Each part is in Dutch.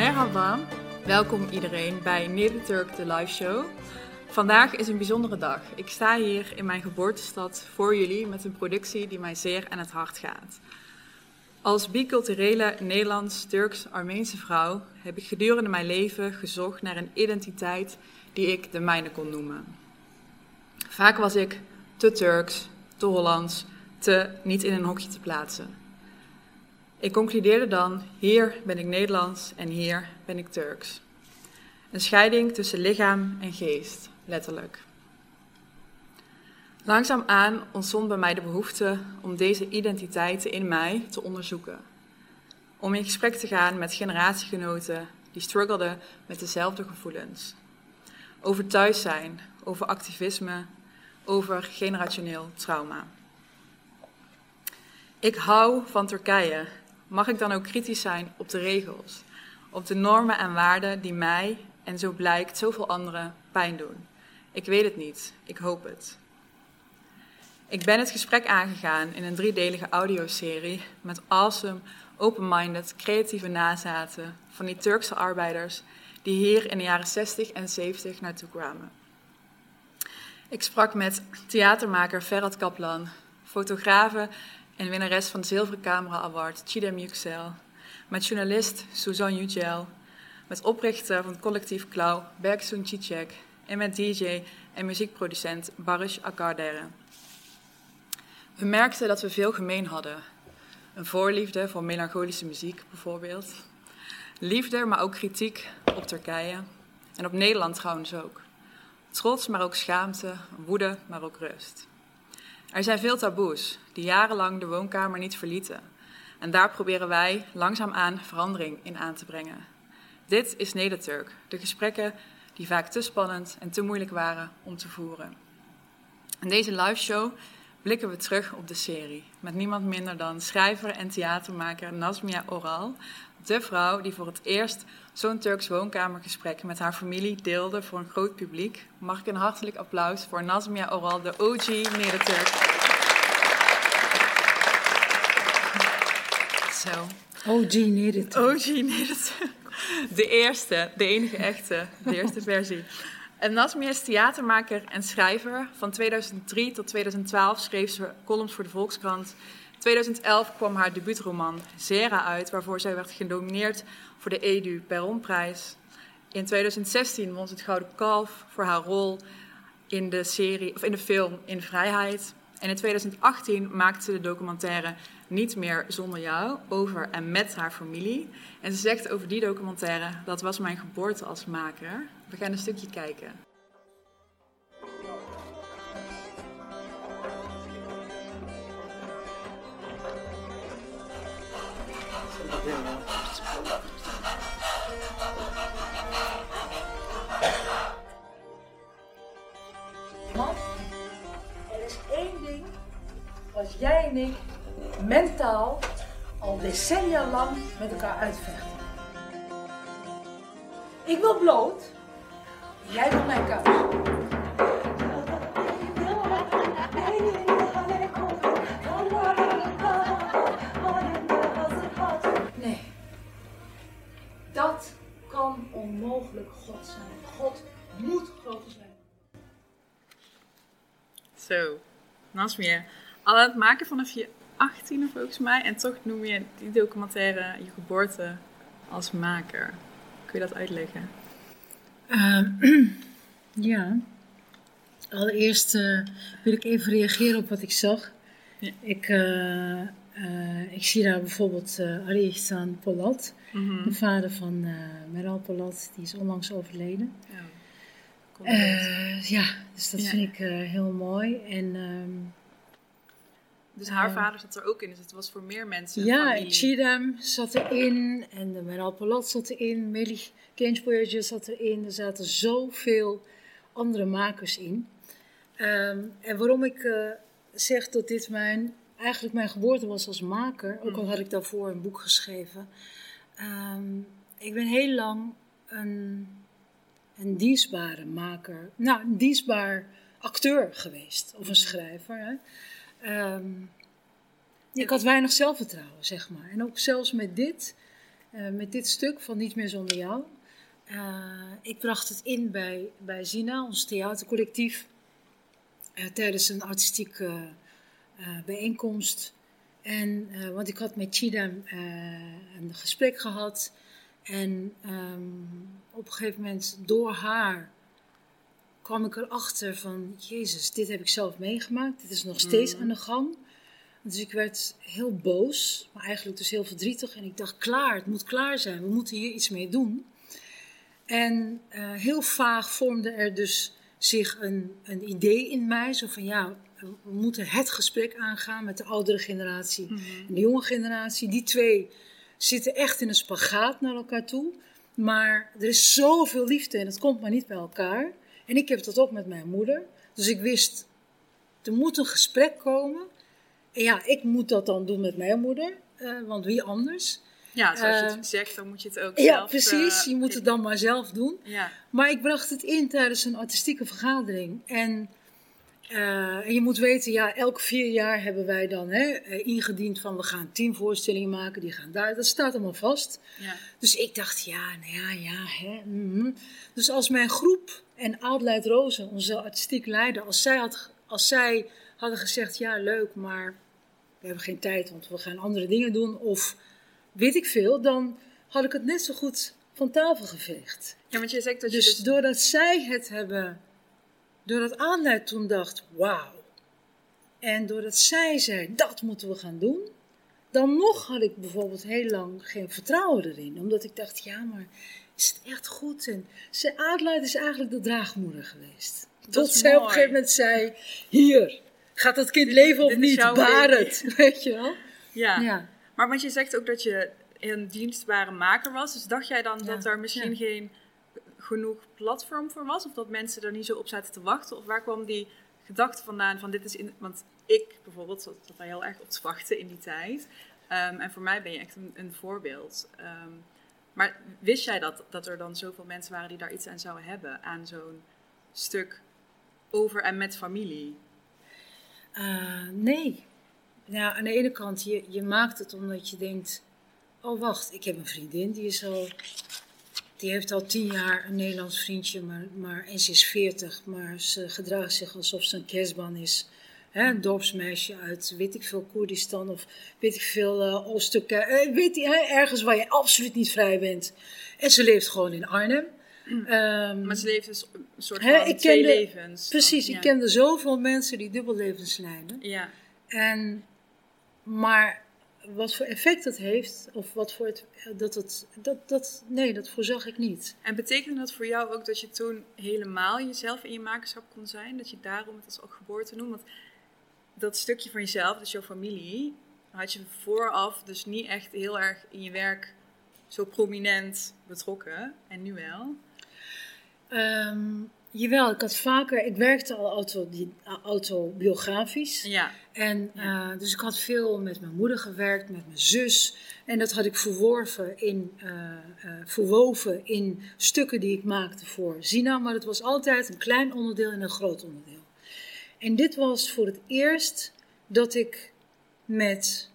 Merhaba, welkom iedereen bij Neder Turk de live show. Vandaag is een bijzondere dag. Ik sta hier in mijn geboortestad voor jullie met een productie die mij zeer aan het hart gaat. Als biculturele Nederlands, Turks, Armeense vrouw heb ik gedurende mijn leven gezocht naar een identiteit die ik de mijne kon noemen. Vaak was ik te Turks, te Hollands, te niet in een hokje te plaatsen. Ik concludeerde dan: hier ben ik Nederlands en hier ben ik Turks. Een scheiding tussen lichaam en geest, letterlijk. Langzaamaan ontstond bij mij de behoefte om deze identiteiten in mij te onderzoeken. Om in gesprek te gaan met generatiegenoten die struggelden met dezelfde gevoelens. Over thuis zijn, over activisme, over generationeel trauma. Ik hou van Turkije. Mag ik dan ook kritisch zijn op de regels, op de normen en waarden die mij en zo blijkt zoveel anderen pijn doen? Ik weet het niet, ik hoop het. Ik ben het gesprek aangegaan in een driedelige audioserie met awesome, open-minded, creatieve nazaten van die Turkse arbeiders die hier in de jaren 60 en 70 naartoe kwamen. Ik sprak met theatermaker Ferhat Kaplan, fotografe en winnares van de Zilveren Camera Award Chidem Yüksel, met journalist Suzanne Yücel, met oprichter van het collectief Klauw Bergsun Cicek en met DJ en muziekproducent Barish Akardere. We merkten dat we veel gemeen hadden. Een voorliefde voor melancholische muziek bijvoorbeeld. Liefde, maar ook kritiek op Turkije. En op Nederland trouwens ook. Trots, maar ook schaamte, woede, maar ook rust. Er zijn veel taboes die jarenlang de woonkamer niet verlieten. En daar proberen wij langzaamaan verandering in aan te brengen. Dit is Nederturk, de gesprekken die vaak te spannend en te moeilijk waren om te voeren. In deze live show blikken we terug op de serie. Met niemand minder dan schrijver en theatermaker Nazmia Oral. De vrouw die voor het eerst zo'n Turks woonkamergesprek met haar familie deelde voor een groot publiek. Mag ik een hartelijk applaus voor Nazmia Oral, de OG Nederturk. Zo. OG Nederturk. OG Nederturk. De eerste, de enige echte, de eerste versie. En Nazmia is theatermaker en schrijver. Van 2003 tot 2012 schreef ze columns voor de Volkskrant. 2011 kwam haar debuutroman Zera uit, waarvoor zij werd genomineerd voor de Edu Perronprijs. In 2016 won ze het Gouden Kalf voor haar rol in de, serie, of in de film In Vrijheid. En in 2018 maakte ze de documentaire Niet meer zonder jou over en met haar familie. En ze zegt over die documentaire: dat was mijn geboorte als maker. We gaan een stukje kijken. Man, er is één ding wat jij en ik mentaal al decennia lang met elkaar uitvechten. Ik wil bloot, jij wil mijn kous. Zo, Nasmia, al aan het maken vanaf je 18e volgens mij. En toch noem je die documentaire je geboorte als maker. Kun je dat uitleggen? Ehm, ja. Allereerst eh, wil ik even reageren op wat ik zag. Ja. Ik, eh, eh, ik zie daar bijvoorbeeld uh, Ali Ihsan Polat, Mhm. de vader van Meral Polat, die is onlangs overleden. Ja. Eh, ja, dus dat Ja. vind ik eh, heel mooi. En ehm, dus haar eh, vader zat er ook in, dus het was voor meer mensen. ja, familie. Chidam zat erin en de Meral Polat zat erin, Melih Gençboyacı zat erin. Er zaten zoveel andere makers in. Ehm, en waarom ik zeg dat dit mijn, eigenlijk mijn geboorte was als maker, ook al had ik daarvoor een boek geschreven. Ehm, ik ben heel lang een, een dienstbare maker, nou, een dienstbaar acteur geweest, of een schrijver. Hè. Ehm, ik had weinig zelfvertrouwen, zeg maar. En ook zelfs met dit eh, met dit stuk van Niet meer zonder jou. Uh, ik bracht het in bij, bij Zina, ons theatercollectief, uh, tijdens een artistieke bijeenkomst. En, want ik had met Chida een gesprek gehad. En um, op een gegeven moment, door haar, kwam ik erachter van... Jezus, dit heb ik zelf meegemaakt. Dit is nog steeds mm. aan de gang. Dus ik werd heel boos, maar eigenlijk dus heel verdrietig. En ik dacht, klaar, het moet klaar zijn. We moeten hier iets mee doen. En uh, heel vaag vormde er dus zich een, een idee in mij. Zo van, ja, we moeten het gesprek aangaan met de oudere generatie mm en de jonge generatie. Die twee zitten echt in een spagaat naar elkaar toe. Maar er is zoveel liefde en het komt maar niet bij elkaar. En ik heb dat ook met mijn moeder. Dus ik wist, er moet een gesprek komen ja, ik moet dat dan doen met mijn moeder, uh, want wie anders? Ja, zoals je het uh, zegt, dan moet je het ook ja, zelf... Ja, precies. je moet het dan maar zelf doen. Ja. Maar ik bracht het in tijdens een artistieke vergadering. En, uh, en je moet weten, ja, elke vier jaar hebben wij dan hè, ingediend van... we gaan tien voorstellingen maken, die gaan daar. Dat staat allemaal vast. Ja. Dus ik dacht, ja, nou ja, ja. Hè, mm -hmm. Dus als mijn groep en Adelheid Rozen, onze artistiek leider... als zij, had, als zij hadden gezegd, ja, leuk, maar we hebben geen tijd, want we gaan andere dingen doen. Of weet ik veel, dan had ik het net zo goed van tafel geveegd. Ja, want je zegt dat je dus, dus... doordat zij het hebben, doordat aanleid toen dacht, wauw. En doordat zij zei, dat moeten we gaan doen. Dan nog had ik bijvoorbeeld heel lang geen vertrouwen erin. Omdat ik dacht, ja, maar is het echt goed? En ze, Adelheid is eigenlijk de draagmoeder geweest. Tot zij op een gegeven moment zei, hier, Gaat dat kind leven of niet? Baar het, weet je wel? Ja. ja. Maar want je zegt ook dat je een dienstbare maker was. Dus dacht jij dan dat er misschien geen genoeg platform voor was? Of dat mensen er niet zo op zaten te wachten? Of waar kwam die gedachte vandaan van dit is... In, want ik bijvoorbeeld zat, zat heel erg op te wachten in die tijd. Um, en voor mij ben je echt een, voorbeeld. Um, maar wist jij dat, dat er dan zoveel mensen waren die daar iets aan zouden hebben? Aan zo'n stuk over en met familie? Uh, nee. Ja, aan de ene kant, je, je maakt het omdat je denkt: oh wacht, ik heb een vriendin die is al. Die heeft al tien jaar een Nederlands vriendje, maar, maar, en ze is veertig, maar ze gedraagt zich alsof ze een kerstban is. Hè, een dorpsmeisje uit, weet ik veel, Koerdistan of weet ik veel, uh, uh, weet je, ergens waar je absoluut niet vrij bent. En ze leeft gewoon in Arnhem. Um, maar ze leeft dus een soort van ik twee kende, levens. Precies, ik kende zoveel mensen die dubbellevens leiden. Ja. En, maar wat voor effect dat heeft, of wat voor het, dat het, dat, dat, nee, dat voorzag ik niet. En betekende dat voor jou ook dat je toen helemaal jezelf in je makerschap kon zijn? Dat je daarom het als ook geboorte noemt? Want dat stukje van jezelf, dus jouw familie, had je vooraf dus niet echt heel erg in je werk zo prominent betrokken. En nu wel? Um, jawel, ik had vaker, ik werkte al auto, autobiografisch. Ja. En uh, dus ik had veel met mijn moeder gewerkt, met mijn zus. En dat had ik verworven in, uh, uh, verwoven in stukken die ik maakte voor Zina. Maar het was altijd een klein onderdeel en een groot onderdeel. En dit was voor het eerst dat ik met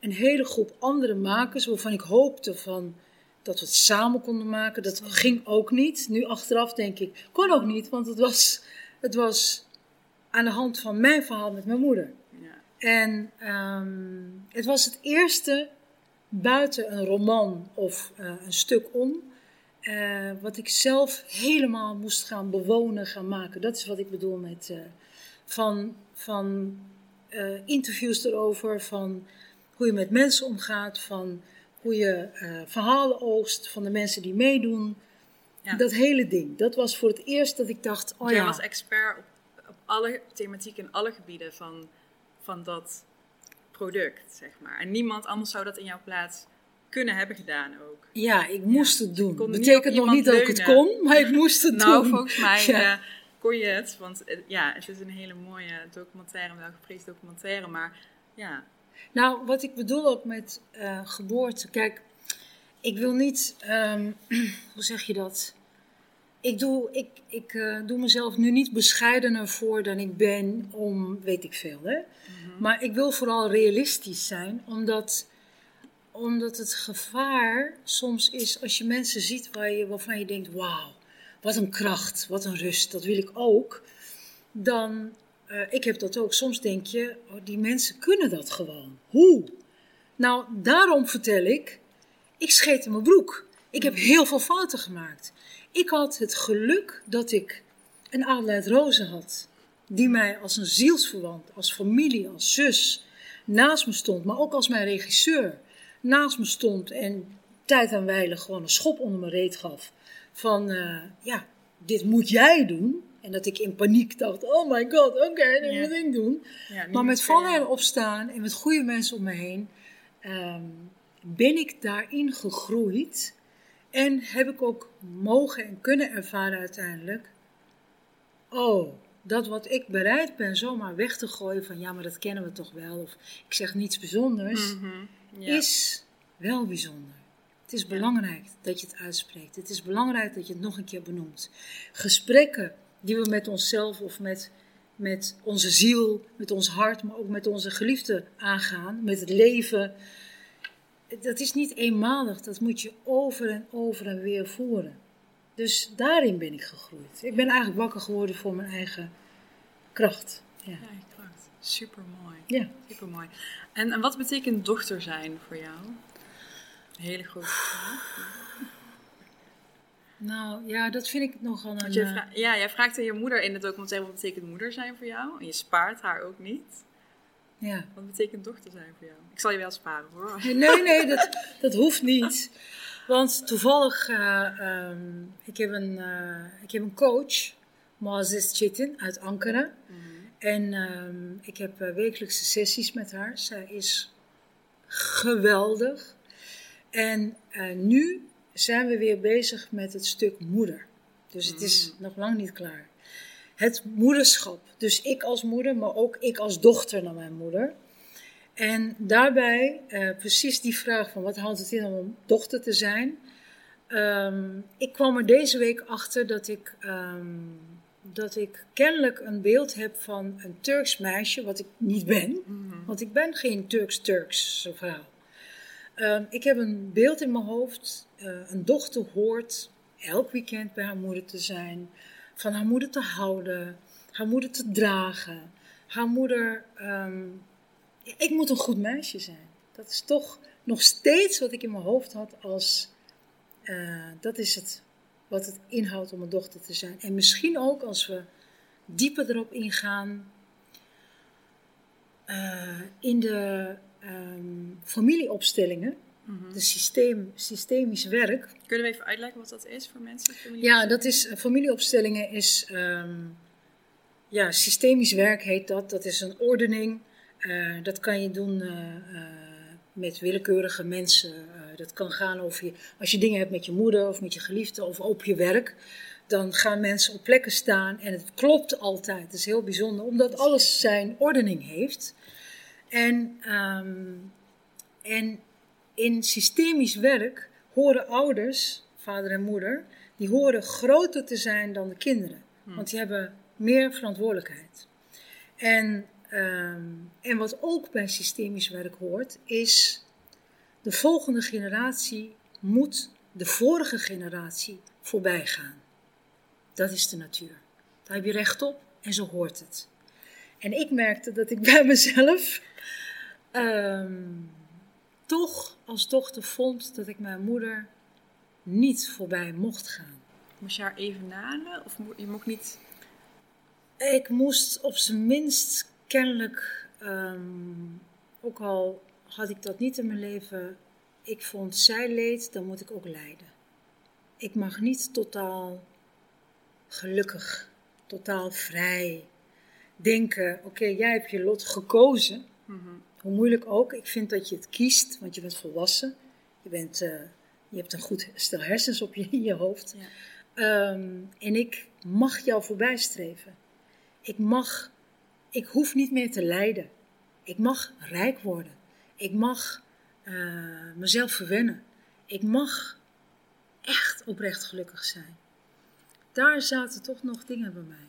een hele groep andere makers, waarvan ik hoopte van dat we het samen konden maken. Dat ging ook niet. Nu achteraf denk ik, kon ook niet, want het was, het was aan de hand van mijn verhaal met mijn moeder. Ja. En um, het was het eerste buiten een roman of uh, een stuk om, uh, wat ik zelf helemaal moest gaan bewonen, gaan maken. Dat is wat ik bedoel met uh, van, van interviews erover, van hoe je met mensen omgaat, van hoe je uh, verhalen oogst van de mensen die meedoen. Ja. Dat hele ding. Dat was voor het eerst dat ik dacht, oh Jij ja. was expert op, op alle thematiek in alle gebieden van, van dat product, zeg maar. En niemand anders zou dat in jouw plaats kunnen hebben gedaan ook. Ja, ik moest het doen. Dat betekent nog niet dat ik het kon, maar ik moest het nou, doen. Nou, volgens mij ja. uh, kon je het. Want uh, ja, het is een hele mooie documentaire, wel geprezen documentaire. Maar ja, nou, wat ik bedoel ook met uh, geboorte. Kijk, ik wil niet, um, hoe zeg je dat? Ik doe, ik, ik uh, doe mezelf nu niet bescheidener voor dan ik ben om weet ik veel. Hè? Mm -hmm. Maar ik wil vooral realistisch zijn, omdat omdat het gevaar soms is als je mensen ziet waar je, waarvan je denkt: wauw, wat een kracht, wat een rust, dat wil ik ook. Dan, uh, ik heb dat ook. Soms denk je: oh, die mensen kunnen dat gewoon. Hoe? Nou, daarom vertel ik: ik scheet in mijn broek. Ik heb heel veel fouten gemaakt. Ik had het geluk dat ik een Adelheid Rozen had, die mij als een zielsverwant, als familie, als zus naast me stond, maar ook als mijn regisseur naast me stond en tijd aan gewoon een schop onder mijn reet gaf. Van, uh, ja, dit moet jij doen. En dat ik in paniek dacht, oh my god, oké, okay, dat moet ik doen. Maar met vallen en opstaan en met goede mensen om me heen, um, ben ik daarin gegroeid. En heb ik ook mogen en kunnen ervaren uiteindelijk, oh, dat wat ik bereid ben zomaar weg te gooien van ja, maar dat kennen we toch wel, of ik zeg niets bijzonders, mm -hmm. ja. is wel bijzonder. Het is belangrijk dat je het uitspreekt. Het is belangrijk dat je het nog een keer benoemt. Gesprekken die we met onszelf of met, met onze ziel, met ons hart, maar ook met onze geliefden aangaan, met het leven. Dat is niet eenmalig, dat moet je over en over en weer voeren. Dus daarin ben ik gegroeid. Ik ben eigenlijk wakker geworden voor mijn eigen kracht. Ja, ja kracht. Super mooi. Ja. Super mooi. En, en wat betekent dochter zijn voor jou? hele grote vraag. Nou ja, dat vind ik nogal een. Je eh, ja, jij vraagt aan je moeder in het documentaire wat betekent moeder zijn voor jou. En je spaart haar ook niet. Ja. Wat betekent dochter zijn voor jou? Ik zal je wel sparen hoor. Nee, nee, dat, dat hoeft niet. Want toevallig, uh, um, ik, heb een, uh, ik heb een coach, Moazes Chitin uit Ankara. Mm -hmm. En um, ik heb wekelijkse sessies met haar. Zij is geweldig. En nu zijn we weer bezig met het stuk moeder. Dus het is mm. nog lang niet klaar. Het moederschap. Dus ik als moeder, maar ook ik als dochter naar mijn moeder. En daarbij uh, precies die vraag van wat houdt het in om dochter te zijn. Um, ik kwam er deze week achter dat ik, um, dat ik kennelijk een beeld heb van een Turks meisje, wat ik niet ben. Mm. Want ik ben geen Turks-Turks vrouw. Um, ik heb een beeld in mijn hoofd. Uh, een dochter hoort elk weekend bij haar moeder te zijn, van haar moeder te houden, haar moeder te dragen. Haar moeder. Um, ik moet een goed meisje zijn. Dat is toch nog steeds wat ik in mijn hoofd had als. Uh, dat is het wat het inhoudt om een dochter te zijn. En misschien ook als we dieper erop ingaan. Uh, in de um, familieopstellingen, mm de systeem, systemisch werk. Kunnen we even uitleggen wat dat is voor mensen? Ja, dat is, eh, familieopstellingen is, um, ja, systemisch werk heet dat. Dat is een ordening. Uh, dat kan je doen uh, uh, met willekeurige mensen. dat kan gaan over je, als je dingen hebt met je moeder of met je geliefde of op je werk. Dan gaan mensen op plekken staan en het klopt altijd. Dat is heel bijzonder, omdat alles zijn ordening heeft. En, um, en in systemisch werk horen ouders, vader en moeder, die horen groter te zijn dan de kinderen. Hmm. Want die hebben meer verantwoordelijkheid. En, um, en wat ook bij systemisch werk hoort, is de volgende generatie moet de vorige generatie voorbij gaan. Dat is de natuur. Daar heb je recht op en zo hoort het. En ik merkte dat ik bij mezelf um, toch als dochter vond dat ik mijn moeder niet voorbij mocht gaan. Moest je haar even naden of je mocht niet? Ik moest op zijn minst kennelijk, um, ook al had ik dat niet in mijn leven, ik vond zij leed, dan moet ik ook lijden. Ik mag niet totaal gelukkig, totaal vrij denken: oké, jij hebt je lot gekozen. Mm hoe moeilijk ook. Ik vind dat je het kiest, want je bent volwassen. Je, bent, uh, je hebt een goed stel hersens op je, in je hoofd. Ja. Um, en ik mag jou voorbij streven. Ik mag, ik hoef niet meer te lijden. Ik mag rijk worden. Ik mag uh, mezelf verwennen. Ik mag echt oprecht gelukkig zijn. Daar zaten toch nog dingen bij mij.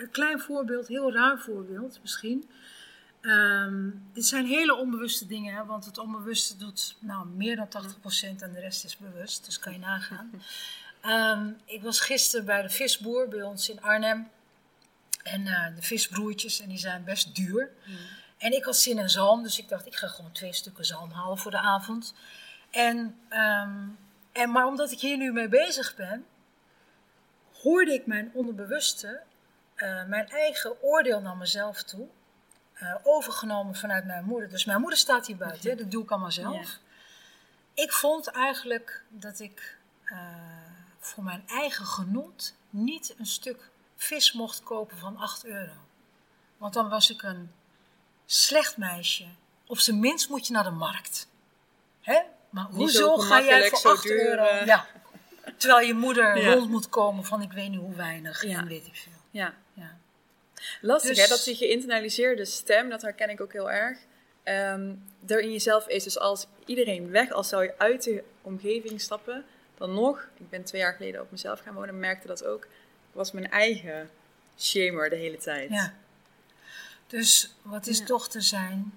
Een klein voorbeeld, heel raar voorbeeld misschien. Ehm, dit zijn hele onbewuste dingen, hè, want het onbewuste doet nou, meer dan 80% en de rest is bewust, dus kan je nagaan. Ehm, ik was gisteren bij de visboer bij ons in Arnhem. En uh, de visbroertjes, en die zijn best duur. En ik had zin in zalm, dus ik dacht, ik ga gewoon twee stukken zalm halen voor de avond. En, ehm, en, maar omdat ik hier nu mee bezig ben, hoorde ik mijn onderbewuste, uh, mijn eigen oordeel naar mezelf toe, uh, overgenomen vanuit mijn moeder. Dus mijn moeder staat hier buiten, dat doe ik allemaal zelf. Ik vond eigenlijk dat ik voor mijn eigen genot niet een stuk vis mocht kopen van 8 euro. Want dan was ik een slecht meisje. Op zijn minst moet je naar de markt. Hè? Maar hoezo ga jij voor 8 euro? Eh. Ja. Terwijl je moeder rond moet komen van ik weet niet hoe weinig ja. en weet ik veel. Ja. Lastig dus, hè, dat die geïnternaliseerde stem, dat herken ik ook heel erg. Um, er in jezelf is. Dus als iedereen weg, als zou je uit de omgeving stappen, dan nog, ik ben twee jaar geleden op mezelf gaan wonen, merkte dat ook, was mijn eigen shamer de hele tijd. Ja. Dus wat is ja. dochter zijn?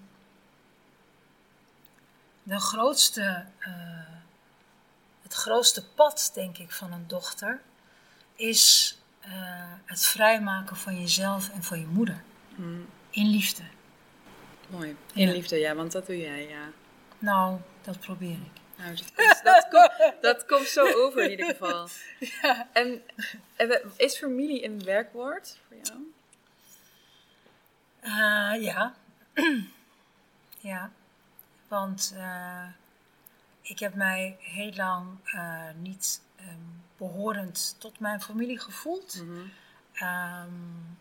De grootste, uh, het grootste pad, denk ik, van een dochter is uh, het vrijmaken van jezelf en van je moeder. Hmm. In liefde. Mooi. In ja. liefde, ja, want dat doe jij, ja. Nou, dat probeer ik. Nou, dat, komt, dat komt zo over in ieder geval. Ja. En, en, is familie een werkwoord voor jou? Uh, ja. ja. Want uh, ik heb mij heel lang uh, niet um, behorend tot mijn familie gevoeld. Mm -hmm. um,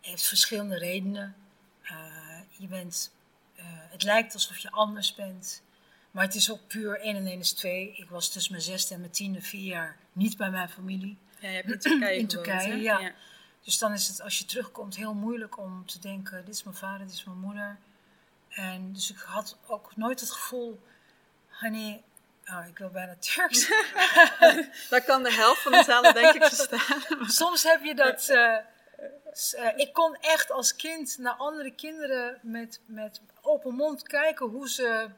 heeft verschillende redenen. je bent, het lijkt alsof je anders bent. Maar het is ook puur 1 en 1 is 2. Ik was tussen mijn zesde en mijn tiende vier jaar niet bij mijn familie. Ja, je hebt in Turkije In Turkije, ja. ja. Dus dan is het als je terugkomt heel moeilijk om te denken: dit is mijn vader, dit is mijn moeder. En dus ik had ook nooit het gevoel, honey, oh, ik wil bijna Turks. Daar kan de helft van de zalen denk ik verstaan. Soms heb je dat. Uh, uh, ik kon echt als kind naar andere kinderen met, met open mond kijken hoe ze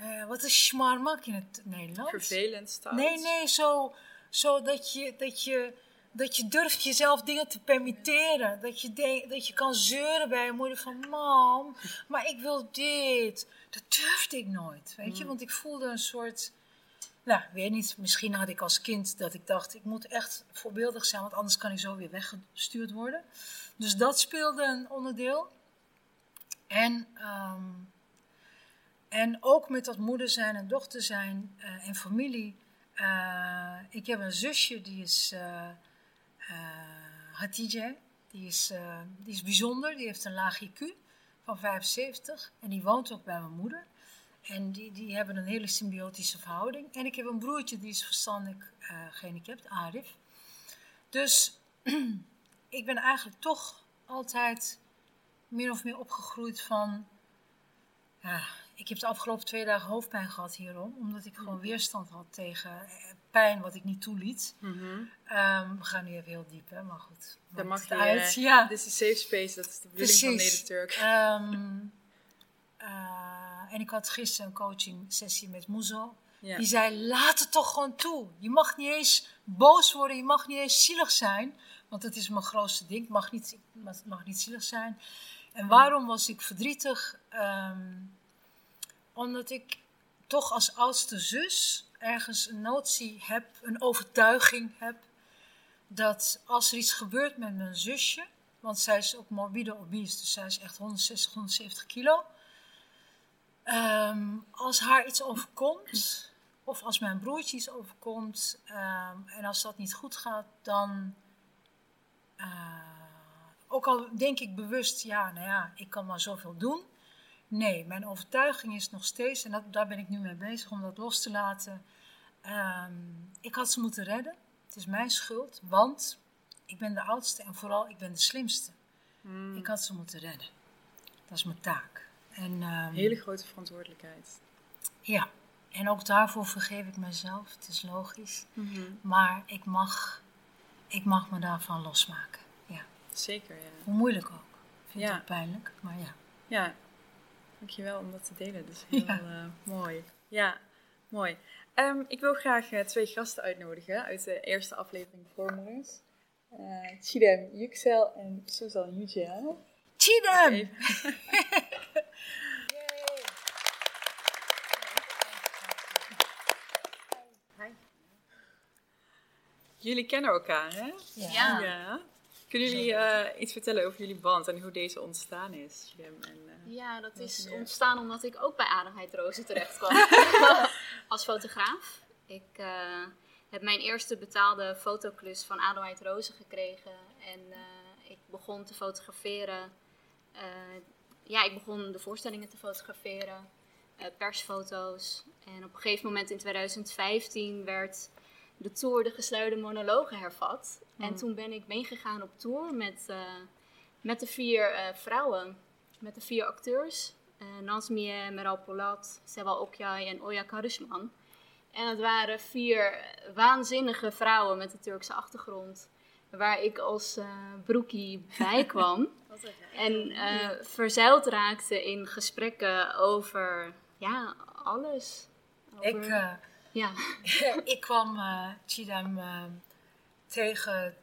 uh, wat is schmarmak in het Nederlands? Vervelend stout. Nee, nee, zo, zo dat, je, dat, je, dat je durft jezelf dingen te permitteren. Dat je, de, dat je kan zeuren bij je moeder van, mam, maar ik wil dit. Dat durfde ik nooit, weet je. Mm. Want ik voelde een soort, nou, weet niet, misschien had ik als kind dat ik dacht, ik moet echt voorbeeldig zijn, want anders kan ik zo weer weggestuurd worden. Dus dat speelde een onderdeel. En... Um, en ook met dat moeder zijn en dochter zijn uh, en familie. Uh, ik heb een zusje, die is uh, Hatice. Die is, die is bijzonder, die heeft een laag IQ van 75. En die woont ook bij mijn moeder. En die, die hebben een hele symbiotische verhouding. En ik heb een broertje, die is verstandelijk gehandicapt, Arif. Dus ik ben eigenlijk toch altijd min of meer opgegroeid van... Ja, ik heb de afgelopen twee dagen hoofdpijn gehad hierom, omdat ik gewoon weerstand had tegen eh, pijn wat ik niet toeliet. Mm -hmm. um, we gaan nu even heel diep, hè, maar goed. Dan mag je uit. Uh, ja. Dit is een safe space, dat is de bedoeling van Neder Turk. Um, uh, en ik had gisteren een coaching sessie met Moezo. Ja. Die zei, laat het toch gewoon toe. Je mag niet eens boos worden, je mag niet eens zielig zijn. Want dat is mijn grootste ding, het mag niet, mag niet zielig zijn. En waarom was ik verdrietig? Um, omdat ik toch als oudste zus ergens een notie heb, een overtuiging heb, dat als er iets gebeurt met mijn zusje, want zij is ook morbide obese, dus zij is echt 160, 170 kilo. Um, als haar iets overkomt, of als mijn broertje iets overkomt, um, en als dat niet goed gaat, dan. Uh, ook al denk ik bewust, ja, nou ja, ik kan maar zoveel doen. Nee, mijn overtuiging is nog steeds, en dat, daar ben ik nu mee bezig om dat los te laten. Um, ik had ze moeten redden. Het is mijn schuld, want ik ben de oudste en vooral ik ben de slimste. Hmm. Ik had ze moeten redden. Dat is mijn taak. En, um, Hele grote verantwoordelijkheid. Ja, en ook daarvoor vergeef ik mezelf. Het is logisch. Mm -hmm. Maar ik mag, ik mag me daarvan losmaken. Ja. Zeker, ja. Hoe moeilijk ook. vind Ja. het pijnlijk, maar ja. Ja, dankjewel om dat te delen. Dat is heel Ja. eh, mooi. Ja, mooi. Ehm, ik wil graag eh, twee gasten uitnodigen uit de eerste aflevering Vormers. Eh Chidem Yüksel en Suzan Yücel. Chidem! Jullie kennen elkaar, hè? Ja. Ja. Kunnen jullie eh, iets vertellen over jullie band en hoe deze ontstaan is? En, eh, Ja, dat is meer? ontstaan omdat ik ook bij Adelheid Rozen terecht kwam. Als fotograaf. Ik eh, heb mijn eerste betaalde fotoklus van Adelheid Rozen gekregen. En eh, ik begon te fotograferen. Eh, ja, ik begon de voorstellingen te fotograferen. eh, persfoto's. En op een gegeven moment in 2015 werd de tour De Gesluide Monologen hervat. En toen ben ik meegegaan op tour met, eh, met de vier eh, vrouwen. Met de vier acteurs. eh Nazmiye, Meral Polat, Seval Okyay en Oya Karusman. En het waren vier waanzinnige vrouwen met een Turkse achtergrond. Waar ik als eh broekie bij kwam. En eh, verzeild raakte in gesprekken over ja, alles. Over, Ik, eh, ja. ik kwam eh Chidem eh, tegen,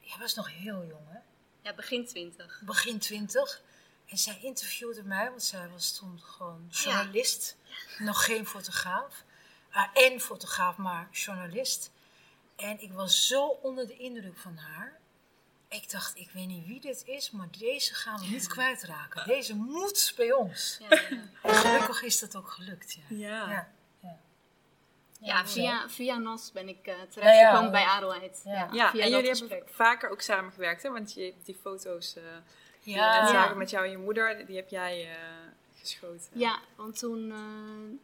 jij was nog heel jong hè, ja, begin twintig. begin twintig. En zij interviewde mij, want zij was toen gewoon journalist. Nog geen fotograaf. Ah, en fotograaf, maar journalist. En ik was zo onder de indruk van haar. Ik dacht, ik weet niet wie dit is, maar deze gaan we niet kwijtraken. Deze moet bij ons. Ja, ja. En gelukkig is dat ook gelukt, ja. Ja. Via, via NAS ben ik eh Ja, terechtgekomen ja. bij Adelheid. Ja. Ja, via en jullie gesprek. hebben vaker ook samengewerkt, hè? Want je hebt die foto's eh die we net ja. zagen met jou en je moeder, die heb jij eh, geschoten. Ja, want toen, eh,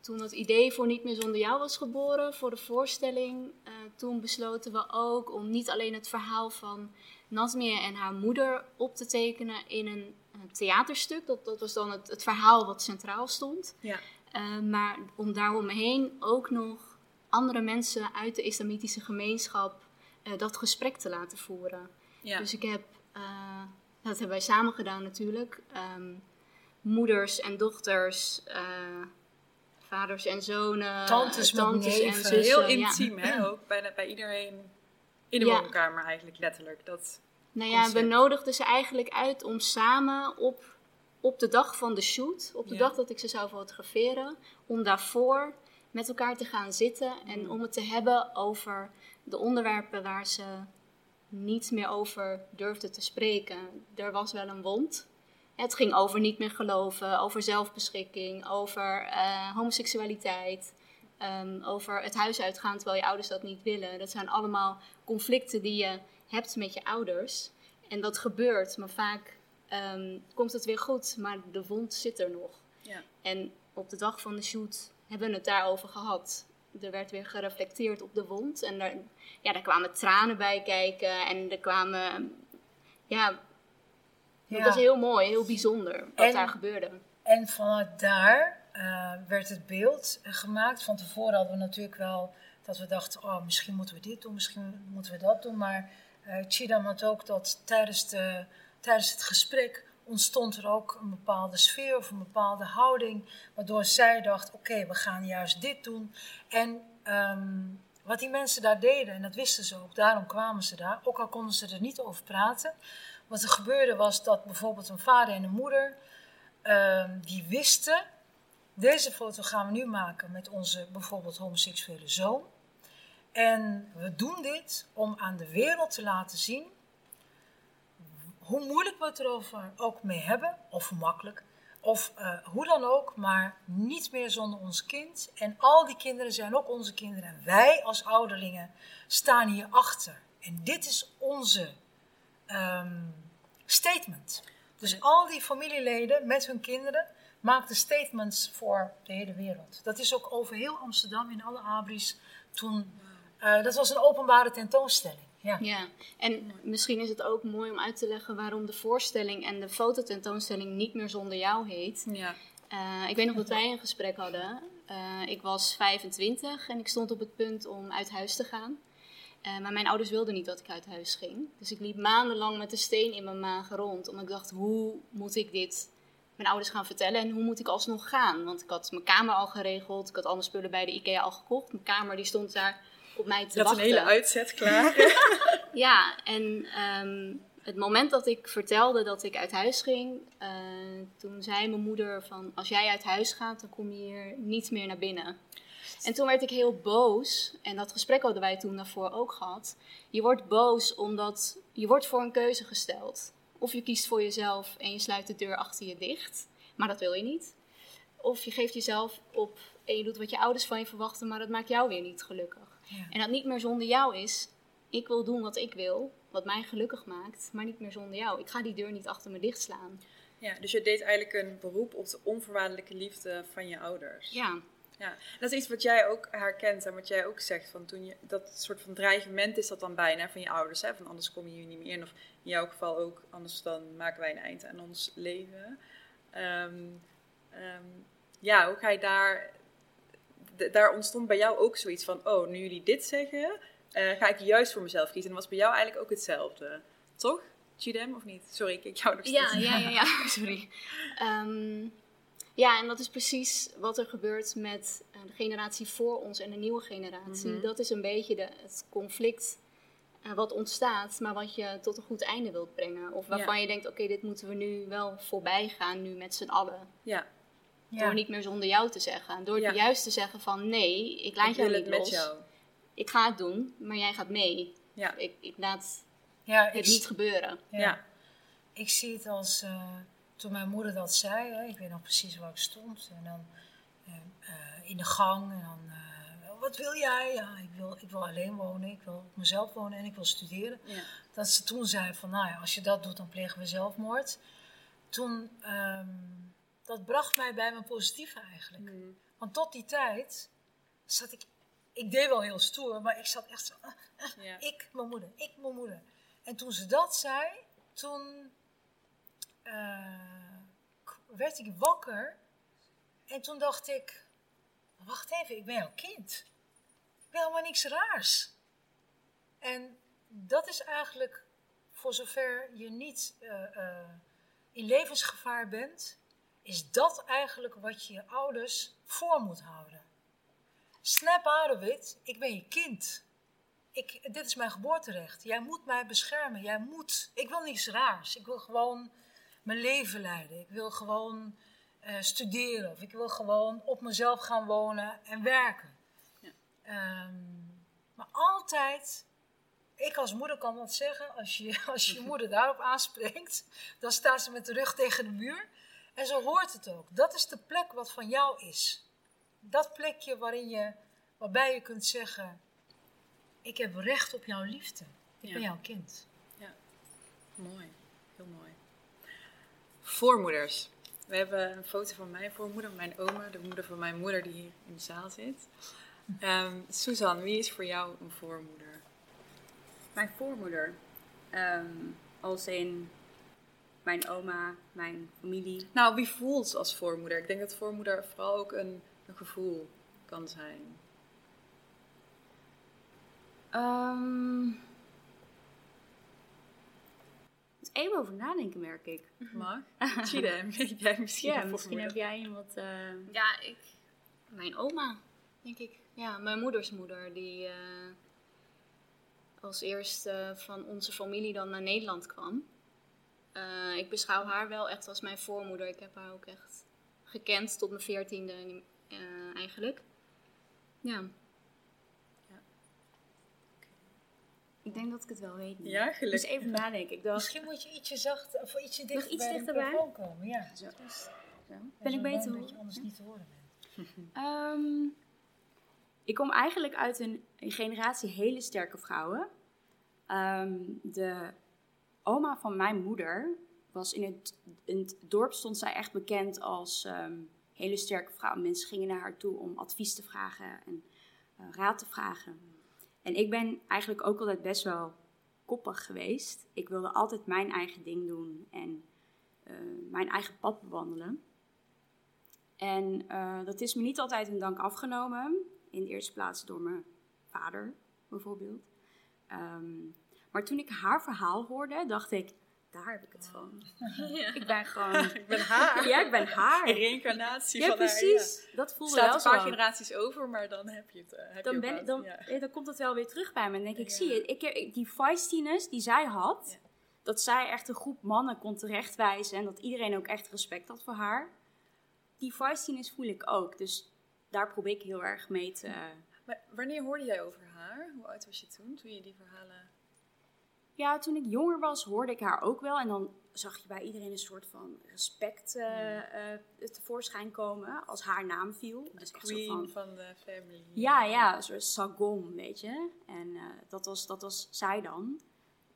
toen het idee voor Niet meer zonder jou was geboren, voor de voorstelling, eh, toen besloten we ook om niet alleen het verhaal van Nazmia en haar moeder op te tekenen in een, eh, theaterstuk. Dat, dat was dan het, het verhaal wat centraal stond. Ja. Eh, maar om daaromheen ook nog andere mensen uit de islamitische gemeenschap eh, dat gesprek te laten voeren. Ja. Dus ik heb, eh, dat hebben wij samen gedaan natuurlijk, ehm, moeders en dochters, vaders en zonen, Tantes tantes en zussen. Heel ja. intiem, hè? Ook bij, bij iedereen in de Ja. woonkamer eigenlijk, letterlijk. Dat, Nou ja, we nodigden ze eigenlijk uit om samen op, op de dag van de shoot, op de Ja. dag dat ik ze zou fotograferen, om daarvoor met elkaar te gaan zitten en Mm. om het te hebben over de onderwerpen waar ze niet meer over durfden te spreken. Er was wel een wond. Het ging over niet meer geloven, over zelfbeschikking, over eh, homoseksualiteit, ehm, over het huis uitgaan terwijl je ouders dat niet willen. Dat zijn allemaal conflicten die je hebt met je ouders. En dat gebeurt, maar vaak ehm, komt het weer goed, maar de wond zit er nog. ja. En op de dag van de shoot hebben we het daarover gehad. Er werd weer gereflecteerd op de wond. En daar, ja, daar kwamen tranen bij kijken. En er kwamen... Ja, dat was heel mooi, heel bijzonder wat En- daar gebeurde. En vanuit daar eh, werd het beeld gemaakt. Van tevoren hadden we natuurlijk wel dat we dachten, oh, misschien moeten we dit doen, misschien moeten we dat doen. Maar eh Chidam had ook dat tijdens, de, tijdens het gesprek ontstond er ook een bepaalde sfeer of een bepaalde houding. Waardoor zij dacht, oké, we gaan juist dit doen. En ehm, wat die mensen daar deden, en dat wisten ze ook, daarom kwamen ze daar. Ook al konden ze er niet over praten. Wat er gebeurde was dat bijvoorbeeld een vader en een moeder ehm, die wisten, deze foto gaan we nu maken met onze bijvoorbeeld homoseksuele zoon. En we doen dit om aan de wereld te laten zien hoe moeilijk we het erover ook mee hebben, of hoe makkelijk, of eh, hoe dan ook, maar niet meer zonder ons kind. En al die kinderen zijn ook onze kinderen. En wij als ouderlingen staan hier achter. En dit is onze ehm, statement. Dus al die familieleden met hun kinderen maakten statements voor de hele wereld. Dat is ook over heel Amsterdam in alle abris toen. eh, dat was een openbare tentoonstelling. Ja. Ja, en misschien is het ook mooi om uit te leggen waarom de voorstelling en de fototentoonstelling niet meer zonder jou heet. Ja. Eh, ik weet nog dat wij een gesprek hadden. Eh, ik was 25 en ik stond op het punt om uit huis te gaan. Eh, maar mijn ouders wilden niet dat ik uit huis ging. Dus ik liep maandenlang met een steen in mijn maag rond. Omdat ik dacht, hoe moet ik dit mijn ouders gaan vertellen en hoe moet ik alsnog gaan? Want ik had mijn kamer al geregeld, ik had alle spullen bij de IKEA al gekocht. Mijn kamer die stond daar op mij te had wachten. een hele uitzet klaar. Ja, en ehm, het moment dat ik vertelde dat ik uit huis ging, eh, toen zei mijn moeder van als jij uit huis gaat, dan kom je hier niet meer naar binnen. En toen werd ik heel boos, en dat gesprek hadden wij toen daarvoor ook gehad. Je wordt boos omdat je wordt voor een keuze gesteld. Of je kiest voor jezelf en je sluit de deur achter je dicht, maar dat wil je niet. Of je geeft jezelf op en je doet wat je ouders van je verwachten, maar dat maakt jou weer niet gelukkig. Ja. En dat niet meer zonder jou is, ik wil doen wat ik wil, wat mij gelukkig maakt, maar niet meer zonder jou. Ik ga die deur niet achter me dicht slaan. ja, dus je deed eigenlijk een beroep op de onvoorwaardelijke liefde van je ouders. Ja, Ja, dat is iets wat jij ook herkent en wat jij ook zegt. Van toen je, dat soort van dreigement is dat dan bijna van je ouders. Hè? Van anders kom je hier niet meer in. Of in jouw geval ook, anders dan maken wij een eind aan ons leven. Ehm, ehm, ja, hoe ga je daar... daar ontstond bij jou ook zoiets van... Oh, nu jullie dit zeggen, eh, ga ik juist voor mezelf kiezen. En dat was bij jou eigenlijk ook hetzelfde. Toch? Chidem, of niet? Sorry, ik kijk jou nog ja, steeds. ja, ja, ja. sorry. Ehm, ja, en dat is precies wat er gebeurt met eh, de generatie voor ons en de nieuwe generatie. Mhm. Dat is een beetje de, het conflict eh, wat ontstaat, maar wat je tot een goed einde wilt brengen. Of waarvan je denkt, oké, dit moeten we nu wel voorbij gaan, nu met z'n allen. Ja, Door niet meer zonder jou te zeggen. Door Ja. juist te zeggen van, nee, ik laat ik jou wil niet het los. met jou. Ik ga het doen, maar jij gaat mee. Ja, Ik, ik laat Ja, het ik, niet gebeuren. ja. ja. ik zie het als eh, toen mijn moeder dat zei. Hè, ik weet nog precies waar ik stond. En dan eh, eh, in de gang. En dan, eh, wat wil jij? Ja, ik wil, ik wil alleen wonen. Ik wil op mezelf wonen en ik wil studeren. ja. Dat ze toen zei van, nou ja, als je dat doet, dan plegen we zelfmoord. Toen, ehm, dat bracht mij bij mijn positieve eigenlijk. Mhm. Want tot die tijd zat ik, ik deed wel heel stoer, maar ik zat echt zo, ah, ah, Ja. ik, mijn moeder, ik, mijn moeder. En toen ze dat zei, toen eh, werd ik wakker. En toen dacht ik, wacht even, ik ben jouw kind. Ik ben helemaal niks raars. En dat is eigenlijk, voor zover je niet eh, eh, in levensgevaar bent, is dat eigenlijk wat je je ouders voor moet houden. Snap out of it, ik ben je kind. Ik, dit is mijn geboorterecht. Jij moet mij beschermen. Jij moet. Ik wil niets raars. Ik wil gewoon mijn leven leiden. Ik wil gewoon eh, studeren. Of ik wil gewoon op mezelf gaan wonen en werken. Ja. Ehm, maar altijd, ik als moeder kan dat zeggen, als je, als je je moeder daarop aanspreekt, dan staat ze met de rug tegen de muur. En zo hoort het ook. Dat is de plek wat van jou is. Dat plekje waarin je, waarbij je kunt zeggen, ik heb recht op jouw liefde. Ik Ja. ben jouw kind. Mooi, heel mooi. Voormoeders. We hebben een foto van mijn voormoeder, mijn oma, de moeder van mijn moeder die hier in de zaal zit. Ehm Suzanne, wie is voor jou een voormoeder? Mijn voormoeder. Ehm, als in mijn oma, mijn familie. Nou, wie voelt als voormoeder? Ik denk dat voormoeder vooral ook een, een gevoel kan zijn. Ehm moet even over nadenken, merk ik. Mag? Chidem, jij misschien Ja, misschien heb jij een wat... eh, Ja, ik. Mijn oma, denk ik. Ja, mijn moeders moeder, die eh, als eerste van onze familie dan naar Nederland kwam. Eh, ik beschouw haar wel echt als mijn voormoeder. Ik heb haar ook echt gekend tot mijn veertiende eh, eigenlijk. Ja. Ik denk dat ik het wel weet nu. Ja, Dus gelukkig. even nadenken. Ik dacht, Misschien moet je ietsje zachter, of ietsje dichter iets bij dichterbij? komen. Ja. zo. Zo. ben ik beter dat hoor? je anders niet te horen bent. Ehm, ik kom eigenlijk uit een, een generatie hele sterke vrouwen. Ehm, de oma van mijn moeder was in het, in het dorp stond zij echt bekend als ehm, hele sterke vrouw. Mensen gingen naar haar toe om advies te vragen en eh, raad te vragen. En ik ben eigenlijk ook altijd best wel koppig geweest. Ik wilde altijd mijn eigen ding doen en eh, mijn eigen pad bewandelen. En eh, dat is me niet altijd in dank afgenomen. In de eerste plaats door mijn vader, bijvoorbeeld. Ehm, maar toen ik haar verhaal hoorde, dacht ik, daar heb ik het van. Ik ben gewoon... Ik ben haar. Ja, ik ben haar. Een reïncarnatie Ja, van haar. precies. Dat voelde Staat wel een paar zo. generaties over, maar dan heb je het. eh, heb Dan, je ben, dan, Ja. eh, dan komt het wel weer terug bij me. En denk ik, Ja. zie je, ik, die feistiness die zij had, Ja. dat zij echt een groep mannen kon terechtwijzen en dat iedereen ook echt respect had voor haar. Die feistiness voel ik ook. Dus daar probeer ik heel erg mee te... Maar wanneer hoorde jij over haar? Hoe oud was je toen, toen je die verhalen... Ja, toen ik jonger was, hoorde ik haar ook wel. En dan zag je bij iedereen een soort van respect eh, eh, tevoorschijn komen als haar naam viel. Dus echt zo Queen van, van de family. Ja, ja, een soort Sagom, weet je. En eh, dat, was, dat was zij dan.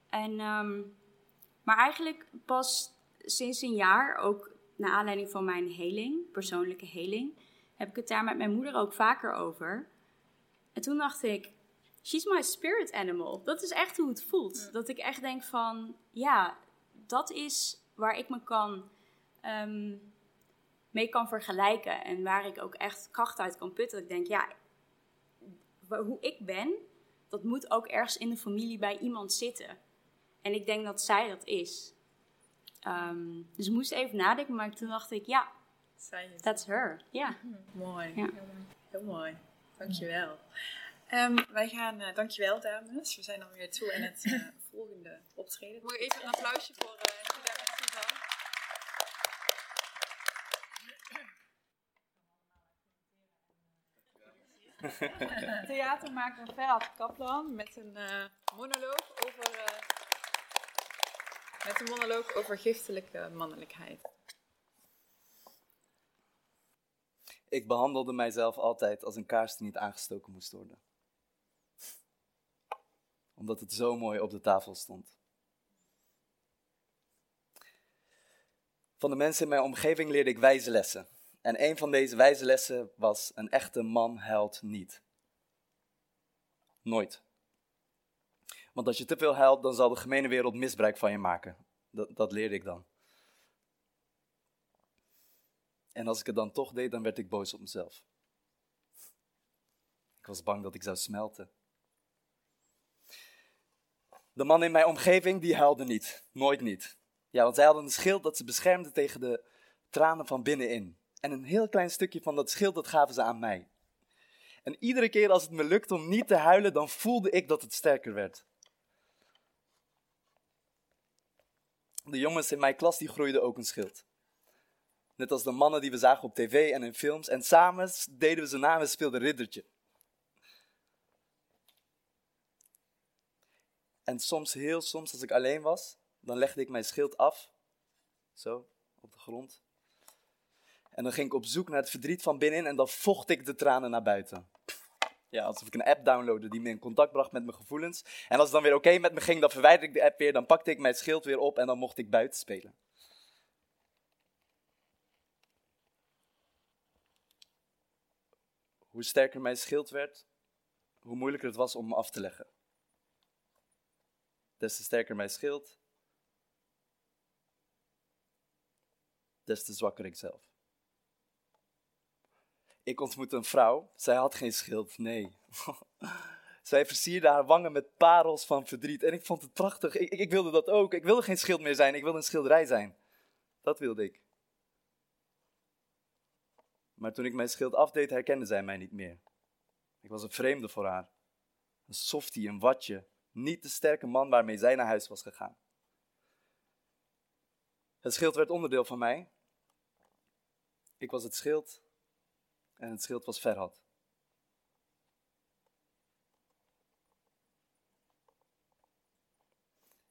En, ehm, maar eigenlijk pas sinds een jaar, ook naar aanleiding van mijn heling, persoonlijke heling, heb ik het daar met mijn moeder ook vaker over. En toen dacht ik, she's my spirit animal. Dat is echt hoe het voelt. Dat ik echt denk van, ja, dat is waar ik me kan, ehm, mee kan vergelijken. En waar ik ook echt kracht uit kan putten. Dat ik denk, ja, hoe ik ben, dat moet ook ergens in de familie bij iemand zitten. En ik denk dat zij dat is. Ehm, dus ik moest even nadenken, maar toen dacht ik, ja, Zij het. that's her. Ja. Mooi. Ja. Heel mooi. Dankjewel. Ehm wij gaan, eh, dankjewel dames. We zijn alweer toe aan het eh, volgende optreden. Moet even een applausje voor uh, Gida en Suzanne. Theatermaker Ferhat Kaplan met een eh, monoloog over eh, met een monoloog over giftelijke mannelijkheid. Ik behandelde mijzelf altijd als een kaars die niet aangestoken moest worden. Omdat het zo mooi op de tafel stond. Van de mensen in mijn omgeving leerde ik wijze lessen. En een van deze wijze lessen was: een echte man huilt niet. Nooit. Want als je te veel huilt, dan zal de gemene wereld misbruik van je maken. Dat, dat leerde ik dan. En als ik het dan toch deed, dan werd ik boos op mezelf. Ik was bang dat ik zou smelten. De man in mijn omgeving, die huilde niet. Nooit niet. Ja, want zij hadden een schild dat ze beschermde tegen de tranen van binnenin. En een heel klein stukje van dat schild, dat gaven ze aan mij. En iedere keer als het me lukte om niet te huilen, dan voelde ik dat het sterker werd. De jongens in mijn klas, die groeiden ook een schild. Net als de mannen die we zagen op tv en in films. En samen deden we ze na en speelden riddertje. En soms, heel soms, als ik alleen was, dan legde ik mijn schild af. Zo, op de grond. En dan ging ik op zoek naar het verdriet van binnenin en dan vocht ik de tranen naar buiten. Ja, alsof ik een app downloadde die me in contact bracht met mijn gevoelens. En als het dan weer oké met me ging, dan verwijderde ik de app weer. Dan pakte ik mijn schild weer op en dan mocht ik buiten spelen. Hoe sterker mijn schild werd, hoe moeilijker het was om me af te leggen. Des te sterker mijn schild, des te zwakker ik zelf. Ik ontmoette een vrouw, zij had geen schild, nee. zij versierde haar wangen met parels van verdriet en ik vond het prachtig. Ik, ik, ik wilde dat ook. Ik wilde geen schild meer zijn, ik wilde een schilderij zijn. Dat wilde ik. Maar toen ik mijn schild afdeed, herkende zij mij niet meer. Ik was een vreemde voor haar. Een softie, een watje. Niet de sterke man waarmee zij naar huis was gegaan. Het schild werd onderdeel van mij. Ik was het schild en het schild was Ferhat.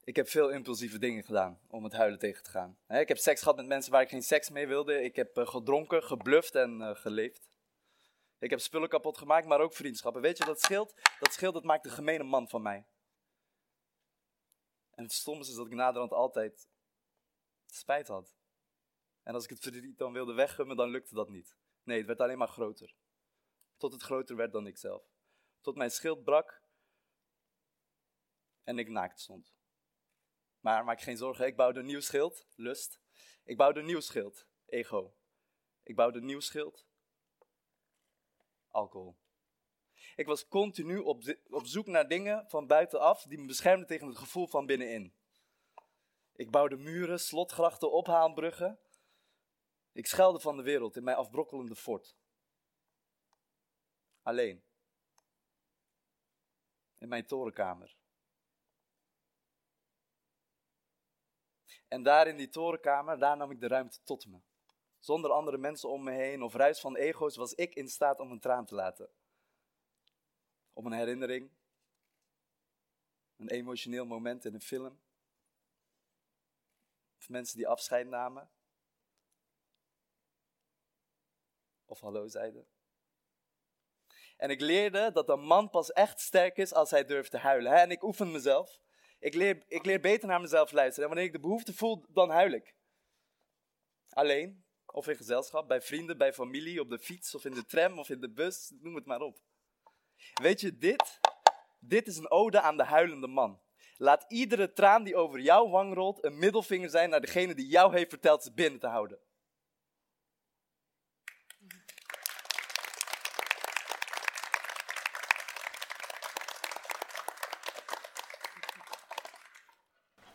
Ik heb veel impulsieve dingen gedaan om het huilen tegen te gaan. Ik heb seks gehad met mensen waar ik geen seks mee wilde. Ik heb eh, gedronken, gebluft en eh, geleefd. Ik heb spullen kapot gemaakt, maar ook vriendschappen. Weet je, dat schild, dat schild dat maakt een gemene man van mij. En stomme is dat ik naderhand altijd spijt had. En als ik het verdriet dan wilde weggummen, dan lukte dat niet. Nee, het werd alleen maar groter. Tot het groter werd dan ikzelf. Tot mijn schild brak en ik naakt stond. Maar maak geen zorgen, ik bouwde een nieuw schild, lust. Ik bouwde een nieuw schild, ego. Ik bouwde een nieuw schild, alcohol. Ik was continu op, op zoek naar dingen van buitenaf die me beschermden tegen het gevoel van binnenin. Ik bouwde muren, slotgrachten, ophaalbruggen. Ik schuilde van de wereld in mijn afbrokkelende fort. Alleen. In mijn torenkamer. En daar in die torenkamer, daar nam ik de ruimte tot me. Zonder andere mensen om me heen of ruis van ego's was ik in staat om een traan te laten. Om een herinnering. Een emotioneel moment in een film. Of mensen die afscheid namen. Of hallo zeiden. En ik leerde dat een man pas echt sterk is als hij durft te huilen. En ik oefen mezelf. Ik leer, ik leer beter naar mezelf luisteren. En wanneer ik de behoefte voel, dan huil ik. Alleen, of in gezelschap, bij vrienden, bij familie, op de fiets, of in de tram, of in de bus, noem het maar op. Weet je, dit, dit is een ode aan de huilende man. Laat iedere traan die over jouw wang rolt een middelvinger zijn naar degene die jou heeft verteld ze binnen te houden.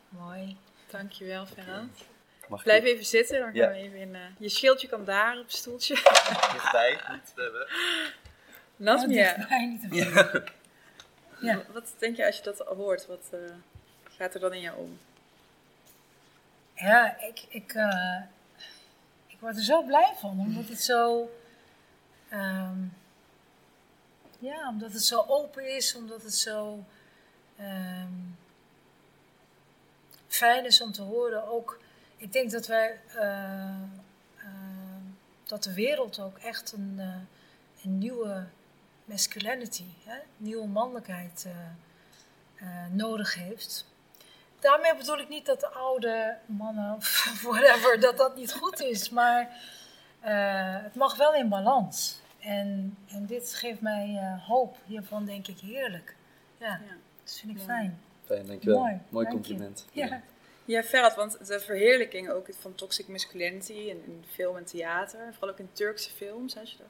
Mooi. Dankjewel, Ferran. Ik Blijf even zitten, dan gaan Ja. we even in. eh, je schildje kan daar op het stoeltje. dichtbij niet hebben? Nasmia, dichtbij, niet te veel. Ja. wat denk je als je dat hoort? Wat eh, gaat er dan in jou om? Ja, ik, ik, eh, ik word er zo blij van, omdat het zo. ehm, ja, omdat het zo open is, omdat het zo ehm, fijn is om te horen. Ook, ik denk dat wij. eh, ehm, dat de wereld ook echt een, eh, een nieuwe masculinity, hè, nieuwe mannelijkheid eh, eh, nodig heeft. Daarmee bedoel ik niet dat de oude mannen of whatever, dat dat niet goed is. Maar eh, het mag wel in balans. En, en dit geeft mij eh, hoop. Hiervan denk ik heerlijk. Ja, Ja. dat vind ik fijn. Fijn, dankjewel. Mooi, Mooi dank je. compliment. Ja. Ja, Ferhat, want de verheerlijking ook van toxic masculinity in, in film en theater, vooral ook in Turkse films, als je er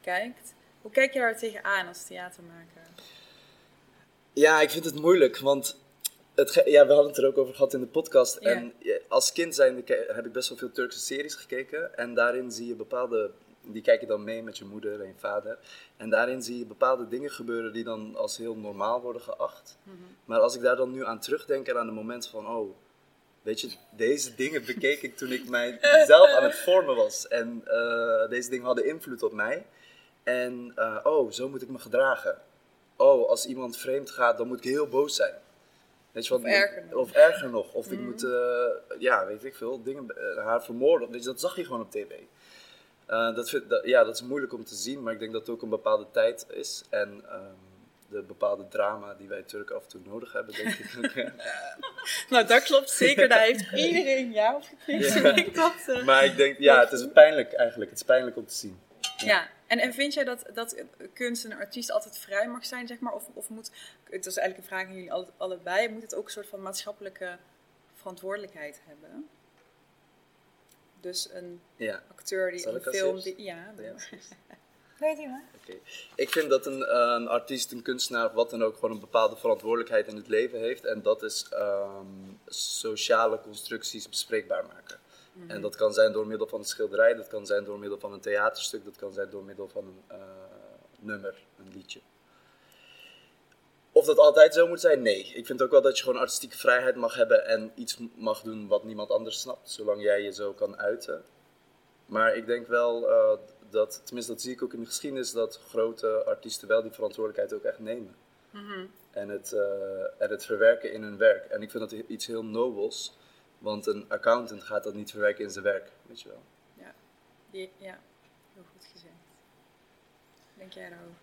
kijkt. Hoe kijk je daar tegenaan als theatermaker? Ja, ik vind het moeilijk, want het ja, we hadden het er ook over gehad in de podcast. En als kind zijnde ke- heb ik best wel veel Turkse series gekeken. En daarin zie je bepaalde, die kijk je dan mee met je moeder en je vader. En daarin zie je bepaalde dingen gebeuren die dan als heel normaal worden geacht. Maar als ik daar dan nu aan terugdenk en aan de moment van, oh, weet je, deze dingen bekeek ik toen ik mijzelf aan het vormen was. En eh, deze dingen hadden invloed op mij. En, eh, oh, zo moet ik me gedragen. Oh, als iemand vreemd gaat, dan moet ik heel boos zijn. Weet je wat? Of erger nog. Of erger nog. Of ik moet, eh, ja, weet ik veel, dingen, eh, haar vermoorden. Weet je, dat zag je gewoon op tv. Dat, vind, dat, ja, dat is moeilijk om te zien, maar ik denk dat het ook een bepaalde tijd is. En ehm, de bepaalde drama die wij Turken af en toe nodig hebben, denk ik. Nou, dat klopt zeker. Daar heeft iedereen ja op gekregen. Ja. Ik dat, maar ik denk, ja, het is pijnlijk eigenlijk. Het is pijnlijk om te zien. Ja, en, en vind jij dat, dat kunst en artiest altijd vrij mag zijn, zeg maar? Of, of moet, het is eigenlijk een vraag aan jullie alle, allebei, moet het ook een soort van maatschappelijke verantwoordelijkheid hebben? Dus een Ja. acteur die een film... Die, ja, Ja. Weet je maar. Ik vind dat een, eh, een artiest, een kunstenaar, of wat dan ook, gewoon een bepaalde verantwoordelijkheid in het leven heeft. En dat is ehm, sociale constructies bespreekbaar maken. En dat kan zijn door middel van een schilderij, dat kan zijn door middel van een theaterstuk, dat kan zijn door middel van een eh, nummer, een liedje. Of dat altijd zo moet zijn? Nee. Ik vind ook wel dat je gewoon artistieke vrijheid mag hebben en iets mag doen wat niemand anders snapt, zolang jij je zo kan uiten. Maar ik denk wel eh, dat, tenminste dat zie ik ook in de geschiedenis, dat grote artiesten wel die verantwoordelijkheid ook echt nemen. En, het, eh, en het verwerken in hun werk. En ik vind dat iets heel nobels, want een accountant gaat dat niet verwerken in zijn werk, weet je wel. ja. Die, ja, heel goed gezegd. Denk jij daarover?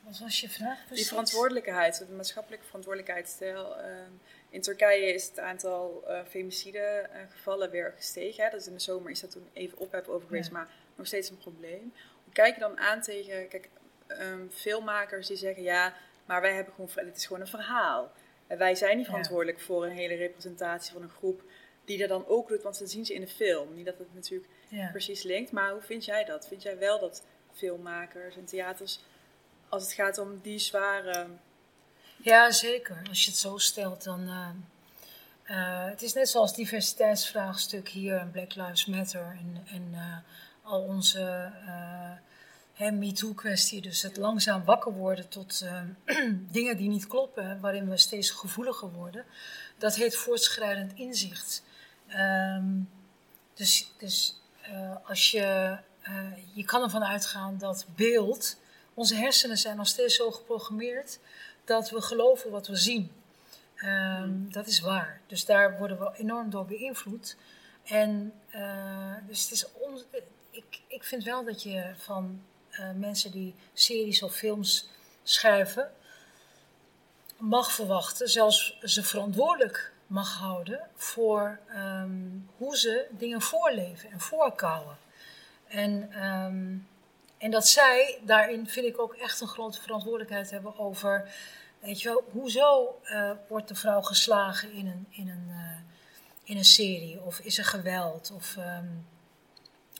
Wat was je vraag Die verantwoordelijkheid, de maatschappelijke verantwoordelijkheid. Stel, ehm, in Turkije is het aantal eh femicide eh, gevallen weer gestegen. Hè? Dus in de zomer is dat toen even ophef over geweest, Ja. maar nog steeds een probleem. Hoe kijk je dan aan tegen kijk, ehm, filmmakers die zeggen: ja, maar wij hebben gewoon, dit is gewoon een verhaal. En wij zijn niet Ja. verantwoordelijk voor een hele representatie van een groep die dat dan ook doet, want dat zien ze in de film. Niet dat het natuurlijk Ja. precies linkt, maar hoe vind jij dat? Vind jij wel dat filmmakers en theaters als het gaat om die zware. Ja, zeker. Als je het zo stelt, dan. eh, eh, het is net zoals diversiteitsvraagstuk hier in Black Lives Matter en, en eh, al onze MeToo-kwestie. Dus het langzaam wakker worden tot dingen die niet kloppen, waarin we steeds gevoeliger worden. Dat heet voortschrijdend inzicht. Ehm, dus dus eh, als je, eh, je kan ervan uitgaan dat beeld, onze hersenen zijn nog steeds zo geprogrammeerd dat we geloven wat we zien. Ehm, Dat is waar. Dus daar worden we enorm door beïnvloed. En eh, dus het is on- ik, ik vind wel dat je van mensen die series of films schrijven, mag verwachten, zelfs ze verantwoordelijk mag houden voor ehm, hoe ze dingen voorleven en voorkouwen. En, ehm, en dat zij daarin, vind ik ook echt een grote verantwoordelijkheid hebben over, weet je wel, hoezo eh, wordt de vrouw geslagen in een, in een, eh, in een serie? Of is er geweld? Of, ehm,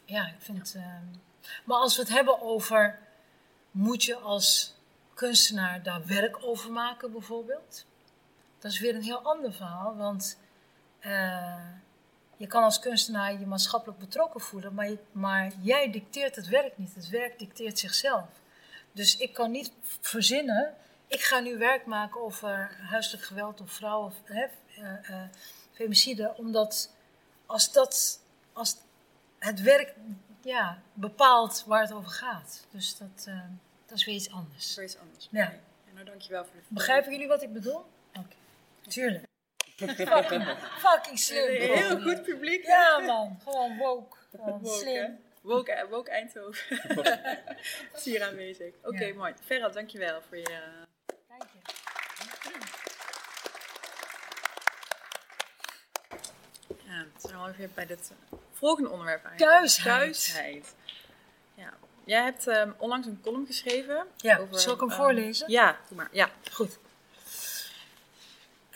ja, ik vind. maar als we het hebben over, moet je als kunstenaar daar werk over maken, bijvoorbeeld? Dat is weer een heel ander verhaal, want eh, je kan als kunstenaar je maatschappelijk betrokken voelen, maar, je- maar jij dicteert het werk niet. Het werk dicteert zichzelf. Dus ik kan niet verzinnen, ik ga nu werk maken over huiselijk geweld of vrouwen of hè, eh, eh, femicide, omdat als dat, als het werk ja, bepaalt waar het over gaat. Dus dat, dat is weer iets anders. Voor iets anders. Ja. Nou, dankjewel voor de Begrijpen jullie wat ik bedoel? Tuurlijk. fucking, fucking slim. Een heel goed publiek. Ja man, gewoon woke. Gewoon Woke, hè? slim. Woke, eh, woke Eindhoven. aanwezig. Oké, Ja. mooi. Ferhat, dankjewel voor je... eh, Dank je. Ja, het is al weer bij dit eh, volgende onderwerp eigenlijk. Thuisheid. Thuisheid. Ja. Jij hebt ehm, onlangs een column geschreven. Ja, over, zal ik hem ehm, voorlezen? Ja, doe maar. Ja. Goed.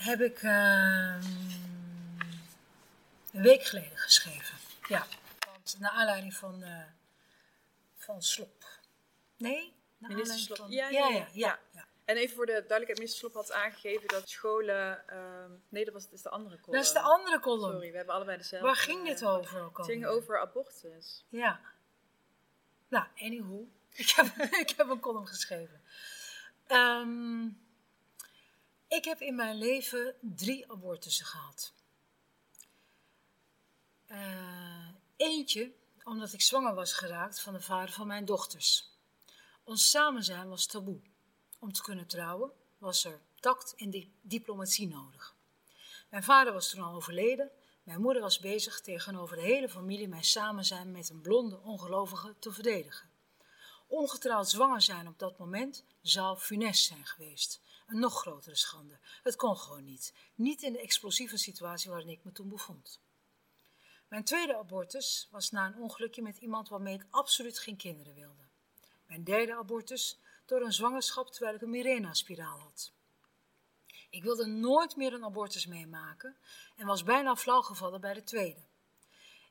Heb ik ehm, een week geleden geschreven. Ja, want naar aanleiding van, eh, van Slop. Nee? Naar Minister Slop. Van, Ja, ja, ja, ja. En even voor de duidelijkheid, minister Slop had aangegeven dat scholen... ehm, nee, dat was, is de andere column. Dat is de andere column. Sorry, we hebben allebei dezelfde. Waar ging dit over ook Het ging over abortus. Ja. Nou, anywho. Ik heb, ik heb een column geschreven. Ehm, ik heb in mijn leven drie abortussen gehad. Eh, eentje omdat ik zwanger was geraakt van de vader van mijn dochters. Ons samen zijn was taboe. Om te kunnen trouwen was er tact en di- diplomatie nodig. Mijn vader was toen al overleden. Mijn moeder was bezig tegenover de hele familie mijn samen zijn met een blonde ongelovige te verdedigen. Ongetrouwd zwanger zijn op dat moment zou funest zijn geweest. Een nog grotere schande. Het kon gewoon niet. Niet in de explosieve situatie waarin ik me toen bevond. Mijn tweede abortus was na een ongelukje met iemand waarmee ik absoluut geen kinderen wilde. Mijn derde abortus door een zwangerschap terwijl ik een Mirena-spiraal had. Ik wilde nooit meer een abortus meemaken en was bijna flauwgevallen bij de tweede.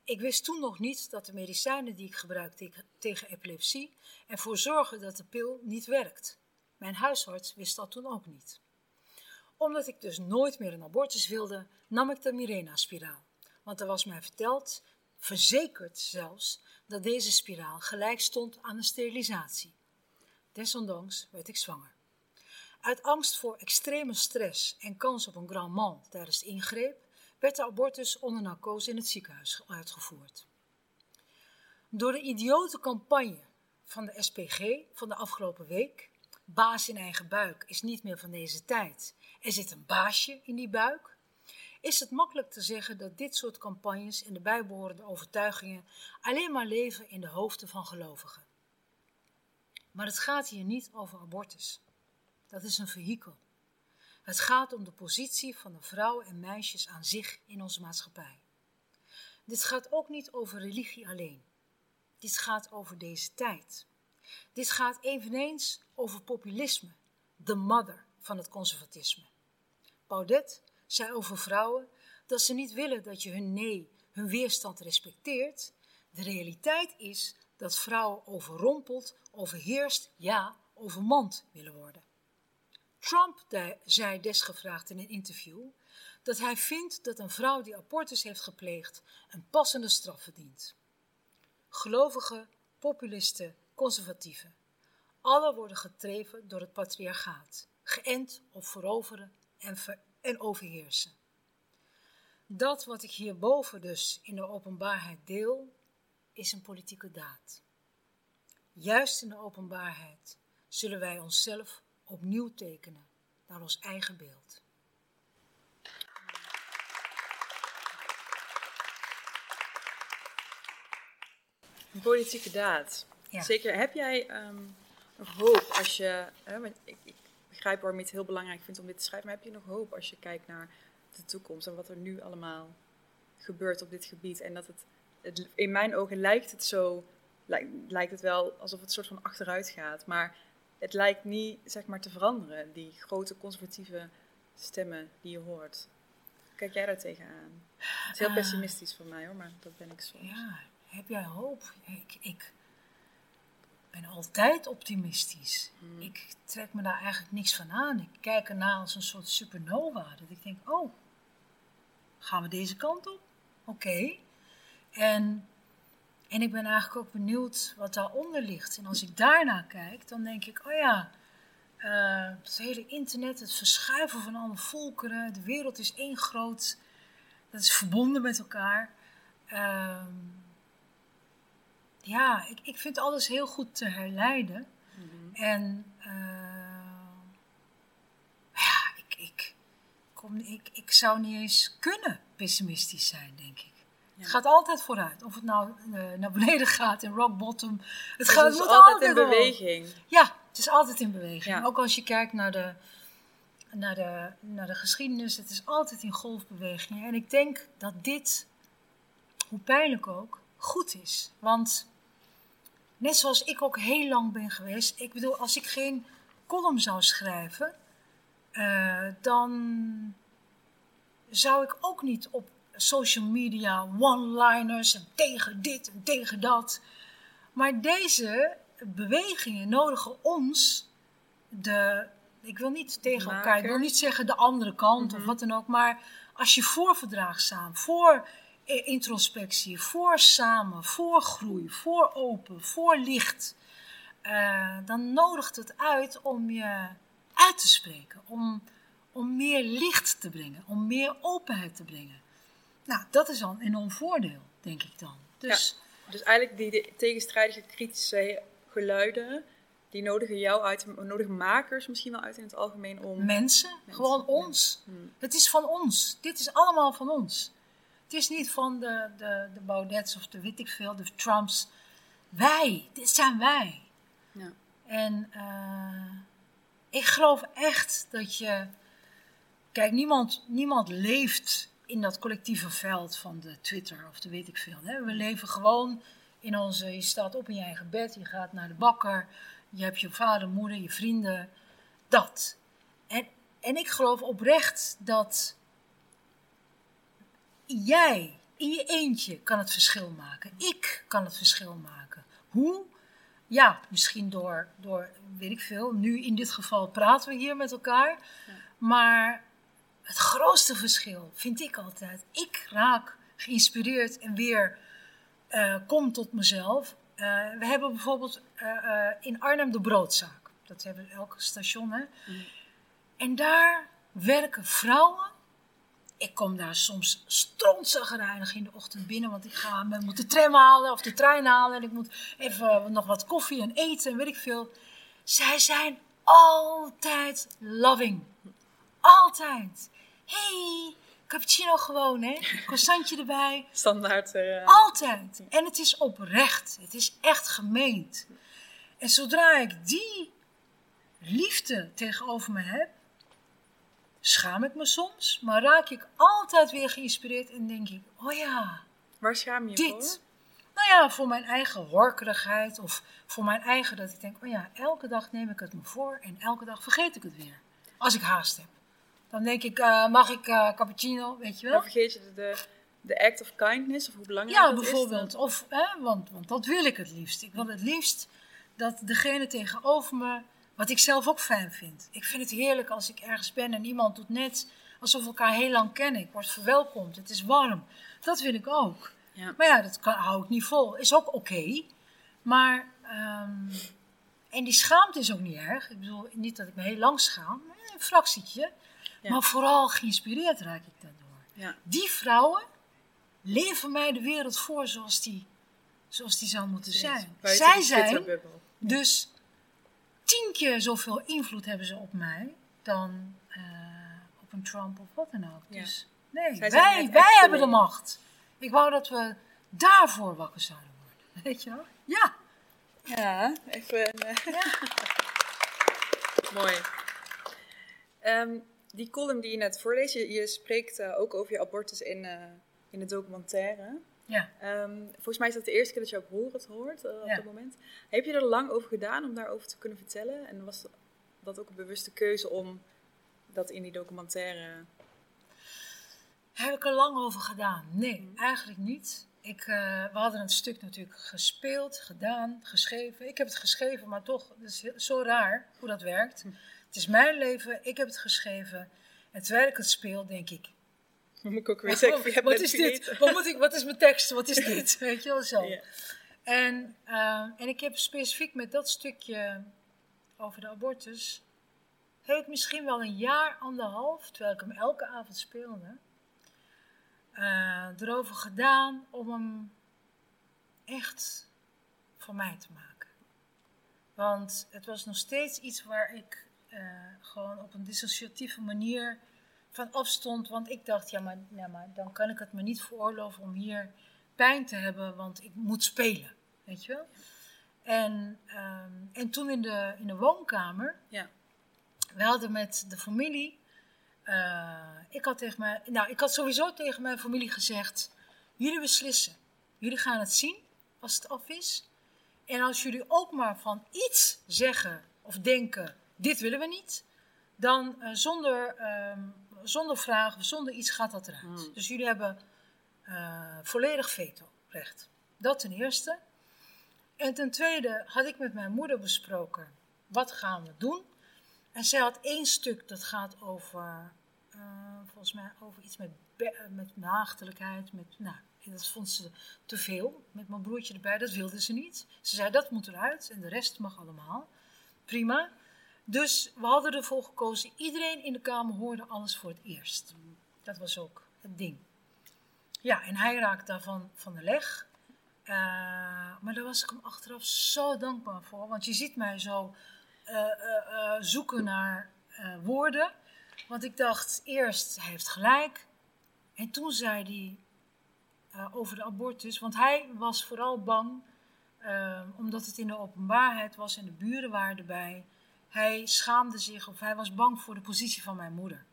Ik wist toen nog niet dat de medicijnen die ik gebruik tegen, tegen epilepsie ervoor zorgen dat de pil niet werkt. Mijn huisarts wist dat toen ook niet. Omdat ik dus nooit meer een abortus wilde, nam ik de Mirena-spiraal. Want er was mij verteld, verzekerd zelfs, dat deze spiraal gelijk stond aan een sterilisatie. Desondanks werd ik zwanger. Uit angst voor extreme stress en kans op een grand mal tijdens de ingreep werd de abortus onder narcose in het ziekenhuis uitgevoerd. Door de idiote campagne van de SPG van de afgelopen week, baas in eigen buik is niet meer van deze tijd, er zit een baasje in die buik, is het makkelijk te zeggen dat dit soort campagnes en de bijbehorende overtuigingen alleen maar leven in de hoofden van gelovigen. Maar het gaat hier niet over abortus. Dat is een vehikel. Het gaat om de positie van de vrouwen en meisjes aan zich in onze maatschappij. Dit gaat ook niet over religie alleen. Dit gaat over deze tijd. Dit gaat eveneens over populisme, de mother van het conservatisme. Baudet zei over vrouwen dat ze niet willen dat je hun nee, hun weerstand respecteert. De realiteit is dat vrouwen overrompeld, overheerst, ja, overmand willen worden. Trump zei desgevraagd in een interview dat hij vindt dat een vrouw die abortus heeft gepleegd een passende straf verdient. Gelovigen, populisten, conservatieven, alle worden getreven door het patriarchaat, geënt op veroveren en, en overheersen. Dat wat ik hierboven dus in de openbaarheid deel, is een politieke daad. Juist in de openbaarheid zullen wij onszelf opnieuw tekenen naar ons eigen beeld. Een politieke daad. Zeker. Heb jij um, nog hoop als je. ik, ik, begrijp waarom je het heel belangrijk vindt om dit te schrijven, maar heb je nog hoop als je kijkt naar de toekomst en wat er nu allemaal gebeurt op dit gebied? En dat het, het in mijn ogen lijkt het zo, lijkt het wel alsof het soort van achteruit gaat, maar het lijkt niet zeg maar te veranderen, die grote conservatieve stemmen die je hoort. Kijk jij daar tegenaan? Het is heel ah. pessimistisch van mij hoor, maar dat ben ik soms. Ja, heb jij hoop? Ik, ik ben altijd optimistisch. Hmm. Ik trek me daar eigenlijk niks van aan. Ik kijk ernaar als een soort supernova. Dat ik denk, oh, gaan we deze kant op? Oké. En, en ik ben eigenlijk ook benieuwd wat daaronder ligt. En als ik daarnaar kijk, dan denk ik, oh ja, uh, het hele internet, het verschuiven van alle volkeren, de wereld is één groot, dat is verbonden met elkaar. Uh, ja, ik, ik vind alles heel goed te herleiden. Mhm. En uh, ja, ik, ik, kom, ik, ik zou niet eens kunnen pessimistisch zijn, denk ik. Het gaat altijd vooruit. Of het nou uh, naar beneden gaat in rock bottom. Het, dus gaat, het moet altijd, altijd in beweging. Ja, het is altijd in beweging. Ook als je kijkt naar de, naar, de, naar de geschiedenis, het is altijd in golfbeweging. En ik denk dat dit, hoe pijnlijk ook, goed is. Want Net zoals ik ook heel lang ben geweest. Ik bedoel, als ik geen column zou schrijven, uh, dan zou ik ook niet op social media one-liners en tegen dit en tegen dat. Maar deze bewegingen nodigen ons, de, ik wil niet tegen elkaar, ik wil niet zeggen de andere kant of mhm. wat dan ook, maar als je voorverdraagzaam, voor introspectie, voor samen, voor groei, voor open, voor licht, uh, dan nodigt het uit om je uit te spreken, om, om meer licht te brengen, om meer openheid te brengen. Nou, dat is al een enorm voordeel, denk ik dan. Dus, dus eigenlijk die tegenstrijdige kritische geluiden, die nodigen jou uit, nodigen makers misschien wel uit in het algemeen om... Mensen, gewoon ons. Hmm. Het is van ons. Dit is allemaal van ons. Het is niet van de, de, de Baudets of de weet ik veel, de Trumps. Wij, dit zijn wij. Ja. En uh, ik geloof echt dat je. Kijk, niemand, niemand leeft in dat collectieve veld van de Twitter of de weet ik veel. Hè? We leven gewoon in onze. Je staat op in je eigen bed, je gaat naar de bakker, je hebt je vader, moeder, je vrienden. Dat. En, en ik geloof oprecht dat jij in je eentje kan het verschil maken. Ik kan het verschil maken. Hoe? Ja, misschien door, door, weet ik veel. Nu in dit geval praten we hier met elkaar. Maar het grootste verschil vind ik altijd. Ik raak geïnspireerd en weer uh, kom tot mezelf. Uh, we hebben bijvoorbeeld uh, in Arnhem de broodzaak. Dat hebben we elke station. Hè? Mm. En daar werken vrouwen ik kom daar soms strontzagrijnig in de ochtend binnen, want ik ga me, moet de tram halen of de trein halen en ik moet even nog wat koffie en eten en weet ik veel. Zij zijn altijd loving. Altijd. hey, cappuccino gewoon, hè? Croissantje erbij. Standaard. Uh... Altijd. En het is oprecht. Het is echt gemeend. En zodra ik die liefde tegenover me heb, schaam ik me soms, maar raak ik altijd weer geïnspireerd en denk ik, oh ja. Waar schaam je dit. voor? Nou ja, voor mijn eigen horkerigheid of voor mijn eigen dat ik denk, oh ja, elke dag neem ik het me voor en elke dag vergeet ik het weer. Als ik haast heb. Dan denk ik, uh, mag ik uh, cappuccino, weet je wel? Dan vergeet je de, de act of kindness of hoe belangrijk ja, bijvoorbeeld. Of, hè, want, want dat wil ik het liefst. Ik wil het liefst dat degene tegenover me Wat ik zelf ook fijn vind. Ik vind het heerlijk als ik ergens ben en iemand doet net alsof we elkaar heel lang kennen. Ik word verwelkomd, het is warm. Dat vind ik ook. Ja. Maar ja, dat kan, hou ik niet vol. Is ook oké. Maar, ehm, en die schaamte is ook niet erg. Ik bedoel, niet dat ik me heel lang schaam, een fractietje. Ja. Maar vooral geïnspireerd raak ik daardoor. Ja. Die vrouwen leven mij de wereld voor zoals die, zoals die zou moeten zijn. Zij zijn dus tien keer zoveel invloed hebben ze op mij dan eh, op een Trump of wat dan ook. Ja. Dus nee, Zij wij, wij hebben de macht. Ik wou dat we daarvoor wakker zouden worden. Weet je wel? Ja. Ja, even. eh, Mooi. Ehm, die column die je net voorleest, je, je spreekt eh, ook over je abortus in, in de documentaire. Ja. Ehm, volgens mij is dat de eerste keer dat jouw broer het hoort eh, op Ja. dat moment. Heb je er lang over gedaan om daarover te kunnen vertellen? En was dat ook een bewuste keuze om dat in die documentaire. Heb ik er lang over gedaan? Nee, eigenlijk niet. Ik, eh, we hadden het stuk natuurlijk gespeeld, gedaan, geschreven. Ik heb het geschreven, maar toch, het is heel- zo raar hoe dat werkt. Het is mijn leven, ik heb het geschreven. En terwijl ik het speel, denk ik, Moet ik ook weer zeggen, wat is vergeten. dit? Wat, moet ik, wat is mijn tekst? Wat is dit? Weet je wel zo. En, eh, en ik heb specifiek met dat stukje over de abortus, heb ik misschien wel een jaar, anderhalf, terwijl ik hem elke avond speelde, eh, erover gedaan om hem echt voor mij te maken. Want het was nog steeds iets waar ik eh, gewoon op een dissociatieve manier van afstond. Want ik dacht, ja maar, ja, maar dan kan ik het me niet veroorloven om hier pijn te hebben, want ik moet spelen. Weet je wel? En, ehm, en toen in de, in de woonkamer, Ja. we hadden met de familie, eh, ik had tegen mij, nou ik had sowieso tegen mijn familie gezegd, jullie beslissen. Jullie gaan het zien als het af is. En als jullie ook maar van iets zeggen of denken, dit willen we niet, dan eh, zonder, ehm, zonder vraag of zonder iets gaat dat eruit. Hmm. Dus jullie hebben eh, volledig veto-recht. Dat ten eerste. En ten tweede had ik met mijn moeder besproken, wat gaan we doen? En zij had één stuk dat gaat over, eh, volgens mij over iets met, met maagdelijkheid. Met, nou, dat vond ze te veel, met mijn broertje erbij, dat wilde ze niet. Ze zei, dat moet eruit en de rest mag allemaal. Prima. Dus we hadden ervoor gekozen, iedereen in de kamer hoorde alles voor het eerst. Dat was ook het ding. Ja, en hij raakte daarvan van de leg. Eh, maar daar was ik hem achteraf zo dankbaar voor. Want je ziet mij zo eh, eh, zoeken naar woorden. Want ik dacht eerst, hij heeft gelijk. En toen zei hij over de abortus. Want hij was vooral bang, omdat het in de openbaarheid was en de buren waren erbij. Hij schaamde zich of hij was bang voor de positie van mijn moeder.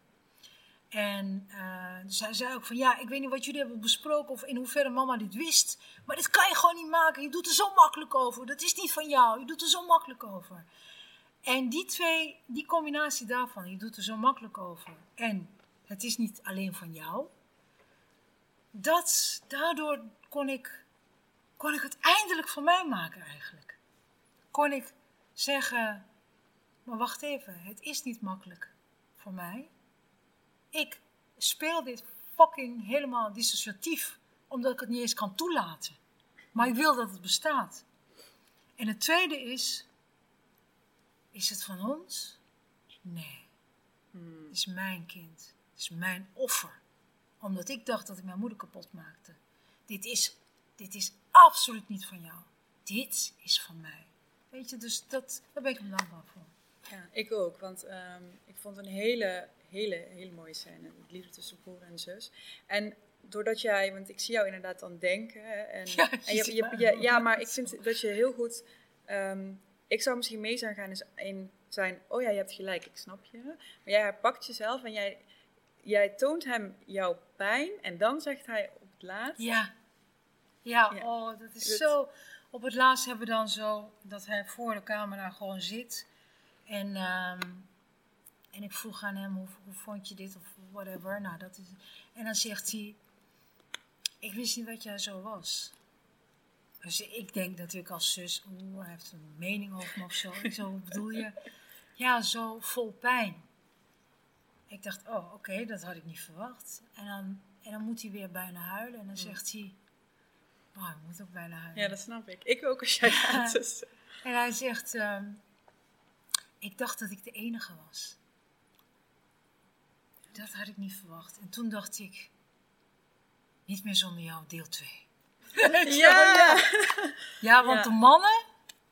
En eh, dus zei ook van ja, ik weet niet wat jullie hebben besproken of in hoeverre mama dit wist. Maar dit kan je gewoon niet maken. Je doet er zo makkelijk over. Dat is niet van jou. Je doet er zo makkelijk over. En die twee, die combinatie daarvan, je doet er zo makkelijk over. En het is niet alleen van jou. Dat, daardoor kon ik, kon ik het eindelijk van mij maken eigenlijk. Kon ik zeggen, maar wacht even, het is niet makkelijk voor mij. Ik speel dit fucking helemaal dissociatief, omdat ik het niet eens kan toelaten. Maar ik wil dat het bestaat. En het tweede is, is het van ons? Nee. Het is mijn kind. Het is mijn offer. Omdat ik dacht dat ik mijn moeder kapot maakte. Dit is, dit is absoluut niet van jou. Dit is van mij. Weet je, dus dat, daar ben ik hem dankbaar voor. Ja, ik ook. Want ehm, ik vond een hele, hele, hele mooie scène. Het liefde tussen broer en zus. En doordat jij, want ik zie jou inderdaad dan denken. hè, En, Ja, en je je, ja, maar ik vind dat je heel goed. ehm, ik zou misschien mee zijn gaan in- in zijn. Oh ja, je hebt gelijk, ik snap je. Maar jij herpakt jezelf en jij, jij toont hem jouw pijn. En dan zegt hij op het laatst. Ja. Ja, Ja. oh, dat is Dat- zo. Op het laatst hebben we dan zo dat hij voor de camera gewoon zit. En, ehm, en ik vroeg aan hem, hoe, hoe vond je dit of whatever. Nou, dat is, en dan zegt hij, ik wist niet dat jij zo was. Dus ik denk natuurlijk als zus, oeh, hij heeft een mening over me of zo. Ik zo, bedoel je? ja, zo vol pijn. Ik dacht, oh, oké, dat had ik niet verwacht. En dan, en dan moet hij weer bijna huilen. En dan zegt hij, oh, ik moet ook bijna huilen. Ja, dat snap ik. Ik ook als jij gaat. Dus. En hij zegt, ehm, ik dacht dat ik de enige was. Dat had ik niet verwacht. En toen dacht ik, niet meer zonder jou, deel 2. Ja, Ja, want Ja. de mannen,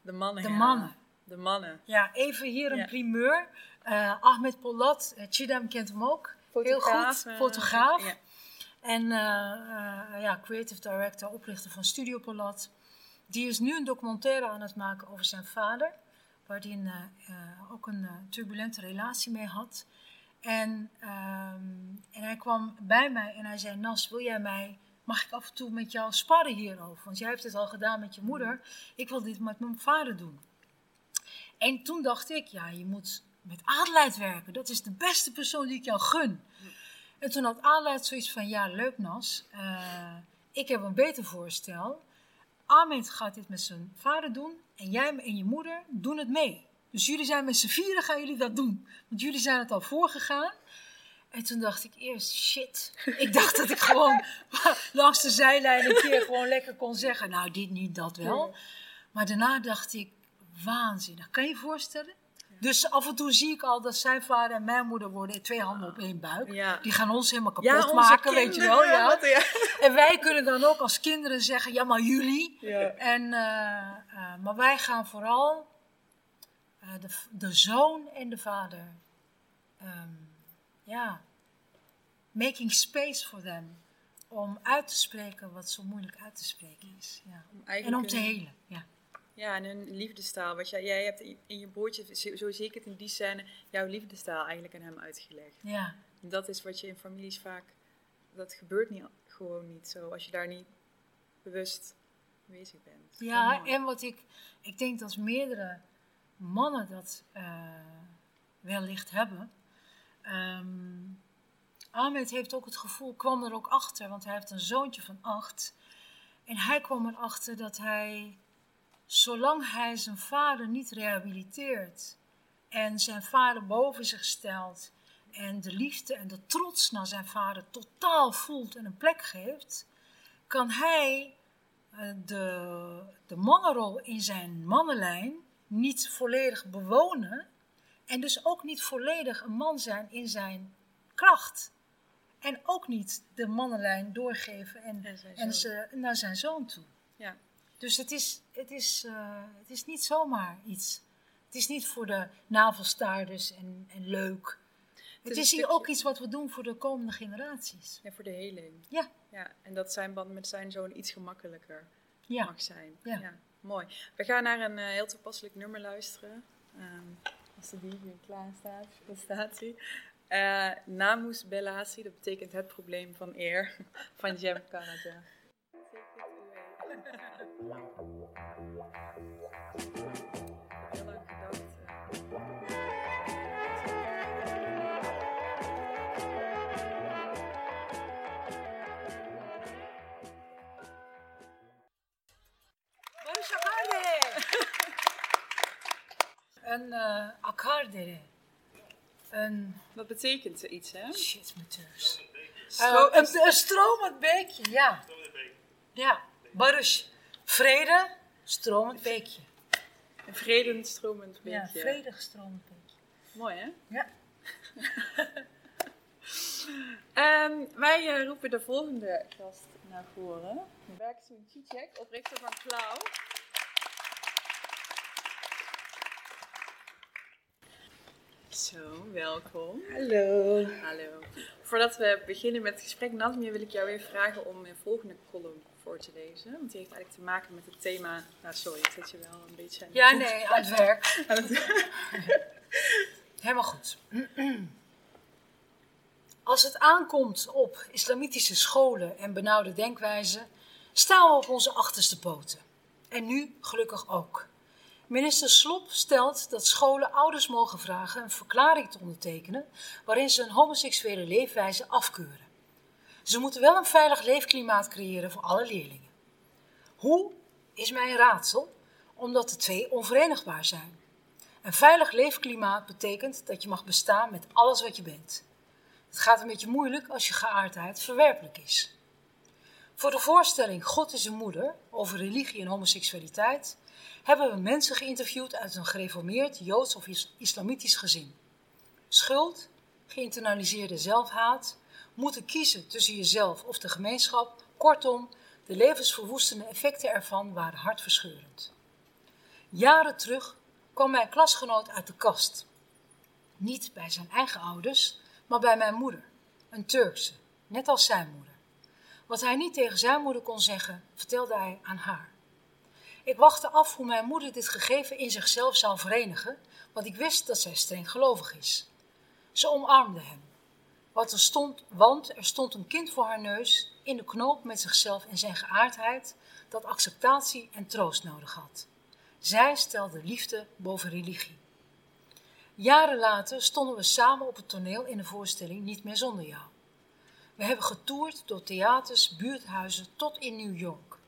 de mannen. de ja. mannen. De mannen. Ja, even hier een primeur. Eh, Ahmed Polat, uh, Chidam kent hem ook. Heel goed, fotograaf. ja. En eh, eh, ja, creative director, oprichter van Studio Polat. Die is nu een documentaire aan het maken over zijn vader. Waar hij eh, eh, ook een eh, turbulente relatie mee had. En, ehm, en hij kwam bij mij en hij zei: Nas, wil jij mij. Mag ik af en toe met jou sparren hierover? Want jij hebt het al gedaan met je moeder. Ik wil dit met mijn vader doen. En toen dacht ik: ja, je moet met Adelheid werken. Dat is de beste persoon die ik jou gun. En toen had Adelheid zoiets van: ja, leuk Nas. ik heb een beter voorstel. Ahmed gaat dit met zijn vader doen. En jij en je moeder doen het mee. Dus jullie zijn met z'n vieren, gaan jullie dat doen. Want jullie zijn het al voorgegaan. En toen dacht ik eerst, shit. Ik dacht dat ik gewoon langs de zijlijn een keer gewoon lekker kon zeggen. Nou, dit niet, dat wel. Maar daarna dacht ik, waanzinnig. Kan je je voorstellen? Dus af en toe zie ik al dat zijn vader en mijn moeder worden twee handen op één buik. Ja. Die gaan ons helemaal kapot maken, weet je wel. Ja. wat-. En wij kunnen dan ook als kinderen zeggen, ja maar jullie. En, eh, eh, maar wij gaan vooral eh, de, de zoon en de vader, ehm, ja, making space for them. Om uit te spreken wat zo moeilijk uit te spreken is. Ja. Om En om te helen. Ja. Ja, en hun liefdestaal. Wat jij, jij hebt in in je broertje, zo zo zie ik het in die scène, jouw liefdestaal eigenlijk aan hem uitgelegd. Ja. En dat is wat je in families vaak, dat gebeurt niet, gewoon niet zo, als je daar niet bewust bezig bent. Ja, en wat ik, ik denk dat meerdere mannen dat eh, wellicht hebben. Ehm Ahmed heeft ook het gevoel, kwam er ook achter, want hij heeft een zoontje van acht. En hij kwam erachter dat hij, zolang hij zijn vader niet rehabiliteert en zijn vader boven zich stelt en de liefde en de trots naar zijn vader totaal voelt en een plek geeft, kan hij eh, de, de mannenrol in zijn mannenlijn niet volledig bewonen en dus ook niet volledig een man zijn in zijn kracht. En ook niet de mannenlijn doorgeven en, En ze, naar zijn zoon toe. Ja. Dus het is, het, is, eh, het is niet zomaar iets. Het is niet voor de navelstaarders en, en leuk. Het, is hier ook iets wat we doen voor de komende generaties. ja, voor de heling. Ja. ja. En dat zijn band met zijn zoon iets gemakkelijker Ja. mag zijn. Ja. mooi. We gaan naar een eh, heel toepasselijk nummer luisteren. Ehm, als de DJ klaar staat, hij. Eh, Namus Bellatie, dat betekent het probleem van eer, van Jem Canada. Heel eh. Een uh, akardere. Een Dat betekent iets, hè? shit met teus. Stro- Eh, een, een stromend beekje, ja. Ja, Baruch. Vrede, stromend beekje. Een vredend stromend Ja, beetje. vredig stromend beekje. Mooi, hè? Ja. Ehm, wij eh, roepen de volgende gast naar voren. Berksoen Cicek, oprichter van Klauw. Zo, welkom. Hallo. Hallo. Voordat we beginnen met het gesprek, Nadmir, wil ik jou weer vragen om een volgende column voor te lezen. Want die heeft eigenlijk te maken met het thema... Nou, sorry, ik zet je wel een beetje aan Ja, nee, aan het werk. Aan het- Helemaal goed. Als het aankomt op islamitische scholen en benauwde denkwijzen, staan we op onze achterste poten. En nu gelukkig ook. Minister Slop stelt dat scholen ouders mogen vragen een verklaring te ondertekenen waarin ze een homoseksuele leefwijze afkeuren. Ze moeten wel een veilig leefklimaat creëren voor alle leerlingen. Hoe is mij een raadsel, omdat de twee onverenigbaar zijn. Een veilig leefklimaat betekent dat je mag bestaan met alles wat je bent. Het gaat een beetje moeilijk als je geaardheid verwerpelijk is. Voor de voorstelling God is een moeder over religie en homoseksualiteit hebben we mensen geïnterviewd uit een gereformeerd Joods of Islamitisch gezin. Schuld, geïnternaliseerde zelfhaat, moeten kiezen tussen jezelf of de gemeenschap, kortom, de levensverwoestende effecten ervan waren hartverscheurend. Jaren terug kwam mijn klasgenoot uit de kast. Niet bij zijn eigen ouders, maar bij mijn moeder, een Turkse, net als zijn moeder. Wat hij niet tegen zijn moeder kon zeggen, vertelde hij aan haar. Ik wachtte af hoe mijn moeder dit gegeven in zichzelf zou verenigen, want ik wist dat zij streng gelovig is. Ze omarmde hem. Wat er stond, want er stond een kind voor haar neus, in de knoop met zichzelf en zijn geaardheid, dat acceptatie en troost nodig had. Zij stelde liefde boven religie. Jaren later stonden we samen op het toneel in de voorstelling Niet meer zonder jou. We hebben getoerd door theaters, buurthuizen tot in New York.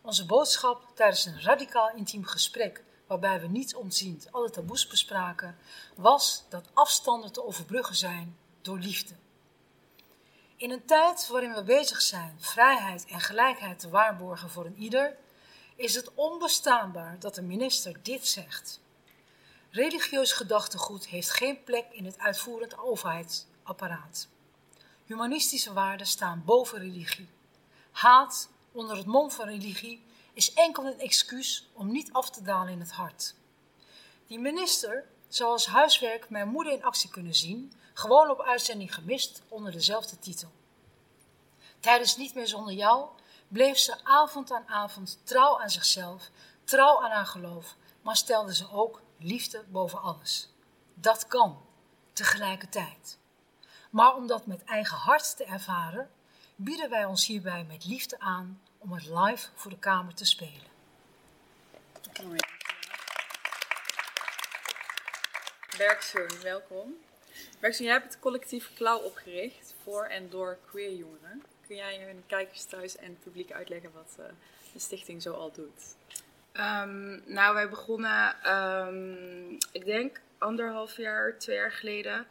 Onze boodschap tijdens een radicaal intiem gesprek, waarbij we niet ontziend alle taboes bespraken, was dat afstanden te overbruggen zijn door liefde. In een tijd waarin we bezig zijn vrijheid en gelijkheid te waarborgen voor een ieder, is het onbestaanbaar dat de minister dit zegt. Religieus gedachtegoed heeft geen plek in het uitvoerend overheidsapparaat. Humanistische waarden staan boven religie. Haat onder het mom van religie is enkel een excuus om niet af te dalen in het hart. Die minister zou als huiswerk mijn moeder in actie kunnen zien, gewoon op uitzending gemist onder dezelfde titel. Tijdens Niet meer zonder jou bleef ze avond aan avond trouw aan zichzelf, trouw aan haar geloof, maar stelde ze ook liefde boven alles. Dat kan, tegelijkertijd. Maar om dat met eigen hart te ervaren, bieden wij ons hierbij met liefde aan om het live voor de Kamer te spelen. Bergzoon, welkom. Bergzoon, jij hebt het collectief Klauw opgericht voor en door queer jongeren. Kun jij hun kijkers thuis en het publiek uitleggen wat uh, de stichting zo al doet? Um, nou, wij begonnen, um, ik denk anderhalf jaar, twee jaar geleden,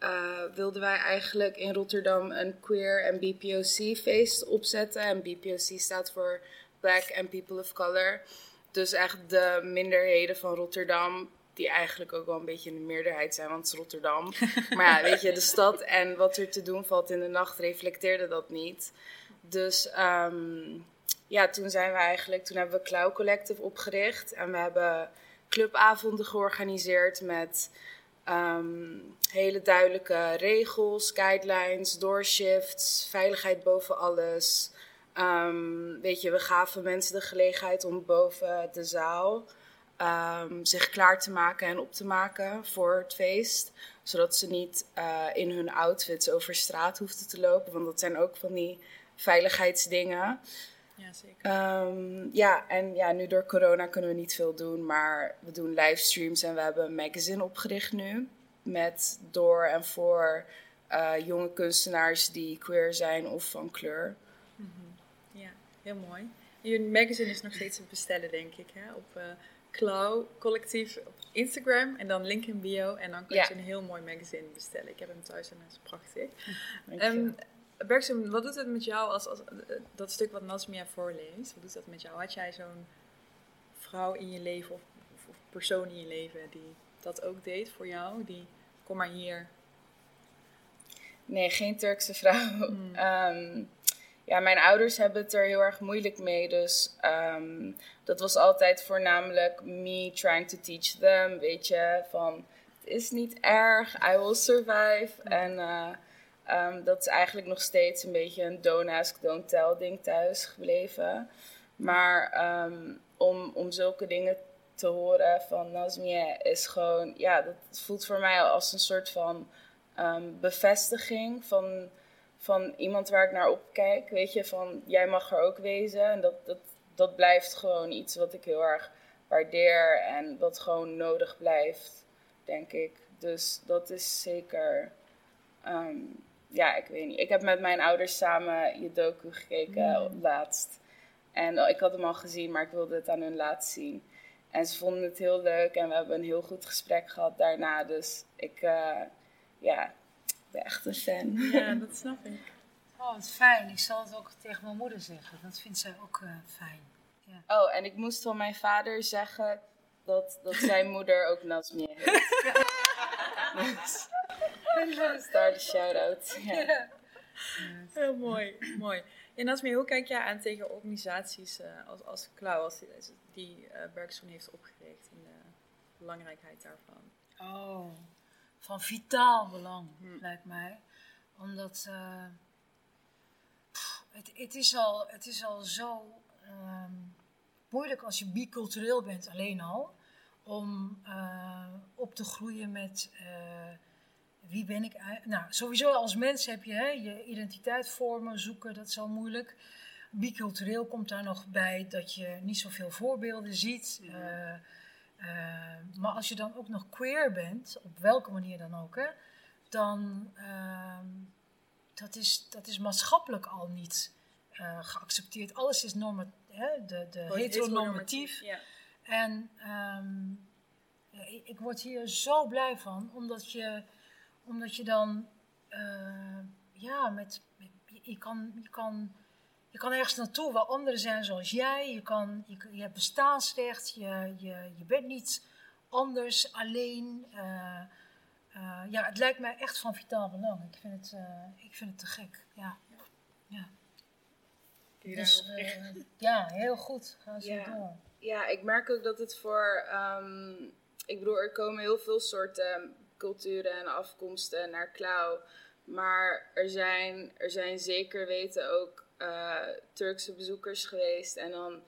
uh, wilden wij eigenlijk in Rotterdam een queer en BPOC feest opzetten. En BPOC staat voor Black and People of Color. Dus echt de minderheden van Rotterdam, die eigenlijk ook wel een beetje in de meerderheid zijn, want het is Rotterdam. maar ja, weet je, de stad en wat er te doen valt in de nacht reflecteerde dat niet. Dus um, ja, toen zijn we eigenlijk, toen hebben we Cloud Collective opgericht. En we hebben clubavonden georganiseerd met um, hele duidelijke regels, guidelines, doorshifts, veiligheid boven alles. Um, weet je, we gaven mensen de gelegenheid om boven de zaal um, zich klaar te maken en op te maken voor het feest. Zodat ze niet uh, in hun outfits over straat hoefden te lopen. Want dat zijn ook van die veiligheidsdingen. Ja, zeker. Um, ja, en ja, nu door corona kunnen we niet veel doen, maar we doen livestreams en we hebben een magazine opgericht nu. Met door en voor uh, jonge kunstenaars die queer zijn of van kleur. Mm -hmm. Ja, heel mooi. Je magazine is nog steeds te bestellen, denk ik, hè? op uh, Klauw Collectief op Instagram en dan link in bio. En dan kun je een heel mooi magazine bestellen. Ik heb hem thuis en dat is prachtig. Um, Bergsom, wat doet het met jou als, als dat stuk wat Nasmia voorleest? Wat doet dat met jou? Had jij zo'n vrouw in je leven of, of, of, persoon in je leven die dat ook deed voor jou? Die, kom maar hier. Nee, geen Turkse vrouw. Hmm. Um, ja, mijn ouders hebben het er heel erg moeilijk mee. Dus um, dat was altijd voornamelijk me trying to teach them. Weet je, van het is niet erg, I will survive. Hmm. En uh, Um, dat is eigenlijk nog steeds een beetje een don't ask, don't tell ding thuis gebleven. Maar um, om, om zulke dingen te horen van Nazmie is gewoon, ja, dat voelt voor mij als een soort van bevestiging van, van iemand waar ik naar opkijk. Weet je, van jij mag er ook wezen. En dat, dat, dat blijft gewoon iets wat ik heel erg waardeer en wat gewoon nodig blijft, denk ik. Dus dat is zeker. Um, ja, ik weet niet. Ik heb met mijn ouders samen je docu gekeken mm. laatst. En oh, ik had hem al gezien, maar ik wilde het aan hun laten zien. En ze vonden het heel leuk en we hebben een heel goed gesprek gehad daarna. Dus ik, uh, ja, ben echt een fan. Ja, dat snap ik. Oh, wat fijn. Ik zal het ook tegen mijn moeder zeggen. Dat vindt zij ook uh, fijn. Ja. Oh, en ik moest van mijn vader zeggen dat, dat zijn moeder ook Nasmi heet. dus daar de shout-out. Ja. Heel mooi, mooi. En Nasmi, hoe kijk jij aan tegen organisaties uh, als, als Klauw, die, die uh, Bergson heeft opgericht en de belangrijkheid daarvan? Oh, van vitaal belang, hm. lijkt mij. Omdat uh, pff, het, het, is al, het is al zo um, moeilijk als je bicultureel bent, alleen al, om op te groeien met wie ben ik eigenlijk? Nou, sowieso als mens heb je hè, je identiteit vormen, zoeken, dat is al moeilijk. Bicultureel komt daar nog bij dat je niet zoveel voorbeelden ziet. Uh, uh, maar als je dan ook nog queer bent, op welke manier dan ook, hè, dan uh, dat is dat is maatschappelijk al niet uh, geaccepteerd. Alles is norma hè, de, de heteronormatief. Ja. En um, ik word hier zo blij van, omdat je omdat je dan, uh, ja, met, je, kan, je, kan, je kan ergens naartoe waar anderen zijn zoals jij. Je, kan, je, je hebt bestaansrecht, je, je, je bent niet anders, alleen. Uh, uh, ja, het lijkt mij echt van vitaal belang. Ik vind het, ik vind het te gek, ja. ja. Dus, ja, heel goed. Ga zo ja. door. Ja, ik merk ook dat het voor... Um, ik bedoel, er komen heel veel soorten culturen en afkomsten naar Klauw. Maar er zijn, er zijn zeker weten ook uh, Turkse bezoekers geweest. En dan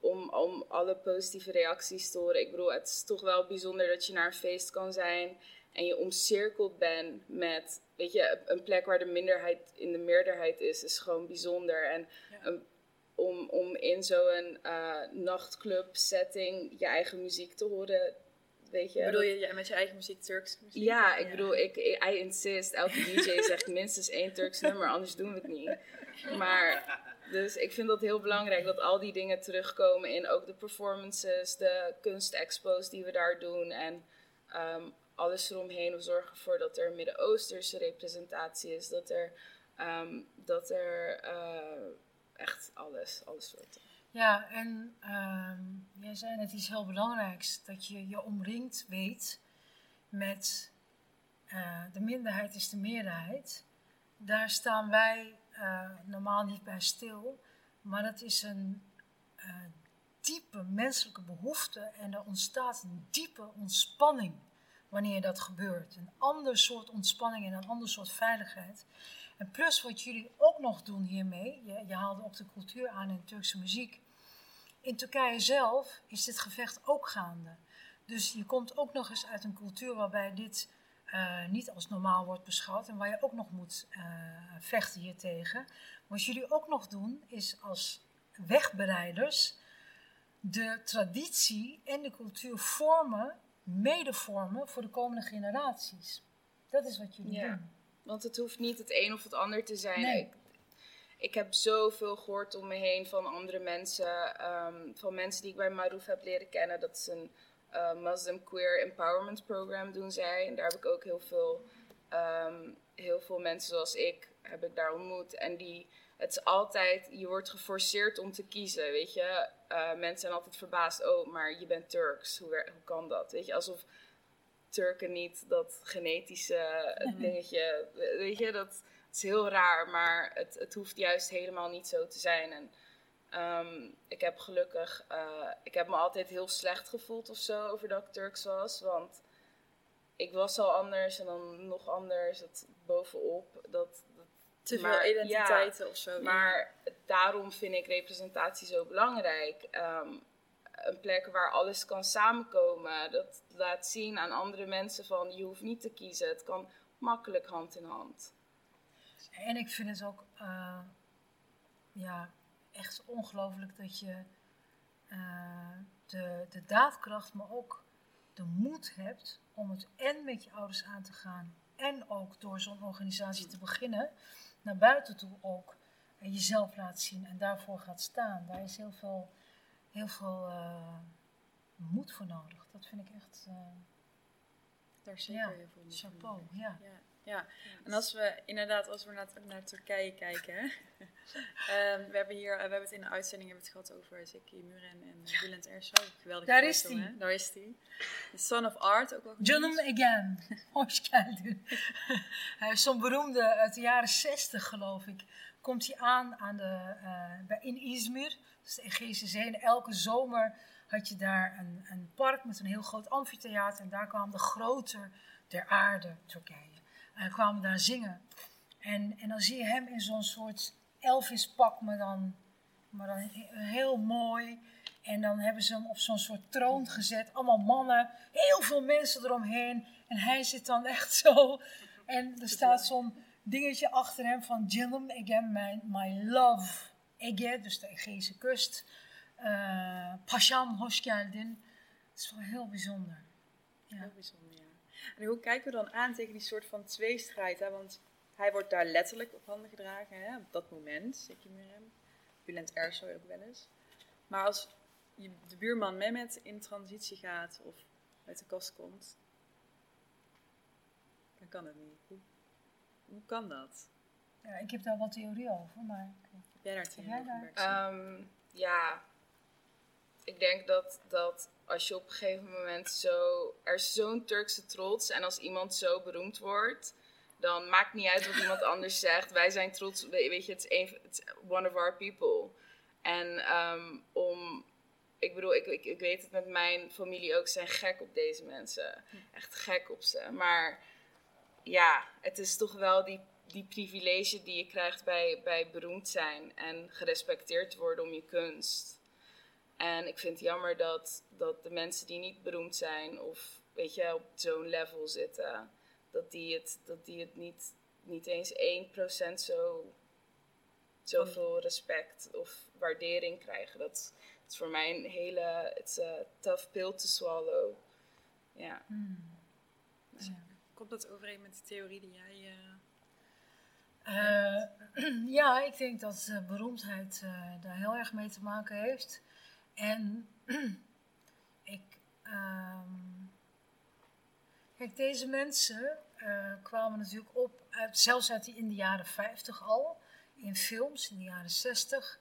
om, om alle positieve reacties te horen. Ik bedoel, het is toch wel bijzonder dat je naar een feest kan zijn en je omcirkeld bent met, weet je, een plek waar de minderheid in de meerderheid is, is gewoon bijzonder. En om, om in zo'n uh, nachtclub setting je eigen muziek te horen, Weet je, bedoel je ja, met je eigen muziek Turks muziek? Ja, ik bedoel, ik, ik, I insist. Elke DJ zegt minstens één Turks nummer, anders doen we het niet. Maar, dus ik vind dat heel belangrijk dat al die dingen terugkomen in ook de performances, de kunstexpo's die we daar doen en um, alles eromheen. We zorgen ervoor dat er Midden-Oosterse representatie is, dat er, um, dat er uh, echt alles, alles soorten. Ja, en uh, jij zei net iets heel belangrijks, dat je je omringt weet met uh, de minderheid is de meerderheid. Daar staan wij uh, normaal niet bij stil, maar dat is een uh, diepe menselijke behoefte en er ontstaat een diepe ontspanning wanneer dat gebeurt. Een ander soort ontspanning en een ander soort veiligheid. En plus wat jullie ook nog doen hiermee, je, je haalde ook de cultuur aan in Turkse muziek in Turkije zelf is dit gevecht ook gaande. Dus je komt ook nog eens uit een cultuur waarbij dit uh, niet als normaal wordt beschouwd en waar je ook nog moet uh, vechten hiertegen. Wat jullie ook nog doen is als wegbereiders de traditie en de cultuur vormen, mede vormen voor de komende generaties. Dat is wat jullie ja, doen. Want het hoeft niet het een of het ander te zijn. Nee ik heb zoveel gehoord om me heen van andere mensen. Um, van mensen die ik bij Maruf heb leren kennen. Dat is een Muslim Queer Empowerment Program doen zij. En daar heb ik ook heel veel, um, heel veel mensen zoals ik heb ik daar ontmoet. En die, het is altijd, je wordt geforceerd om te kiezen, weet je. Uh, mensen zijn altijd verbaasd, oh, maar je bent Turks, hoe, hoe kan dat? Weet je, alsof Turken niet dat genetische dingetje, weet je, dat is heel raar, maar het, het hoeft juist helemaal niet zo te zijn. En um, ik heb gelukkig, uh, ik heb me altijd heel slecht gevoeld of zo over dat ik Turks was. Want ik was al anders en dan nog anders, dat bovenop. Dat, dat te veel identiteiten ja, of zo. Maar daarom vind ik representatie zo belangrijk. Um, een plek waar alles kan samenkomen. Dat laat zien aan andere mensen van je hoeft niet te kiezen. Het kan makkelijk hand in hand. En ik vind het ook uh, ja, echt ongelooflijk dat je uh, de, de daadkracht, maar ook de moed hebt om het en met je ouders aan te gaan en ook door zo'n organisatie te beginnen, naar buiten toe ook en jezelf laat zien en daarvoor gaat staan. Daar is heel veel, heel veel uh, moed voor nodig. Dat vind ik echt, uh, daar zeker ja, heel veel chapeau. Ja, ja. En als we inderdaad, als we naar, naar Turkije kijken, hè. Ehm, we hebben hier, uh, we hebben het in de uitzending hebben het gehad over Zeki Muren en uh, Bülent Ersoy. Geweldig. Daar is. Hè? Daar is die. The Son of Art ook wel. Canım again. Hoş geldin. Hij is zo'n beroemde uit de jaren 60 geloof ik. Komt hij aan, aan de, uh, bij, in Izmir, is de Egeïsche Zee. En elke zomer had je daar een, een park met een heel groot amfitheater. En daar kwam de groter der aarde, Turkije. En kwamen daar zingen. En, en dan zie je hem in zo'n soort Elvis-pak, maar dan, maar dan heel mooi. En dan hebben ze hem op zo'n soort troon gezet. Allemaal mannen, heel veel mensen eromheen. En hij zit dan echt zo. En er staat zo'n dingetje achter hem van Jillem, again, my, my love. Ege, dus de Egeïsche kust. Uh, Pasham, hoş geldin. Het is wel heel bijzonder. Ja. Heel bijzonder, ja. En hoe kijken we dan aan tegen die soort van tweestrijd? Hè? Want hij wordt daar letterlijk op handen gedragen, hè? op dat moment, Zeki Muren. Bülent Ersoy ook wel eens. Maar als je, de buurman Mehmet in transitie gaat of uit de kast komt, dan kan het niet. Hoe, hoe kan dat? Ja, ik heb daar wat theorie over, maar... Heb jij daar theorie over? Um, ja, ik denk dat, dat als je op een gegeven moment zo... Er is zo'n Turkse trots en als iemand zo beroemd wordt... Dan maakt niet uit wat iemand anders zegt. Wij zijn trots, weet je, het is one of our people. En um, om ik bedoel, ik, ik, ik weet het met mijn familie ook, zijn gek op deze mensen. Echt gek op ze. Maar ja, het is toch wel die, die privilege die je krijgt bij, bij beroemd zijn en gerespecteerd worden om je kunst. En ik vind het jammer dat, dat de mensen die niet beroemd zijn of weet je, op zo'n level zitten, dat die het, dat die het niet, niet eens 1% zo, zoveel respect of waardering krijgen. Dat, het is voor mij een hele it's a tough pill to swallow. Ja. Hmm. Dus, komt dat overeen met de theorie die jij... Uh, ja, ik denk dat uh, beroemdheid uh, daar heel erg mee te maken heeft. En ik... Um, kijk, deze mensen kwamen natuurlijk op, zelfs uit die, in de jaren 50 al, in films, in de jaren 60...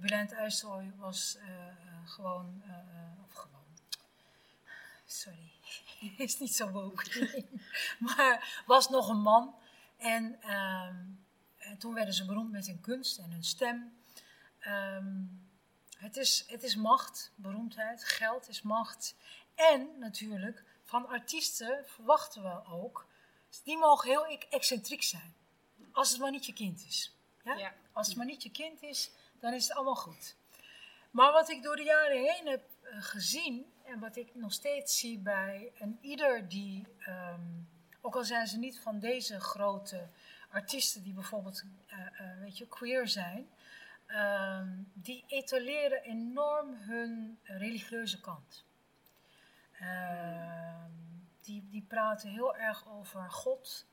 Bülent Ersoy was uh, uh, gewoon, uh, of gewoon, sorry, is niet zo woke, maar was nog een man. En, en, toen werden ze beroemd met hun kunst en hun stem. Um, het, is, het is macht, beroemdheid, geld is macht. En natuurlijk, van artiesten verwachten we ook, die mogen heel excentriek zijn. Als het maar niet je kind is. Ja? ja. Als het maar niet je kind is, dan is het allemaal goed. Maar wat ik door de jaren heen heb uh, gezien en wat ik nog steeds zie bij een ieder die, um, ook al zijn ze niet van deze grote artiesten die bijvoorbeeld, uh, uh, weet je, queer zijn, um, die etaleren enorm hun religieuze kant. die, die praten heel erg over God.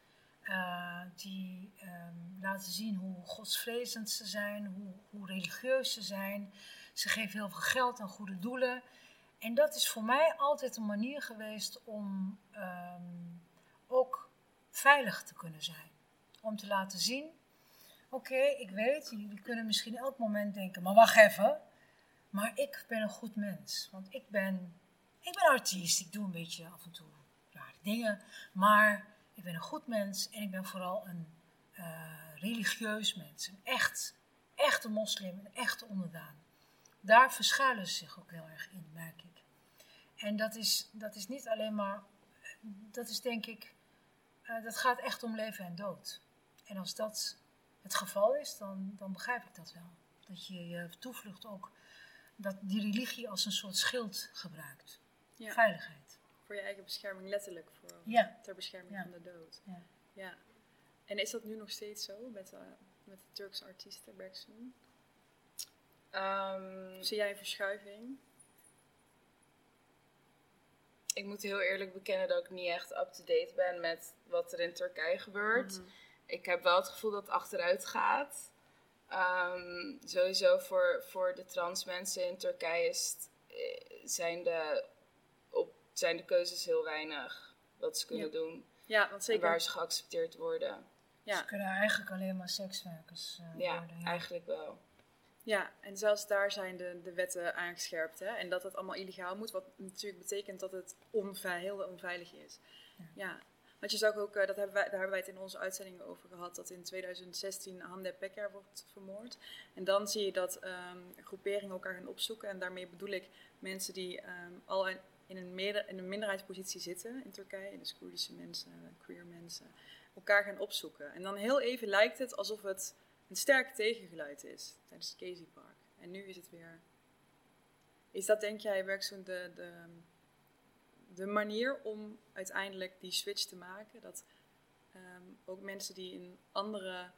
Uh, die um, laten zien hoe godsvrezend ze zijn, hoe, hoe, religieus ze zijn. Ze geven heel veel geld aan goede doelen. En dat is voor mij altijd een manier geweest om ook veilig te kunnen zijn. Om te laten zien, oké, ik weet, jullie kunnen misschien elk moment denken, maar wacht even. Maar ik ben een goed mens, want ik ben, ik ben artiest, ik doe een beetje af en toe rare dingen, maar ik ben een goed mens en ik ben vooral een uh, religieus mens. Een echt, echte moslim, een echte onderdaan. Daar verschuilen ze zich ook heel erg in, merk ik. En dat is, dat is niet alleen maar, dat is denk ik, uh, dat gaat echt om leven en dood. En als dat het geval is, dan, dan begrijp ik dat wel. Dat je je toevlucht ook, dat die religie als een soort schild gebruikt. Ja. Veiligheid. Voor je eigen bescherming, letterlijk voor, ja. ter bescherming ja. van de dood. Ja. ja. En is dat nu nog steeds zo met, uh, met de Turkse artiesten Bergson? Um, Zie jij een verschuiving? Ik moet heel eerlijk bekennen dat ik niet echt up-to-date ben met wat er in Turkije gebeurt. Mhm. Ik heb wel het gevoel dat het achteruit gaat. Um, sowieso voor, voor de trans mensen in Turkije is, zijn de zijn de keuzes heel weinig wat ze kunnen doen. Ja, want En zeker. waar ze geaccepteerd worden. Ja. Ze kunnen eigenlijk alleen maar sekswerkers eh, Ja, worden. eigenlijk wel. Ja, en zelfs daar zijn de, de wetten aangescherpt. Hè? En dat het allemaal illegaal moet, wat natuurlijk betekent dat het heel onveilig is. Ja. Want je zag ook, eh, dat hebben wij, daar hebben wij het in onze uitzendingen over gehad, dat in 2016 Hande Pekker wordt vermoord. En dan zie je dat ehm, groeperingen elkaar gaan opzoeken. En daarmee bedoel ik mensen die ehm, al in, een in een minderheidspositie zitten in Turkije, dus Koerdische mensen, queer mensen, elkaar gaan opzoeken. En dan heel even lijkt het alsof het een sterk tegengeluid is tijdens het Casey Park. En nu is het weer. Is dat, denk jij, werkzaam de, de, de manier om uiteindelijk die switch te maken? Dat ehm, ook mensen die in andere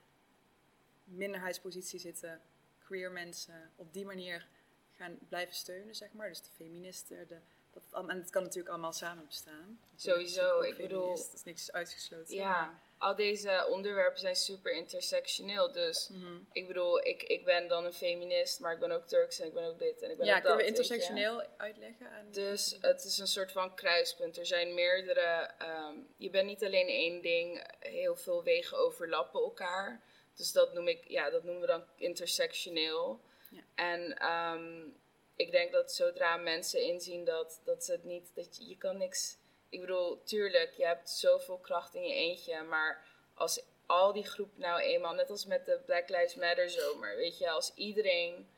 minderheidspositie zitten, queer mensen, op die manier gaan blijven steunen, zeg maar. Dus de feministen, de, dat en het kan natuurlijk allemaal samen bestaan. Sowieso, ik bedoel- Dat is niks uitgesloten. Ja, al deze onderwerpen zijn super intersectioneel. Dus Mhm. ik bedoel, ik, ik ben dan een feminist, maar ik ben ook Turks en ik ben ook dit en ik ben Ja, ook dat. kunnen we intersectioneel uitleggen? aan- Dus het is een soort van kruispunt. Er zijn meerdere. ehm, je bent niet alleen één ding. Heel veel wegen overlappen elkaar. Dus dat noem ik, ja, dat noemen we dan intersectioneel. Ja. En ehm, ik denk dat zodra mensen inzien dat, dat ze het niet, dat je, je kan niks. Ik bedoel, tuurlijk, je hebt zoveel kracht in je eentje, maar als al die groep nou eenmaal, net als met de Black Lives Matter zomer, weet je, als iedereen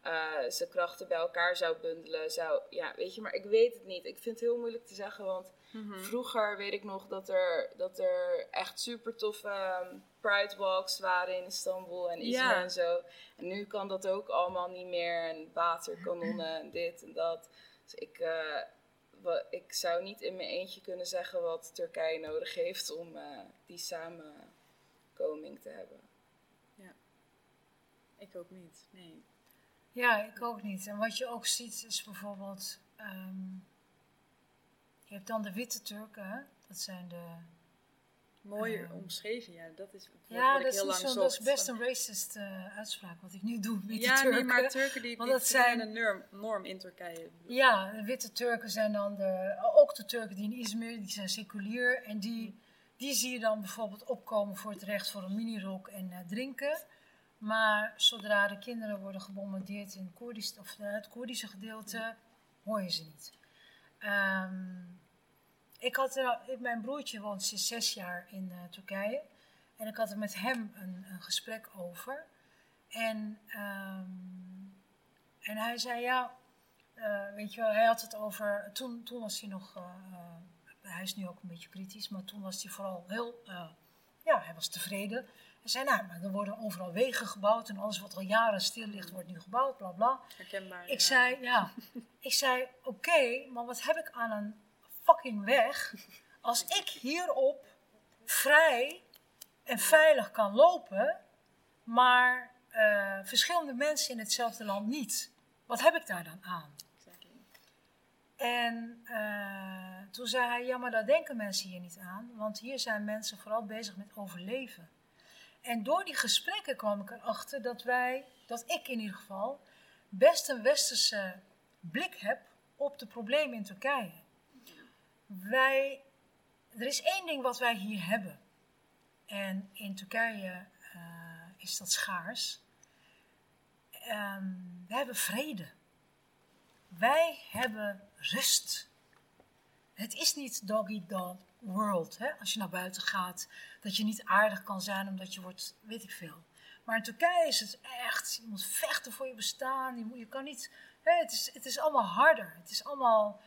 eh, zijn krachten bij elkaar zou bundelen, zou, ja, weet je, maar ik weet het niet. Ik vind het heel moeilijk te zeggen, want Mhm. vroeger weet ik nog dat er, dat er echt super toffe ehm, Pride Walks waren in Istanbul en Izmir en zo. En nu kan dat ook allemaal niet meer en waterkanonnen en dit en dat. Dus ik, eh, ik zou niet in mijn eentje kunnen zeggen wat Turkije nodig heeft om eh, die samenkoming te hebben. Ik ook niet, nee. Ja, ik ook niet. En wat je ook ziet is bijvoorbeeld. ehm, je hebt dan de witte Turken, dat zijn de. Mooi Ehm. omschreven, ja. Dat is wat, Ja, dat is, lang zo, dat is best een racist eh, uitspraak wat ik nu doe. Witte Ja, Turken. nee, maar Turken die, Want dat zijn zijn- een norm, norm in Turkije. Ja, de witte Turken zijn dan de, ook de Turken die in Izmir, die zijn seculier. En die, die zie je dan bijvoorbeeld opkomen voor het recht voor een minirok en eh, drinken. Maar zodra de kinderen worden gebombardeerd in Koerdisch, of, eh, het Koerdische gedeelte, hoor je ze niet. Ehm, ik had er, mijn broertje woont sinds zes jaar in eh, Turkije. En ik had er met hem een, een gesprek over. En, ehm, en hij zei, ja, eh, weet je wel, hij had het over. Toen, toen was hij nog. eh, eh, hij is nu ook een beetje kritisch, maar toen was hij vooral heel. eh, ja, hij was tevreden. Hij zei: Nou, maar er worden overal wegen gebouwd en alles wat al jaren stil ligt, wordt nu gebouwd, bla bla. Herkenbaar. Ik ja. zei: Ja, ik zei: Oké, maar wat heb ik aan een fucking weg als ik hierop vrij en veilig kan lopen, maar eh, verschillende mensen in hetzelfde land niet? Wat heb ik daar dan aan? Exactly. En eh, toen zei hij, ja, maar daar denken mensen hier niet aan, want hier zijn mensen vooral bezig met overleven. En door die gesprekken kwam ik erachter dat wij, dat ik in ieder geval, best een westerse blik heb op de problemen in Turkije. Wij, er is één ding wat wij hier hebben. En in Turkije eh, is dat schaars. Ehm, we hebben vrede. Wij hebben rust. Het is niet doggy dog world. Hè? Als je naar buiten gaat, dat je niet aardig kan zijn omdat je wordt, weet ik veel. Maar in Turkije is het echt, je moet vechten voor je bestaan. Je, moet, je kan niet, hè, het, is, het is allemaal harder. Het is allemaal,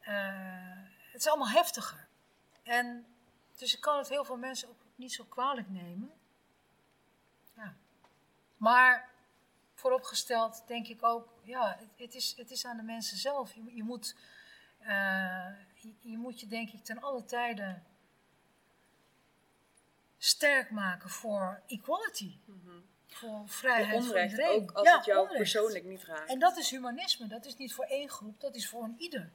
eh, het is allemaal heftiger. En dus ik kan het heel veel mensen ook niet zo kwalijk nemen. Ja. Maar vooropgesteld denk ik ook, ja, het, het, is, het is aan de mensen zelf. Je, je, moet, eh, je, je moet je denk ik ten alle tijden sterk maken voor equality. Voor vrijheid voor Onrecht, iedereen. ook als Ja, het jou onrecht. persoonlijk niet raakt. En dat is humanisme. Dat is niet voor één groep, dat is voor een ieder.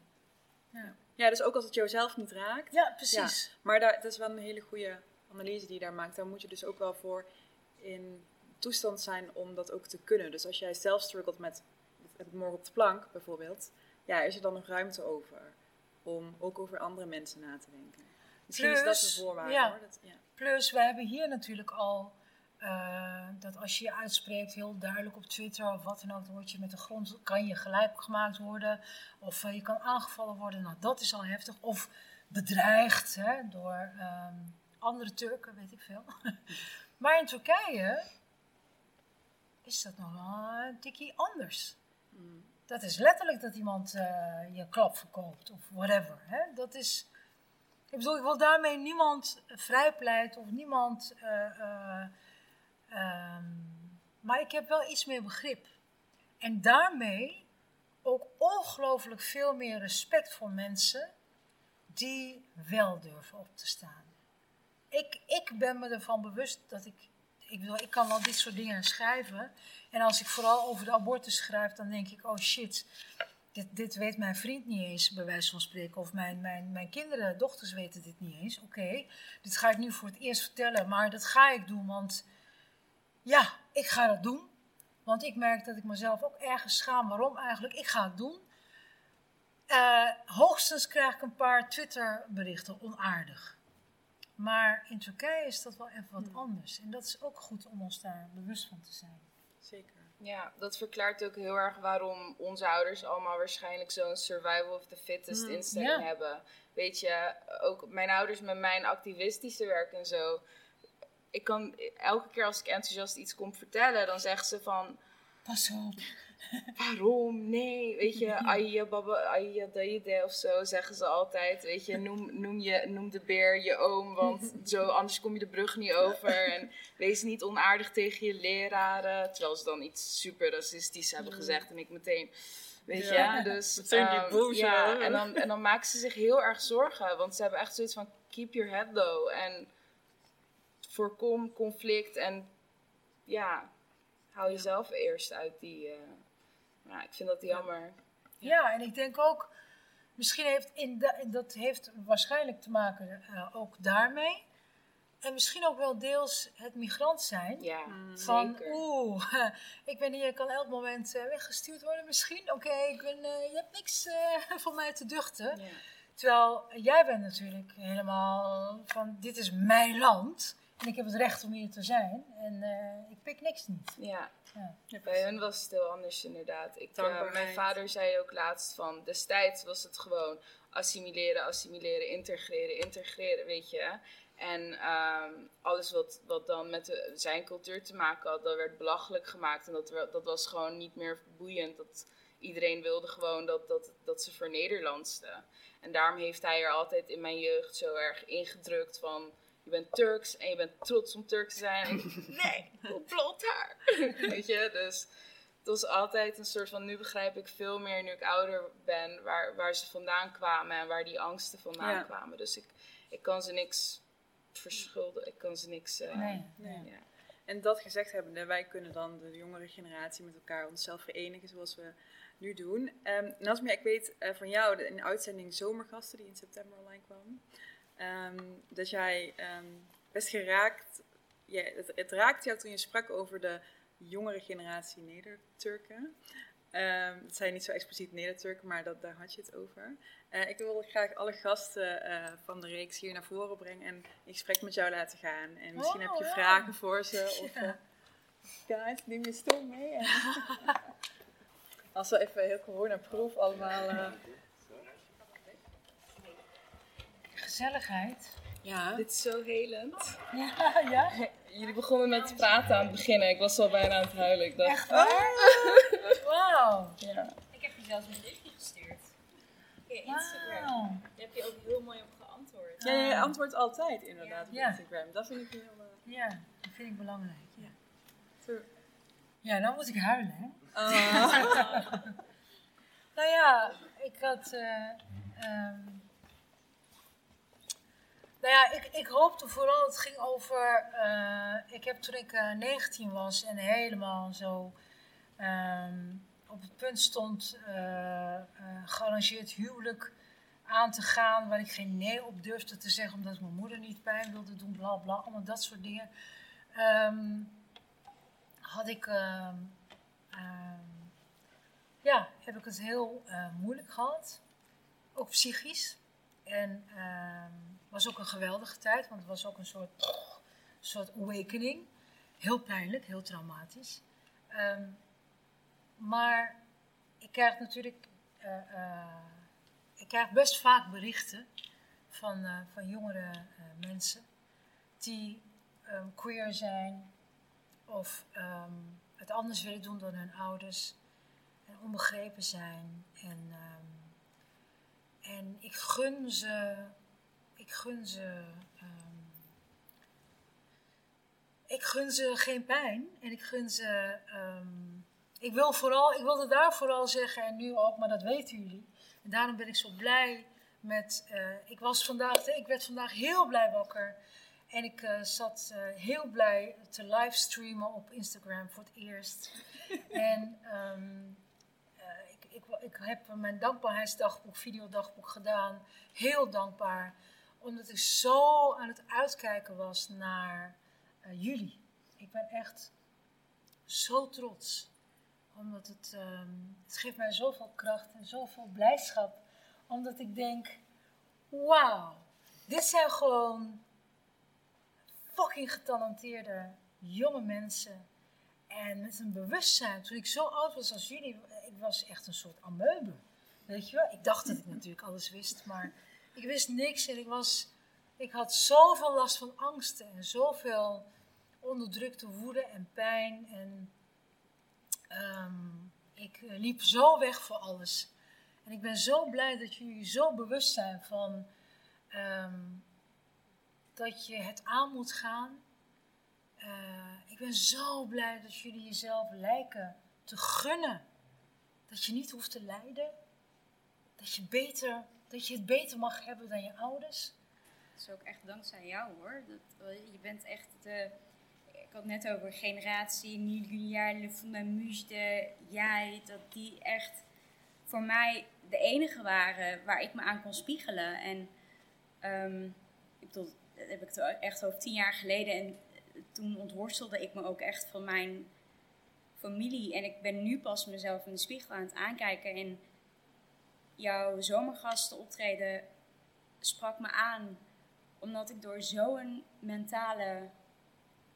Ja, dus ook als het jou zelf niet raakt. Ja, precies. Maar daar, dat is wel een hele goede analyse die je daar maakt. Daar moet je dus ook wel voor in toestand zijn om dat ook te kunnen. Dus als jij zelf struggelt met, ik morgen op de plank bijvoorbeeld, ja, is er dan nog ruimte over om ook over andere mensen na te denken. Misschien is dat Plus, de voorwaarde ja. hoor. Dat, ja. Plus, we hebben hier natuurlijk al eh, dat als je je uitspreekt, heel duidelijk op Twitter of wat dan ook, dan word je met de grond, kan je gelijk gemaakt worden. Of eh, je kan aangevallen worden, nou dat is al heftig. Of bedreigd hè, door ehm, andere Turken, weet ik veel. maar in Turkije is dat nog wel een tikkie anders. Dat is letterlijk dat iemand eh, je klap verkoopt of whatever. Hè? Dat is, ik bedoel, ik wil daarmee niemand vrijpleiten of niemand. Eh, eh, ehm, maar ik heb wel iets meer begrip. En daarmee ook ongelooflijk veel meer respect voor mensen die wel durven op te staan. Ik, ik ben me ervan bewust dat ik. Ik, bedoel, ik kan wel dit soort dingen schrijven. En als ik vooral over de abortus schrijf, dan denk ik: oh shit, dit, dit weet mijn vriend niet eens, bij wijze van spreken. Of mijn, mijn, mijn kinderen, dochters weten dit niet eens. Oké, dit ga ik nu voor het eerst vertellen, maar dat ga ik doen, want ja, ik ga dat doen. Want ik merk dat ik mezelf ook ergens schaam. Waarom eigenlijk? Ik ga het doen. Eh, hoogstens krijg ik een paar Twitter-berichten onaardig. Maar in Turkije is dat wel even wat anders. En dat is ook goed om ons daar bewust van te zijn. Zeker. Ja, dat verklaart ook heel erg waarom onze ouders allemaal waarschijnlijk zo'n survival of the fittest Mm, instelling hebben. Weet je, ook mijn ouders met mijn activistische werk en zo. Ik kan elke keer als ik enthousiast iets kom vertellen, dan zeggen ze van Pas op. waarom? Nee, weet je, Ayya Baba, Ayya Daide of zo zeggen ze altijd. Weet je, noem, noem, je, noem de beer je oom, want zo, anders kom je de brug niet over. En wees niet onaardig tegen je leraren. Terwijl ze dan iets super racistisch hebben gezegd en ik meteen... Weet Ja. je, dus... Meteen die ehm, boze, Ja, en dan, en dan maken ze zich heel erg zorgen, want ze hebben echt zoiets van keep your head low. En voorkom conflict en ja, hou jezelf eerst uit die... eh, ja, ik vind dat jammer. Ja, en ik denk ook, misschien heeft in da- dat heeft waarschijnlijk te maken eh, ook daarmee. En misschien ook wel deels het migrant zijn. Ja, Van, zeker. oeh, ik ben hier, kan elk moment eh, weggestuurd worden misschien. Oké, ik ben, eh, je hebt niks eh, van mij te duchten. Ja. Terwijl jij bent natuurlijk helemaal van, dit is mijn land. En ik heb het recht om hier te zijn. En eh, ik pik niks niet. Ja. Ja. bij hun was het heel anders inderdaad. Ik, Dankbaarheid. mijn vader zei ook laatst van, destijds was het gewoon assimileren, assimileren, integreren, integreren, weet je. En ehm, alles wat, wat dan met de- zijn cultuur te maken had, dat werd belachelijk gemaakt. En dat, dat was gewoon niet meer boeiend. Dat, iedereen wilde gewoon dat, dat, dat ze vernederlandsten. En daarom heeft hij er altijd in mijn jeugd zo erg ingedrukt van... Je bent Turks en je bent trots om Turk te zijn. En ik, nee, ik wil blond haar. Weet je, dus het was altijd een soort van... Nu begrijp ik veel meer, nu ik ouder ben, waar, waar ze vandaan kwamen en waar die angsten vandaan Ja. kwamen. Dus ik, ik kan ze niks verschuldigen. Ik kan ze niks... eh, Nee. Nee. ja. En dat gezegd hebbende, wij kunnen dan de jongere generatie met elkaar onszelf verenigen zoals we nu doen. Ehm Nasmia, ik weet eh, van jou de uitzending Zomergasten die in september online kwam, ehm, dat jij ehm, best geraakt, ja, het, het raakte jou toen je sprak over de jongere generatie Neder-Turken. Ehm, het zijn niet zo expliciet Neder-Turken, maar dat, daar had je het over. Eh, ik wil graag alle gasten eh, van de reeks hier naar voren brengen en in gesprek met jou laten gaan. En misschien Oh, heb je ja. vragen voor ze. Of, eh, guys, neem je stoel mee. En Als we even heel gewoon een proef allemaal. eh, Gezelligheid. ja. Dit is zo helend. Ja, ja. Jullie begonnen met praten aan het beginnen. Ik was al bijna aan het huilen. Ik dacht, Echt waar? Wauw. ja. Ik heb je zelfs een berichtje gestuurd. Via Instagram. Daar heb je ook heel mooi op geantwoord. Ja, je antwoordt altijd inderdaad op Ja. Instagram. Dat vind ik heel. eh, Ja, dat vind ik belangrijk. Ja, ja dan moet ik huilen, hè? Ah. Nou ja, ik had. eh, ehm, nou ja, ik, ik hoopte vooral, het ging over. eh, ik heb toen ik eh, 19 was en helemaal zo ehm, op het punt stond eh eh, gearrangeerd huwelijk aan te gaan, waar ik geen nee op durfde te zeggen, omdat mijn moeder niet pijn wilde doen, bla bla, allemaal dat soort dingen. Ehm, had ik. ehm, ja, heb ik het heel eh, moeilijk gehad. ook psychisch. En ehm was ook een geweldige tijd, want het was ook een soort, soort awakening. Heel pijnlijk, heel traumatisch. Ehm, maar ik krijg natuurlijk, eh, eh, ik krijg best vaak berichten van, eh, van jongere mensen die ehm, queer zijn of ehm, het anders willen doen dan hun ouders en onbegrepen zijn. En, en ik gun ze, ik gun ze, ehm, ik gun ze geen pijn en ik gun ze, ehm, ik wil vooral, ik wilde daar vooral zeggen en nu ook, maar dat weten jullie. En daarom ben ik zo blij met, eh, ik was vandaag, ik werd vandaag heel blij wakker. En ik eh, zat eh, heel blij te livestreamen op Instagram voor het eerst. en ehm, eh, ik, ik, ik heb mijn dankbaarheidsdagboek, videodagboek gedaan. Heel dankbaar. Omdat ik zo aan het uitkijken was naar eh, jullie. Ik ben echt zo trots. Omdat het, ehm, het geeft mij zoveel kracht en zoveel blijdschap. Omdat ik denk, wauw, dit zijn gewoon fucking getalenteerde jonge mensen. En met een bewustzijn. Toen ik zo oud was als jullie, ik was echt een soort amoebe. Weet je wel? Ik dacht dat ik natuurlijk alles wist, maar ik wist niks. En ik, was, ik had zoveel last van angsten en zoveel onderdrukte woede en pijn. En ehm, ik eh, liep zo weg voor alles. En ik ben zo blij dat jullie zo bewust zijn van ehm, dat je het aan moet gaan. Eh, ik ben zo blij dat jullie jezelf lijken te gunnen. Dat je niet hoeft te lijden. Dat je, beter, dat je het beter mag hebben dan je ouders. Dat is ook echt dankzij jou hoor. Dat, eh, je bent echt de. Ik had het net over generatie, nieuwjaar, van mijn jij, dat die echt voor mij de enige waren waar ik me aan kon spiegelen. En ehm, ik bedoel, dat heb ik echt over tien jaar geleden. En toen ontworstelde ik me ook echt van mijn familie. En ik ben nu pas mezelf in de spiegel aan het aankijken. En jouw zomergasten optreden sprak me aan. Omdat ik door zo'n mentale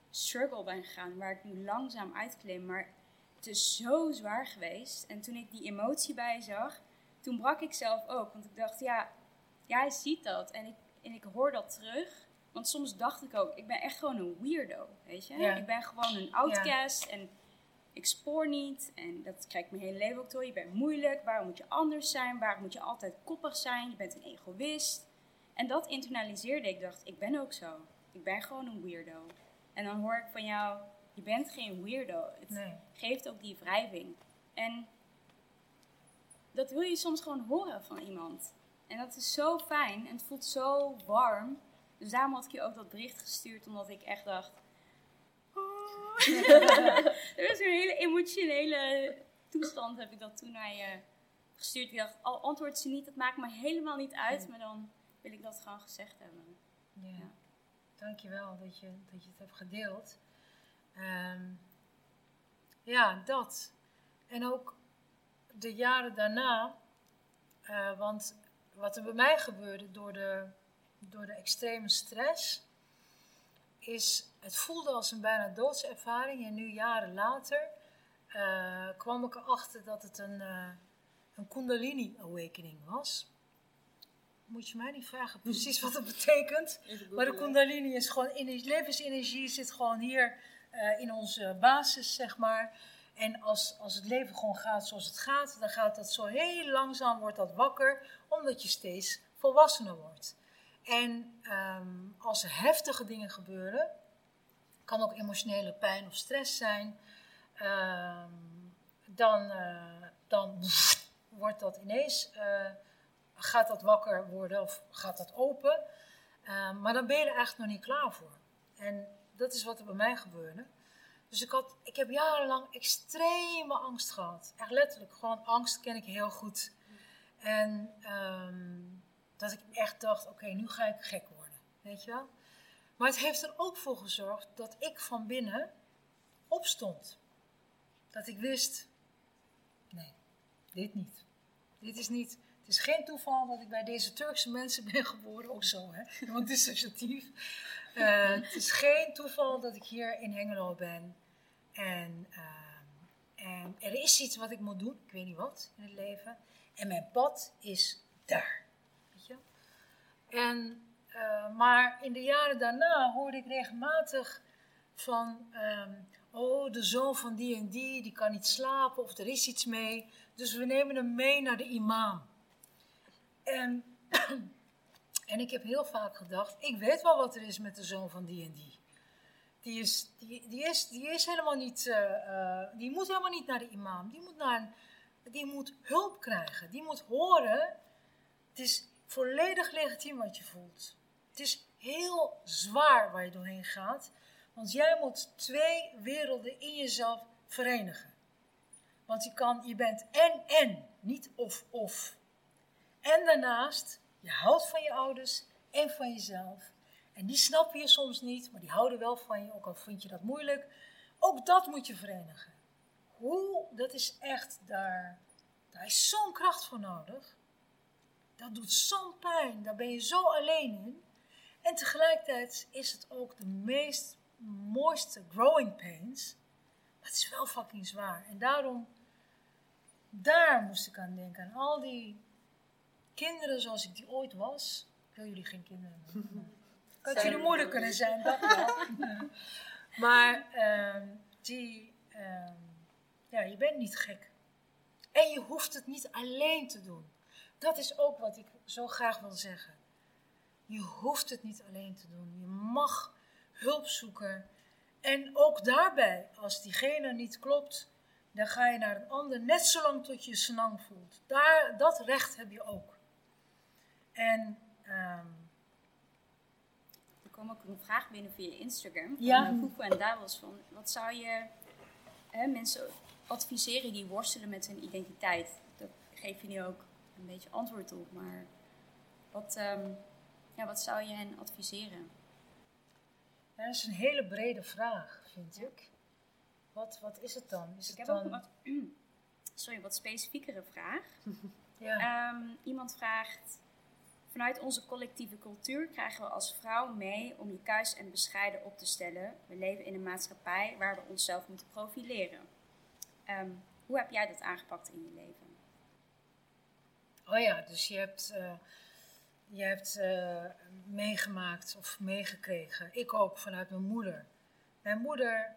struggle ben gegaan. Waar ik nu langzaam uitklim. Maar het is zo zwaar geweest. En toen ik die emotie bij zag, toen brak ik zelf ook. Want ik dacht, ja, jij ziet dat. En ik, en ik hoor dat terug. Want soms dacht ik ook, ik ben echt gewoon een weirdo, weet je? Ja. Ik ben gewoon een outcast en ik spoor niet. En dat krijg ik mijn hele leven ook door. Je bent moeilijk, waarom moet je anders zijn? Waarom moet je altijd koppig zijn? Je bent een egoïst. En dat internaliseerde ik. dacht, ik ben ook zo. Ik ben gewoon een weirdo. En dan hoor ik van jou, je bent geen weirdo. Het Nee. geeft ook die wrijving. En dat wil je soms gewoon horen van iemand. En dat is zo fijn en het voelt zo warm. Dus daarom had ik je ook dat bericht gestuurd, omdat ik echt dacht. Er was een hele emotionele toestand, heb ik dat toen naar je gestuurd. Ik dacht, al antwoordt ze niet, dat maakt me helemaal niet uit, maar dan wil ik dat gewoon gezegd hebben. Ja. Ja. Dankjewel dat je, dat je het hebt gedeeld. Ehm, ja, dat. En ook de jaren daarna. eh, want wat er bij mij gebeurde door de, door de extreme stress. Is, het voelde als een bijna doodservaring. En nu jaren later eh, kwam ik erachter dat het een, eh, een kundalini awakening was. Moet je mij niet vragen precies wat het betekent. Maar de kundalini is gewoon, ener- levensenergie zit gewoon hier eh, in onze basis, zeg maar. En als, als het leven gewoon gaat zoals het gaat, dan gaat dat zo heel langzaam, wordt dat wakker, omdat je steeds volwassener wordt. En ehm, als er heftige dingen gebeuren, kan ook emotionele pijn of stress zijn, ehm, dan, eh, dan wordt dat ineens, eh, gaat dat wakker worden of gaat dat open. Ehm, maar dan ben je er eigenlijk nog niet klaar voor. En dat is wat er bij mij gebeurde. Dus ik, had, ik heb jarenlang extreme angst gehad. Echt letterlijk, gewoon angst ken ik heel goed. En dat ik echt dacht, oké, nu ga ik gek worden. Weet je wel? Maar het heeft er ook voor gezorgd dat ik van binnen opstond. Dat ik wist, nee, dit niet. Dit is niet, Het is geen toeval dat ik bij deze Turkse mensen ben geboren, ook zo, hè? want dissociatief. Uh, het is geen toeval dat ik hier in Hengelo ben. En, uh, en er is iets wat ik moet doen, ik weet niet wat in het leven. En mijn pad is daar. En, uh, maar in de jaren daarna hoorde ik regelmatig van, um, oh, de zoon van die en die, die kan niet slapen of er is iets mee. Dus we nemen hem mee naar de imam. En, en ik heb heel vaak gedacht, ik weet wel wat er is met de zoon van die en die. Die, is, die, is, die is helemaal niet, uh, uh, die moet helemaal niet naar de imam. Die moet, naar die moet hulp krijgen. Die moet horen, het is volledig legitiem wat je voelt. Het is heel zwaar waar je doorheen gaat. Want jij moet twee werelden in jezelf verenigen. Want je, kan, je bent en en, niet of of. En daarnaast, je houdt van je ouders en van jezelf. En die snappen je soms niet, maar die houden wel van je, ook al vind je dat moeilijk. Ook dat moet je verenigen. Hoe, dat is echt daar, daar is zo'n kracht voor nodig. Dat doet zo'n pijn, daar ben je zo alleen in. En tegelijkertijd is het ook de meest mooiste growing pains. Maar het is wel fucking zwaar. En daarom, daar moest ik aan denken. Aan al die kinderen zoals ik die ooit was. Ik wil jullie geen kinderen. Ik had jullie moeder kunnen zijn, dat wel. maar uh, die, uh, ja, je bent niet gek. En je hoeft het niet alleen te doen. Dat is ook wat ik zo graag wil zeggen. Je hoeft het niet alleen te doen. Je mag hulp zoeken. En ook daarbij, als diegene niet klopt, dan ga je naar een ander, net zolang tot je je snang voelt. Daar, dat recht heb je ook. En um, er kwam ook een vraag binnen via Instagram van ja. Poepo en Davos van wat zou je hè, mensen adviseren die worstelen met hun identiteit? Daar geef je nu ook een beetje antwoord op, maar wat, um, ja, wat zou je hen adviseren? Ja, dat is een hele brede vraag, vind ik. Wat, wat is het dan? Is ik het heb dan... ook wat, sorry, wat specifiekere vraag. ja. um, iemand vraagt, vanuit onze collectieve cultuur krijgen we als vrouw mee om je kuis en bescheiden op te stellen. We leven in een maatschappij waar we onszelf moeten profileren. Um, hoe heb jij dat aangepakt in je leven? Oh ja, dus je hebt... Uh, je hebt uh, meegemaakt of meegekregen. Ik ook vanuit mijn moeder. Mijn moeder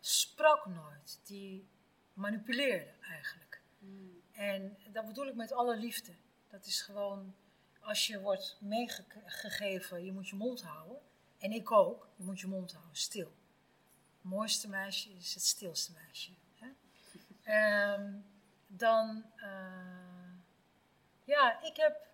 sprak nooit. Die manipuleerde eigenlijk. Mm. En dat bedoel ik met alle liefde. Dat is gewoon, als je wordt meegegeven, je moet je mond houden. En ik ook, je moet je mond houden, stil. Het mooiste meisje is het stilste meisje. Hè? um, dan, uh, ja, ik heb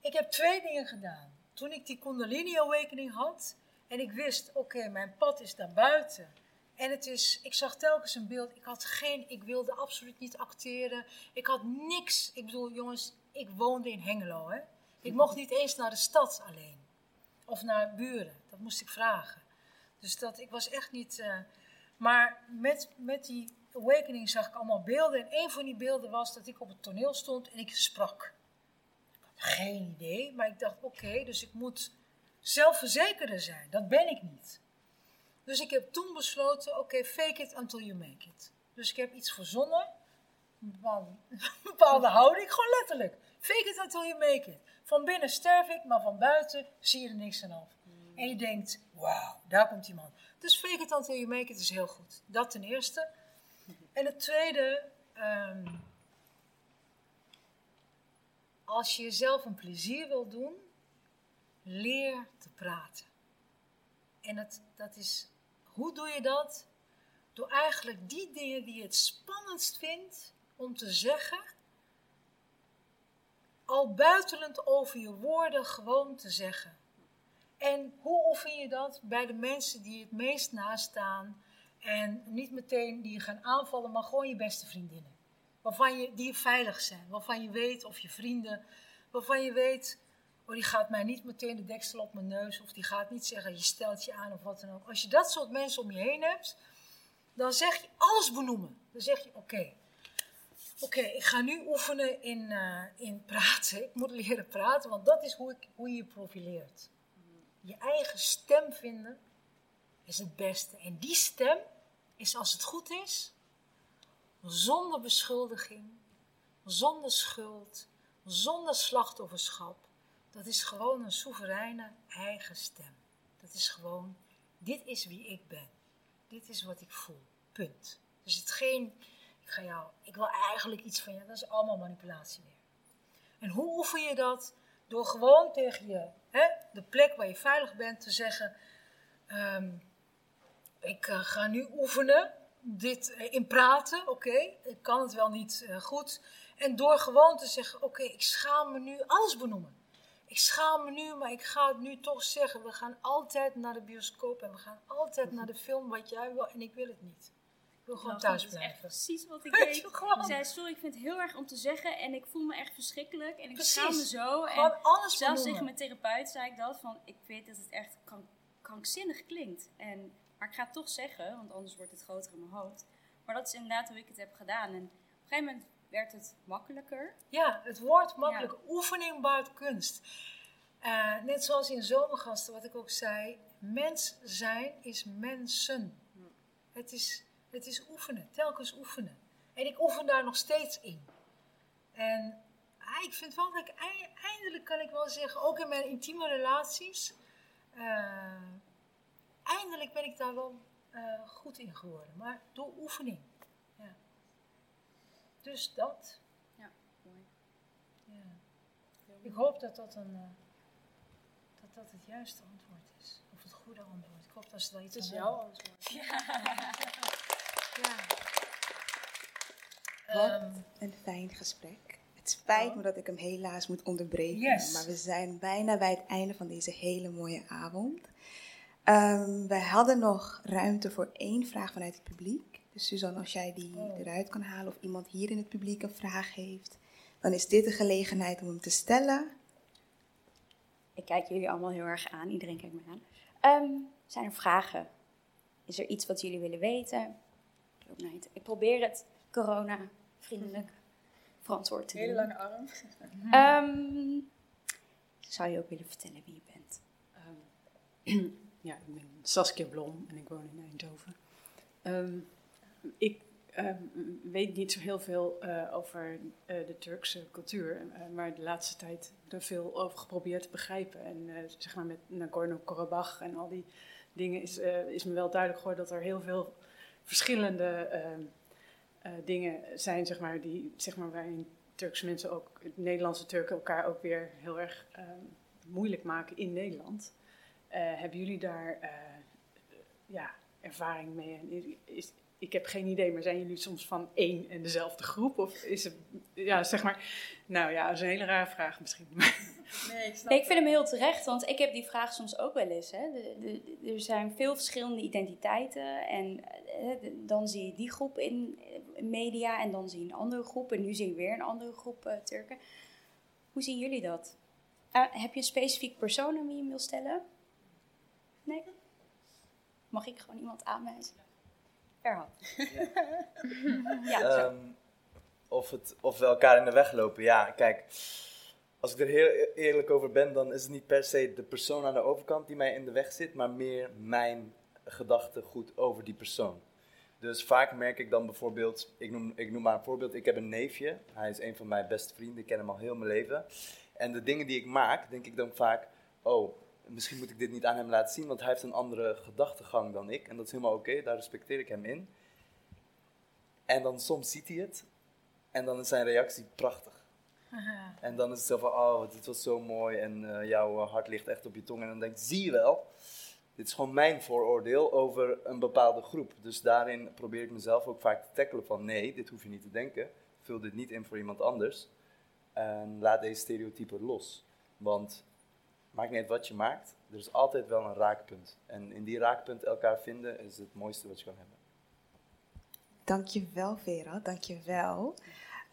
ik heb twee dingen gedaan. Toen ik die Kundalini Awakening had en ik wist, oké, mijn pad is daar buiten. En het is, ik zag telkens een beeld. Ik had geen, ik wilde absoluut niet acteren. Ik had niks. Ik bedoel, jongens, ik woonde in Hengelo, hè. Ik mocht niet eens naar de stad alleen. Of naar buren. Dat moest ik vragen. Dus dat, ik was echt niet... Uh, maar met, met die awakening zag ik allemaal beelden. En een van die beelden was dat ik op het toneel stond en ik sprak. Geen idee, maar ik dacht, oké, dus ik moet zelfverzekerder zijn. Dat ben ik niet. Dus ik heb toen besloten, oké, fake it until you make it. Dus ik heb iets verzonnen, bepaalde, een bepaalde houding, gewoon letterlijk. Fake it until you make it. Van binnen sterf ik, maar van buiten zie je er niks aan af. En je denkt, wauw, daar komt iemand. Dus fake it until you make it is heel goed. Dat ten eerste. En het tweede, um, als je jezelf een plezier wil doen, leer te praten. En dat, dat is, hoe doe je dat? Door eigenlijk die dingen die je het spannendst vindt om te zeggen, al buitelend over je woorden gewoon te zeggen. En hoe oefen je dat bij de mensen die het meest nastaan en niet meteen die je gaan aanvallen, maar gewoon je beste vriendinnen? waarvan je, die veilig zijn, waarvan je weet, of je vrienden, waarvan je weet, oh die gaat mij niet meteen de deksel op mijn neus, of die gaat niet zeggen, je stelt je aan of wat dan ook. Als je dat soort mensen om je heen hebt, dan zeg je alles benoemen. Dan zeg je, oké, Oké, ik ga nu oefenen in, uh, in praten. Ik moet leren praten, want dat is hoe, ik, hoe je je profileert. Je eigen stem vinden is het beste. En die stem is, als het goed is, zonder beschuldiging, zonder schuld, zonder slachtofferschap. Dat is gewoon een soevereine eigen stem. Dat is gewoon, dit is wie ik ben. Dit is wat ik voel. Punt. Dus het geen, ik ga jou, ik wil eigenlijk iets van je, dat is allemaal manipulatie weer. En hoe oefen je dat? Door gewoon tegen je, hè, de plek waar je veilig bent, te zeggen: ehm, Ik uh, ga nu oefenen dit uh, in praten, oké, ik kan het wel niet uh, goed. En door gewoon te zeggen: Oké, ik schaam me nu, alles benoemen. Ik schaam me nu, maar ik ga het nu toch zeggen. We gaan altijd naar de bioscoop en we gaan altijd naar de film wat jij wil en ik wil het niet. Ik wil gewoon thuis blijven. Dat is echt precies wat ik deed. Ik zei, sorry, ik vind het heel erg om te zeggen en ik voel me echt verschrikkelijk en ik Precies. schaam me zo. Gewoon en alles zelfs benoemen. tegen mijn therapeut zei ik dat, van ik weet dat het echt krank, krankzinnig klinkt. En, maar ik ga het toch zeggen, want anders wordt het groter in mijn hoofd. Maar dat is inderdaad hoe ik het heb gedaan. En op een gegeven moment werd het makkelijker. Ja, het wordt makkelijk. Oefening baart kunst. Uh, net zoals in Zomergasten, wat ik ook zei. Mens zijn is mensen. Het is, het is oefenen, telkens oefenen. En ik oefen daar nog steeds in. En ah, ik vind wel dat ik eindelijk kan ik wel zeggen, ook in mijn intieme relaties. Uh, eindelijk ben ik daar wel uh, goed in geworden. Maar door oefening. Ja. Dus dat. Ja, mooi. Ja. Ik hoop dat dat een uh, dat dat het juiste antwoord is. Of het goede antwoord. Ik hoop dat ze daar iets Het is aan jouw hebben. antwoord. Ja. Wat Ehm, een fijn gesprek. Het spijt me dat ik hem helaas moet onderbreken. Yes. Maar we zijn bijna bij het einde van deze hele mooie avond. Ehm, wij hadden nog ruimte voor één vraag vanuit het publiek. Dus Suzanne, als jij die Oh. eruit kan halen of iemand hier in het publiek een vraag heeft, dan is dit de gelegenheid om hem te stellen. Ik kijk jullie allemaal heel erg aan. Iedereen kijkt me aan. Ehm, zijn er vragen? Is er iets wat jullie willen weten? Ik probeer het corona-vriendelijk verantwoord te Hele doen. lange arm. Ehm, zou je ook willen vertellen wie je bent? Ehm, ja, ik ben Saskia Blom en ik woon in Eindhoven. Ehm, ik ehm, weet niet zo heel veel eh, over eh, de Turkse cultuur, eh, maar de laatste tijd er veel over geprobeerd te begrijpen. En zeg maar met Nagorno-Karabakh en al die dingen is, is me wel duidelijk geworden dat er heel veel verschillende ehm, eh, dingen zijn, zeg maar, die, zeg maar, waarin Turkse mensen ook, Nederlandse Turken elkaar ook weer heel erg moeilijk maken in Nederland. Eh, hebben jullie daar eh, ja, ervaring mee? En is, is- ik heb geen idee, maar zijn jullie soms van één en dezelfde groep? Of is het, ja, zeg maar, nou ja, dat is een hele rare vraag misschien. Nee, ik snap Nee, ik vind hem heel terecht, want ik heb die vraag soms ook wel eens. Hè. De, de- de- er zijn veel verschillende identiteiten en eh, de- dan zie je die groep in media en dan zie je een andere groep en nu zie je weer een andere groep Turken. Hoe zien jullie dat? Heb je een specifiek persoon aan wie je wil stellen? Nee? Mag ik gewoon iemand aanwijzen? Erhan. ja, zo. Ehm, of, het, of we elkaar in de weg lopen. Ja, kijk. Als ik er heel e- eerlijk over ben, dan is het niet per se de persoon aan de overkant die mij in de weg zit, maar meer mijn gedachtegoed over die persoon. Dus vaak merk ik dan bijvoorbeeld, ik noem, ik noem maar een voorbeeld, ik heb een neefje, hij is een van mijn beste vrienden, ik ken hem al heel mijn leven. En de dingen die ik maak, denk ik dan vaak, oh, misschien moet ik dit niet aan hem laten zien, want hij heeft een andere gedachtegang dan ik. En dat is helemaal oké, daar respecteer ik hem in. En dan soms ziet hij het. En dan is zijn reactie prachtig. En dan is het zo van, oh, dit was zo mooi. En eh, jouw hart ligt echt op je tong. En dan denk je, zie je wel. Dit is gewoon mijn vooroordeel over een bepaalde groep. Dus daarin probeer ik mezelf ook vaak te tackelen van, nee, dit hoef je niet te denken. Vul dit niet in voor iemand anders. En laat deze stereotypen los. Want maakt niet uit wat je maakt. Er is altijd wel een raakpunt. En in die raakpunt elkaar vinden is het mooiste wat je kan hebben. Dankjewel Vera, dankjewel.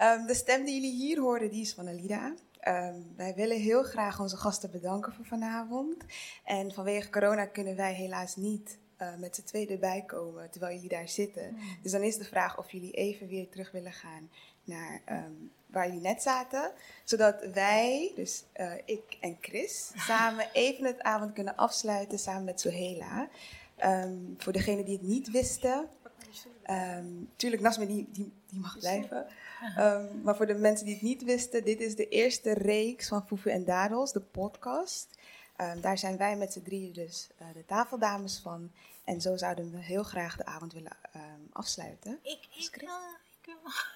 Um, de stem die jullie hier horen, die is van Alida. Um, wij willen heel graag onze gasten bedanken voor vanavond. En vanwege corona kunnen wij helaas niet eh, met z'n tweeën erbij komen terwijl jullie daar zitten. Dus dan is de vraag of jullie even weer terug willen gaan naar ehm, waar jullie net zaten. Zodat wij, dus eh, ik en Chris, samen even het avond kunnen afsluiten samen met Sohela. Ehm, voor degenen die het niet wisten. ehm, tuurlijk, Nasme die, die, die mag blijven. Maar voor de mensen die het niet wisten, dit is de eerste reeks van Foefu en Dadels, de podcast. Daar zijn wij met z'n drieën dus eh, de tafeldames van. En zo zouden we heel graag de avond willen afsluiten. Ik, ik, Chris?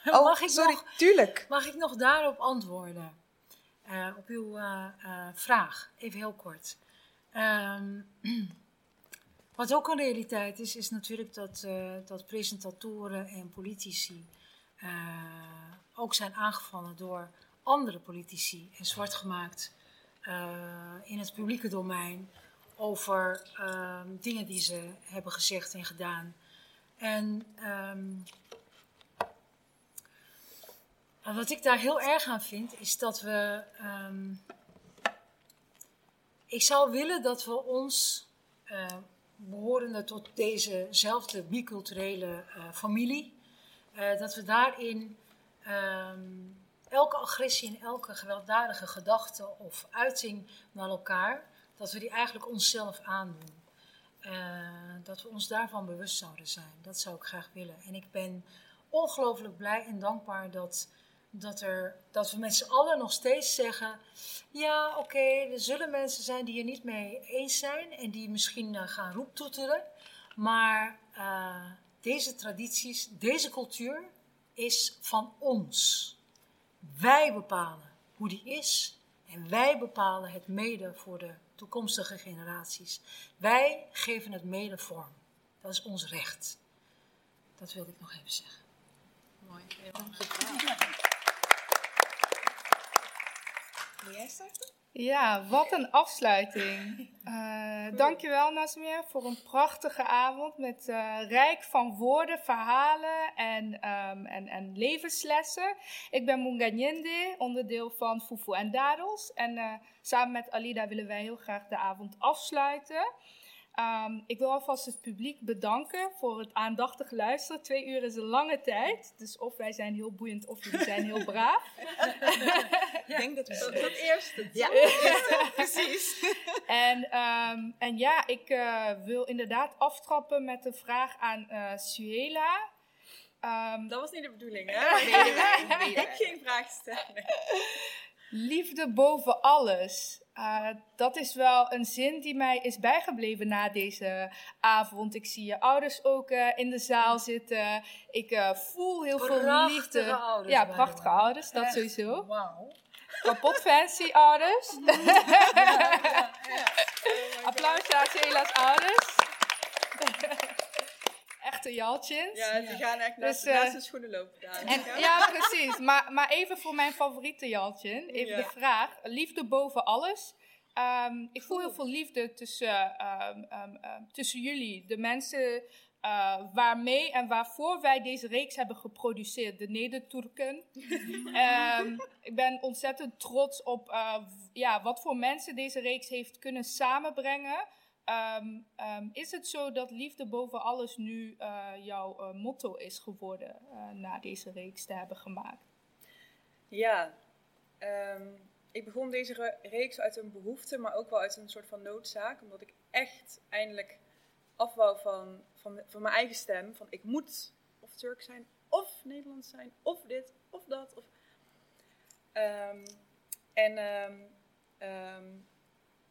Oh, mag, ik sorry, nog, tuurlijk. mag ik nog daarop antwoorden? Eh, op uw eh, eh, vraag, even heel kort. Ehm, wat ook een realiteit is, is natuurlijk dat, dat presentatoren en politici ook zijn aangevallen door andere politici en zwart gemaakt in het publieke domein over ehm, dingen die ze hebben gezegd en gedaan. En ehm, en wat ik daar heel erg aan vind, is dat we. ehm, ik zou willen dat we ons, eh, behorende tot dezezelfde biculturele eh, familie, eh, dat we daarin ehm, elke agressie en elke gewelddadige gedachte of uiting naar elkaar, dat we die eigenlijk onszelf aandoen. Dat we ons daarvan bewust zouden zijn. Dat zou ik graag willen. En ik ben ongelooflijk blij en dankbaar dat, dat, er, dat we met z'n allen nog steeds zeggen: ja, oké, er zullen mensen zijn die er niet mee eens zijn en die misschien eh, gaan roeptoeteren. Maar eh, deze tradities, deze cultuur is van ons. Wij bepalen hoe die is en wij bepalen het mede voor de toekomstige generaties. Wij geven het mede vorm. Dat is ons recht. Dat wilde ik nog even zeggen. Mooi. Ja, wat een afsluiting. Eh dankjewel Nasmia voor een prachtige avond met eh, rijk van woorden, verhalen en, ehm, en, en levenslessen. Ik ben Munganyende, onderdeel van Fufu en Dadels. En eh, samen met Alida willen wij heel graag de avond afsluiten. Ehm, ik wil alvast het publiek bedanken voor het aandachtig luisteren. Twee uur is een lange tijd, dus of wij zijn heel boeiend of jullie zijn heel braaf. Ik denk dat we Dat, dat eerste. Ja, precies. En, ehm, en ja, ik eh, wil inderdaad aftrappen met de vraag aan eh Suela. Ehm, Dat was niet de bedoeling, hè? Wij. Geen vraag stellen. liefde boven alles. Eh, dat is wel een zin die mij is bijgebleven na deze avond. Ik zie je ouders ook eh, in de zaal zitten. Ik eh, voel heel veel Prachtige liefde. ouders, ja, prachtige ouders, dat Echt, sowieso. Wauw. Kapot fancy ouders. Applausje aan Suela's ouders. Echte. Ja, die gaan echt naast, Dus, naast de schoenen lopen. Daar. En, ja, precies. Maar, maar even voor mijn favoriete Jaltje. Even Ja. de vraag. Liefde boven alles. Ehm, ik voel heel veel liefde tussen, ehm, ehm, ehm, tussen jullie. De mensen eh, waarmee en waarvoor wij deze reeks hebben geproduceerd. De Neder-Turken. Ehm, ik ben ontzettend trots op eh, w- ja, wat voor mensen deze reeks heeft kunnen samenbrengen. Ehm, ehm, is het zo dat liefde boven alles nu eh, jouw eh, motto is geworden eh, na deze reeks te hebben gemaakt? Ja, ehm, ik begon deze re- reeks uit een behoefte, maar ook wel uit een soort van noodzaak. Omdat ik echt eindelijk af wou van, van, van mijn eigen stem. Van ik moet of Turk zijn, of Nederlands zijn, of dit, of dat. Of... En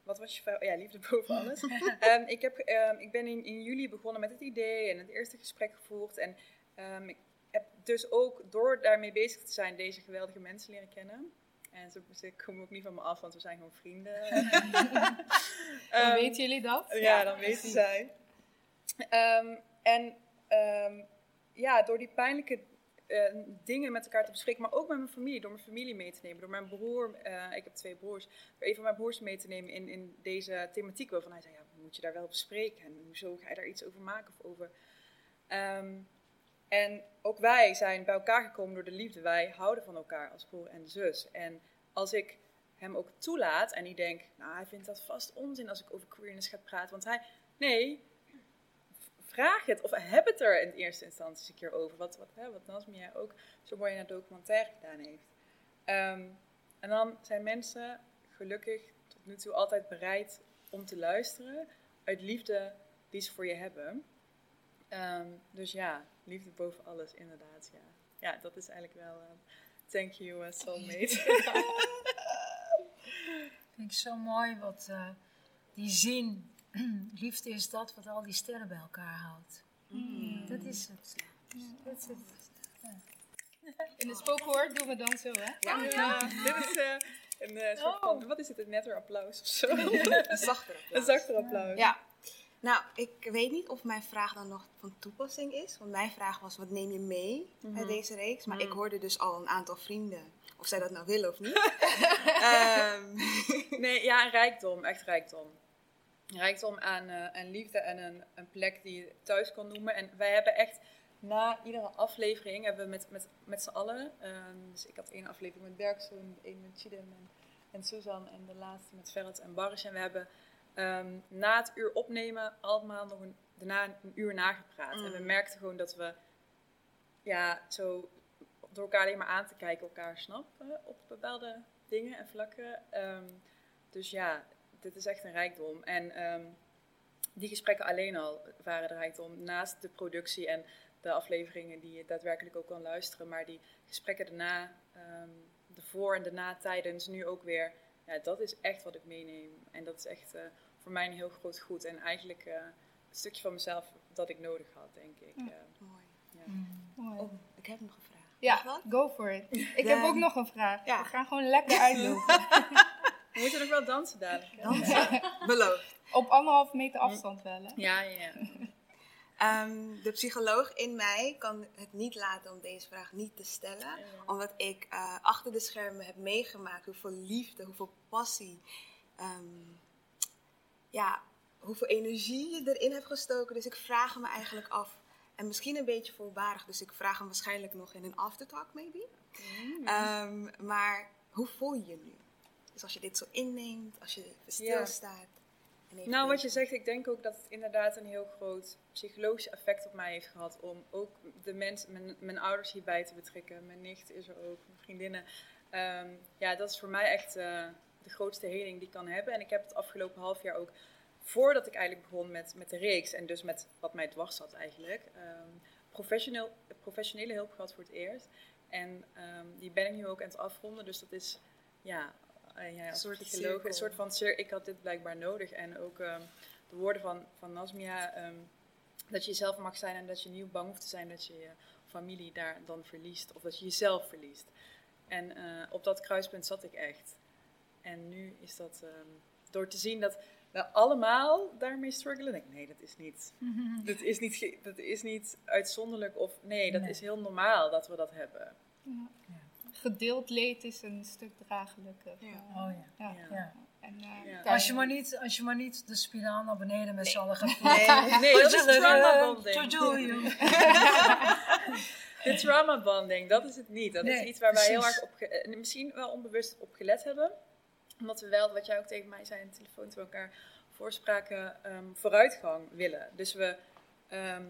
wat was je? Ja, liefde boven alles. Ehm, ik, heb, ehm, ik ben in, in juli begonnen met het idee en het eerste gesprek gevoerd. En ehm, ik heb dus ook door daarmee bezig te zijn deze geweldige mensen leren kennen. En ze, ze komen ook niet van me af, want we zijn gewoon vrienden. Weten jullie dat? ja, dan weten zij. Ehm, en ehm, ja, door die pijnlijke eh, dingen met elkaar te bespreken, maar ook met mijn familie, door mijn familie mee te nemen, door mijn broer, eh, ik heb twee broers, door een van mijn broers mee te nemen in, in deze thematiek, waarvan hij zei, ja, moet je daar wel bespreken en hoezo ga je daar iets over maken of over... Ehm, en ook wij zijn bij elkaar gekomen door de liefde. Wij houden van elkaar als broer en zus. En als ik hem ook toelaat en die denkt, nou, hij vindt dat vast onzin als ik over queerness ga praten. Want hij, nee, vraag het of heb het er in eerste instantie een keer over. Wat, wat, hè, wat Nasmia ook zo mooi in het documentaire gedaan heeft. Ehm, en dan zijn mensen gelukkig tot nu toe altijd bereid om te luisteren uit liefde die ze voor je hebben. Ehm, dus ja, liefde boven alles, inderdaad. Ja, ja dat is eigenlijk wel. eh, thank you, uh, soulmate. Vind ik zo mooi wat eh, die zin. Liefde is dat wat al die sterren bij elkaar houdt. Dat is het. Dat is het. In het spoken word doen we dan zo, hè? Ja, ja. dit is eh, een eh, soort van, wat is het, een netter applaus of zo? Een zachter een applaus. zachter applaus. Ja. Nou, ik weet niet of mijn vraag dan nog van toepassing is. Want mijn vraag was, wat neem je mee uit deze reeks? Maar ik hoorde dus al een aantal vrienden, of zij dat nou willen of niet. Ehm, Nee, ja, een rijkdom, echt rijkdom. Rijkdom aan, eh, aan liefde en een, een plek die je thuis kan noemen. En wij hebben echt na iedere aflevering, hebben we met, met, met z'n allen, ehm, dus ik had één aflevering met Bergzoen, één met Chidem en, en Susan en de laatste met Ferret en Baris. En we hebben ehm, na het uur opnemen allemaal nog een, daarna een uur nagepraat. En we merkten gewoon dat we ja, zo door elkaar alleen maar aan te kijken elkaar snappen op bepaalde dingen en vlakken. Ehm, dus ja, dit is echt een rijkdom. En ehm, die gesprekken alleen al waren de rijkdom. Naast de productie en de afleveringen die je daadwerkelijk ook kan luisteren. Maar die gesprekken daarna, ehm, de voor- en de na-tijdens, nu ook weer. Ja, dat is echt wat ik meeneem. En dat is echt eh, voor mij een heel groot goed. En eigenlijk eh, een stukje van mezelf dat ik nodig had, denk ik. Eh, mooi. ja. Mooi. Oh, ik heb nog een vraag. Ja, go for it. Ik Ja. heb ook nog een vraag. Ja. We gaan gewoon lekker uitlopen. We moeten nog wel dansen dadelijk. hè? Dansen. Beloofd. Op anderhalf meter afstand wel, hè? Ja, ja, ja. Ehm, de psycholoog in mij kan het niet laten om deze vraag niet te stellen. Omdat ik eh, achter de schermen heb meegemaakt hoeveel liefde, hoeveel passie, ehm, ja, hoeveel energie je erin hebt gestoken. Dus ik vraag me eigenlijk af, en misschien een beetje voorbarig, dus ik vraag hem waarschijnlijk nog in een aftertalk maybe. Ehm, maar hoe voel je je nu? Dus als je dit zo inneemt, als je Ja. stilstaat. Nou, wat je zegt, ik denk ook dat het inderdaad een heel groot psychologisch effect op mij heeft gehad. Om ook de mensen, mijn, mijn ouders hierbij te betrekken. Mijn nicht is er ook, mijn vriendinnen. Ehm, ja, dat is voor mij echt eh, de grootste heling die ik kan hebben. En ik heb het afgelopen half jaar ook, voordat ik eigenlijk begon met, met de reeks. En dus met wat mij dwars zat eigenlijk. ehm, professioneel, professionele hulp gehad voor het eerst. En ehm, die ben ik nu ook aan het afronden. Dus dat is, ja, eh, ja als soort psycholoog, cirkel. een soort van Ik had dit blijkbaar nodig. En ook ehm, de woorden van, van Nasmia, ehm, dat je jezelf mag zijn en dat je niet bang hoeft te zijn dat je je familie daar dan verliest. Of dat je jezelf verliest. En eh, op dat kruispunt zat ik echt. En nu is dat ehm, door te zien dat we allemaal daarmee struggelen. Denk ik, nee, dat is niet, dat is niet, dat is niet uitzonderlijk. Of nee, dat Nee. is heel normaal dat we dat hebben. Gedeeld leed is een stuk draaglijker. Ja. Oh ja. Ja. Ja. ja. En, eh, Als, je maar niet, als je maar niet de spiraal naar beneden met z'n allen gaat Nee, Nee, dat is trauma bonding. De trauma bonding, dat is het niet. Dat is Nee, iets waar wij heel erg op, ge- eh, misschien wel onbewust op gelet hebben. Omdat we wel, wat jij ook tegen mij zei in de telefoon toen we elkaar voorspraken, ehm, vooruitgang willen. Dus we ehm,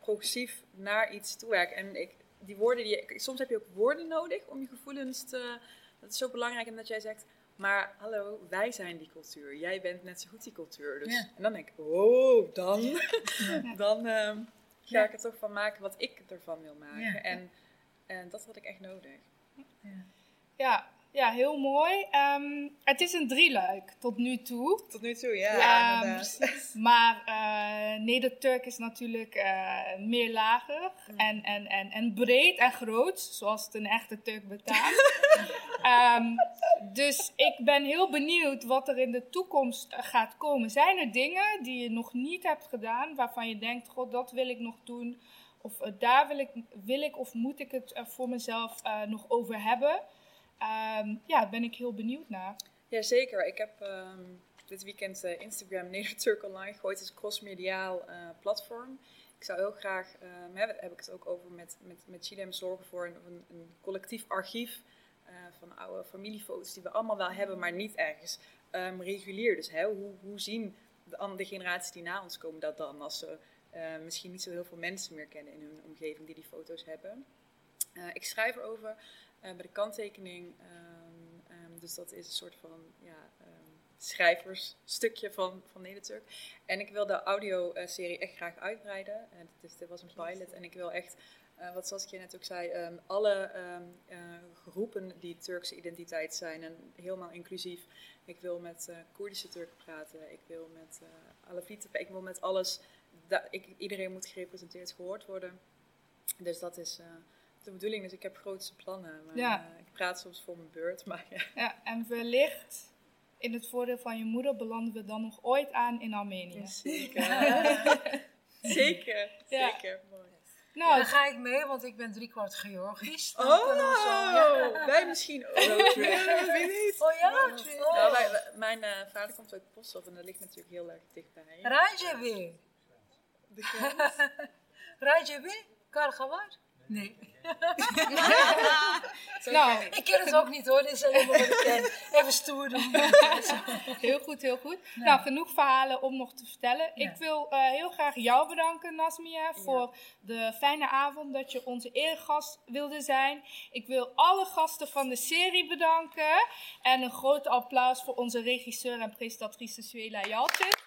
progressief naar iets toewerken. En ik, die woorden, die, je- soms heb je ook woorden nodig om je gevoelens te... Dat is zo belangrijk en dat jij zegt, maar hallo, wij zijn die cultuur. Jij bent net zo goed die cultuur. Dus, Ja. En dan denk ik, oh, dan, dan ehm, ga ik er toch van maken wat ik ervan wil maken. En, en dat had ik echt nodig. ja, ja, heel mooi. Ehm, het is een drieluik tot nu toe. Tot nu toe, ja. Maar Neder-Turk is natuurlijk eh, meer lager en, en, en, en breed en groot, zoals het een echte Turk betaamt. Ehm, dus ik ben heel benieuwd wat er in de toekomst eh, gaat komen. Zijn er dingen die je nog niet hebt gedaan, waarvan je denkt, god, dat wil ik nog doen? Of eh, daar wil ik, wil ik of moet ik het voor mezelf nog over hebben? Ehm, ja, daar ben ik heel benieuwd naar. Jazeker. Ik heb ehm, dit weekend eh, Instagram Neder-Turk online gegooid. Het is een crossmediaal eh, platform. Ik zou heel graag, hè, daar heb ik het ook over met, met, met Chilem, zorgen voor een, een, collectief archief eh, van oude familiefoto's die we allemaal wel hebben, maar niet ergens ehm, regulier. Dus hè, hoe, hoe zien de andere generaties die na ons komen dat dan als ze eh, misschien niet zo heel veel mensen meer kennen in hun omgeving die die foto's hebben. Eh, ik schrijf erover eh, bij de kanttekening. ehm, ehm, dus dat is een soort van ja, schrijversstukje van, van Nederturk. En ik wil de audioserie echt graag uitbreiden. En dit, is, dit was een pilot. En ik wil echt, eh, wat Saskia net ook zei, ehm, alle ehm, eh, groepen die Turkse identiteit zijn. En helemaal inclusief. Ik wil met eh, Koerdische Turken praten. Ik wil met uh, Alevieten. Ik wil met alles. da- ik, iedereen moet gerepresenteerd gehoord worden. Dus dat is eh, de bedoeling. Dus ik heb grootste plannen. Maar, Ja. eh, ik praat soms voor mijn beurt. Maar ja. Ja, en wellicht, in het voordeel van je moeder, belanden we dan nog ooit aan in Armenië. Zeker. zeker. Ja. Zeker. Mooi. Nou, Dan ga ik mee, want ik ben driekwart Georgisch. Dan Oh, zo- ja. wij misschien ook. Wie weet. Oh ja? Nou, wij- wij- mijn eh, vader komt uit Posthof en dat ligt natuurlijk heel erg dichtbij. Grens. Rajevi? Kargavar? Nee. Nou, Ik ken het ook niet hoor, dit is wat ik ken. Even stoer doen. heel goed, heel goed. Nou, genoeg verhalen om nog te vertellen. Ja. Ik wil eh, heel graag jou bedanken, Nasmia, voor de fijne avond dat je onze eregast wilde zijn. Ik wil alle gasten van de serie bedanken. En een groot applaus voor onze regisseur en presentatrice Suela Jalcin.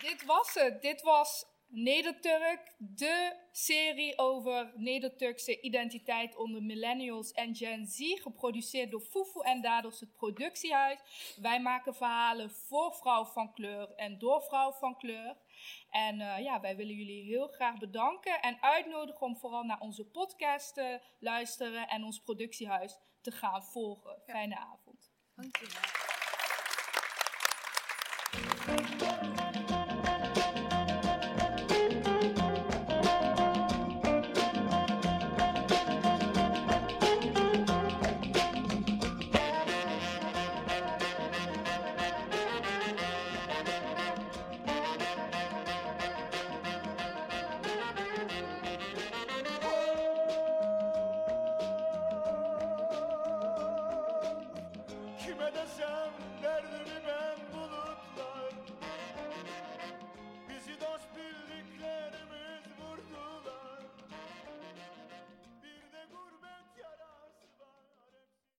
Dit was het. Dit was Nederturk, de serie over Nederturkse identiteit onder millennials en Gen Z, geproduceerd door Fufu en Dados, het productiehuis. Wij maken verhalen voor vrouw van kleur en door vrouw van kleur. En eh, ja, wij willen jullie heel graag bedanken en uitnodigen om vooral naar onze podcast te luisteren en ons productiehuis te gaan volgen. Fijne avond. Kime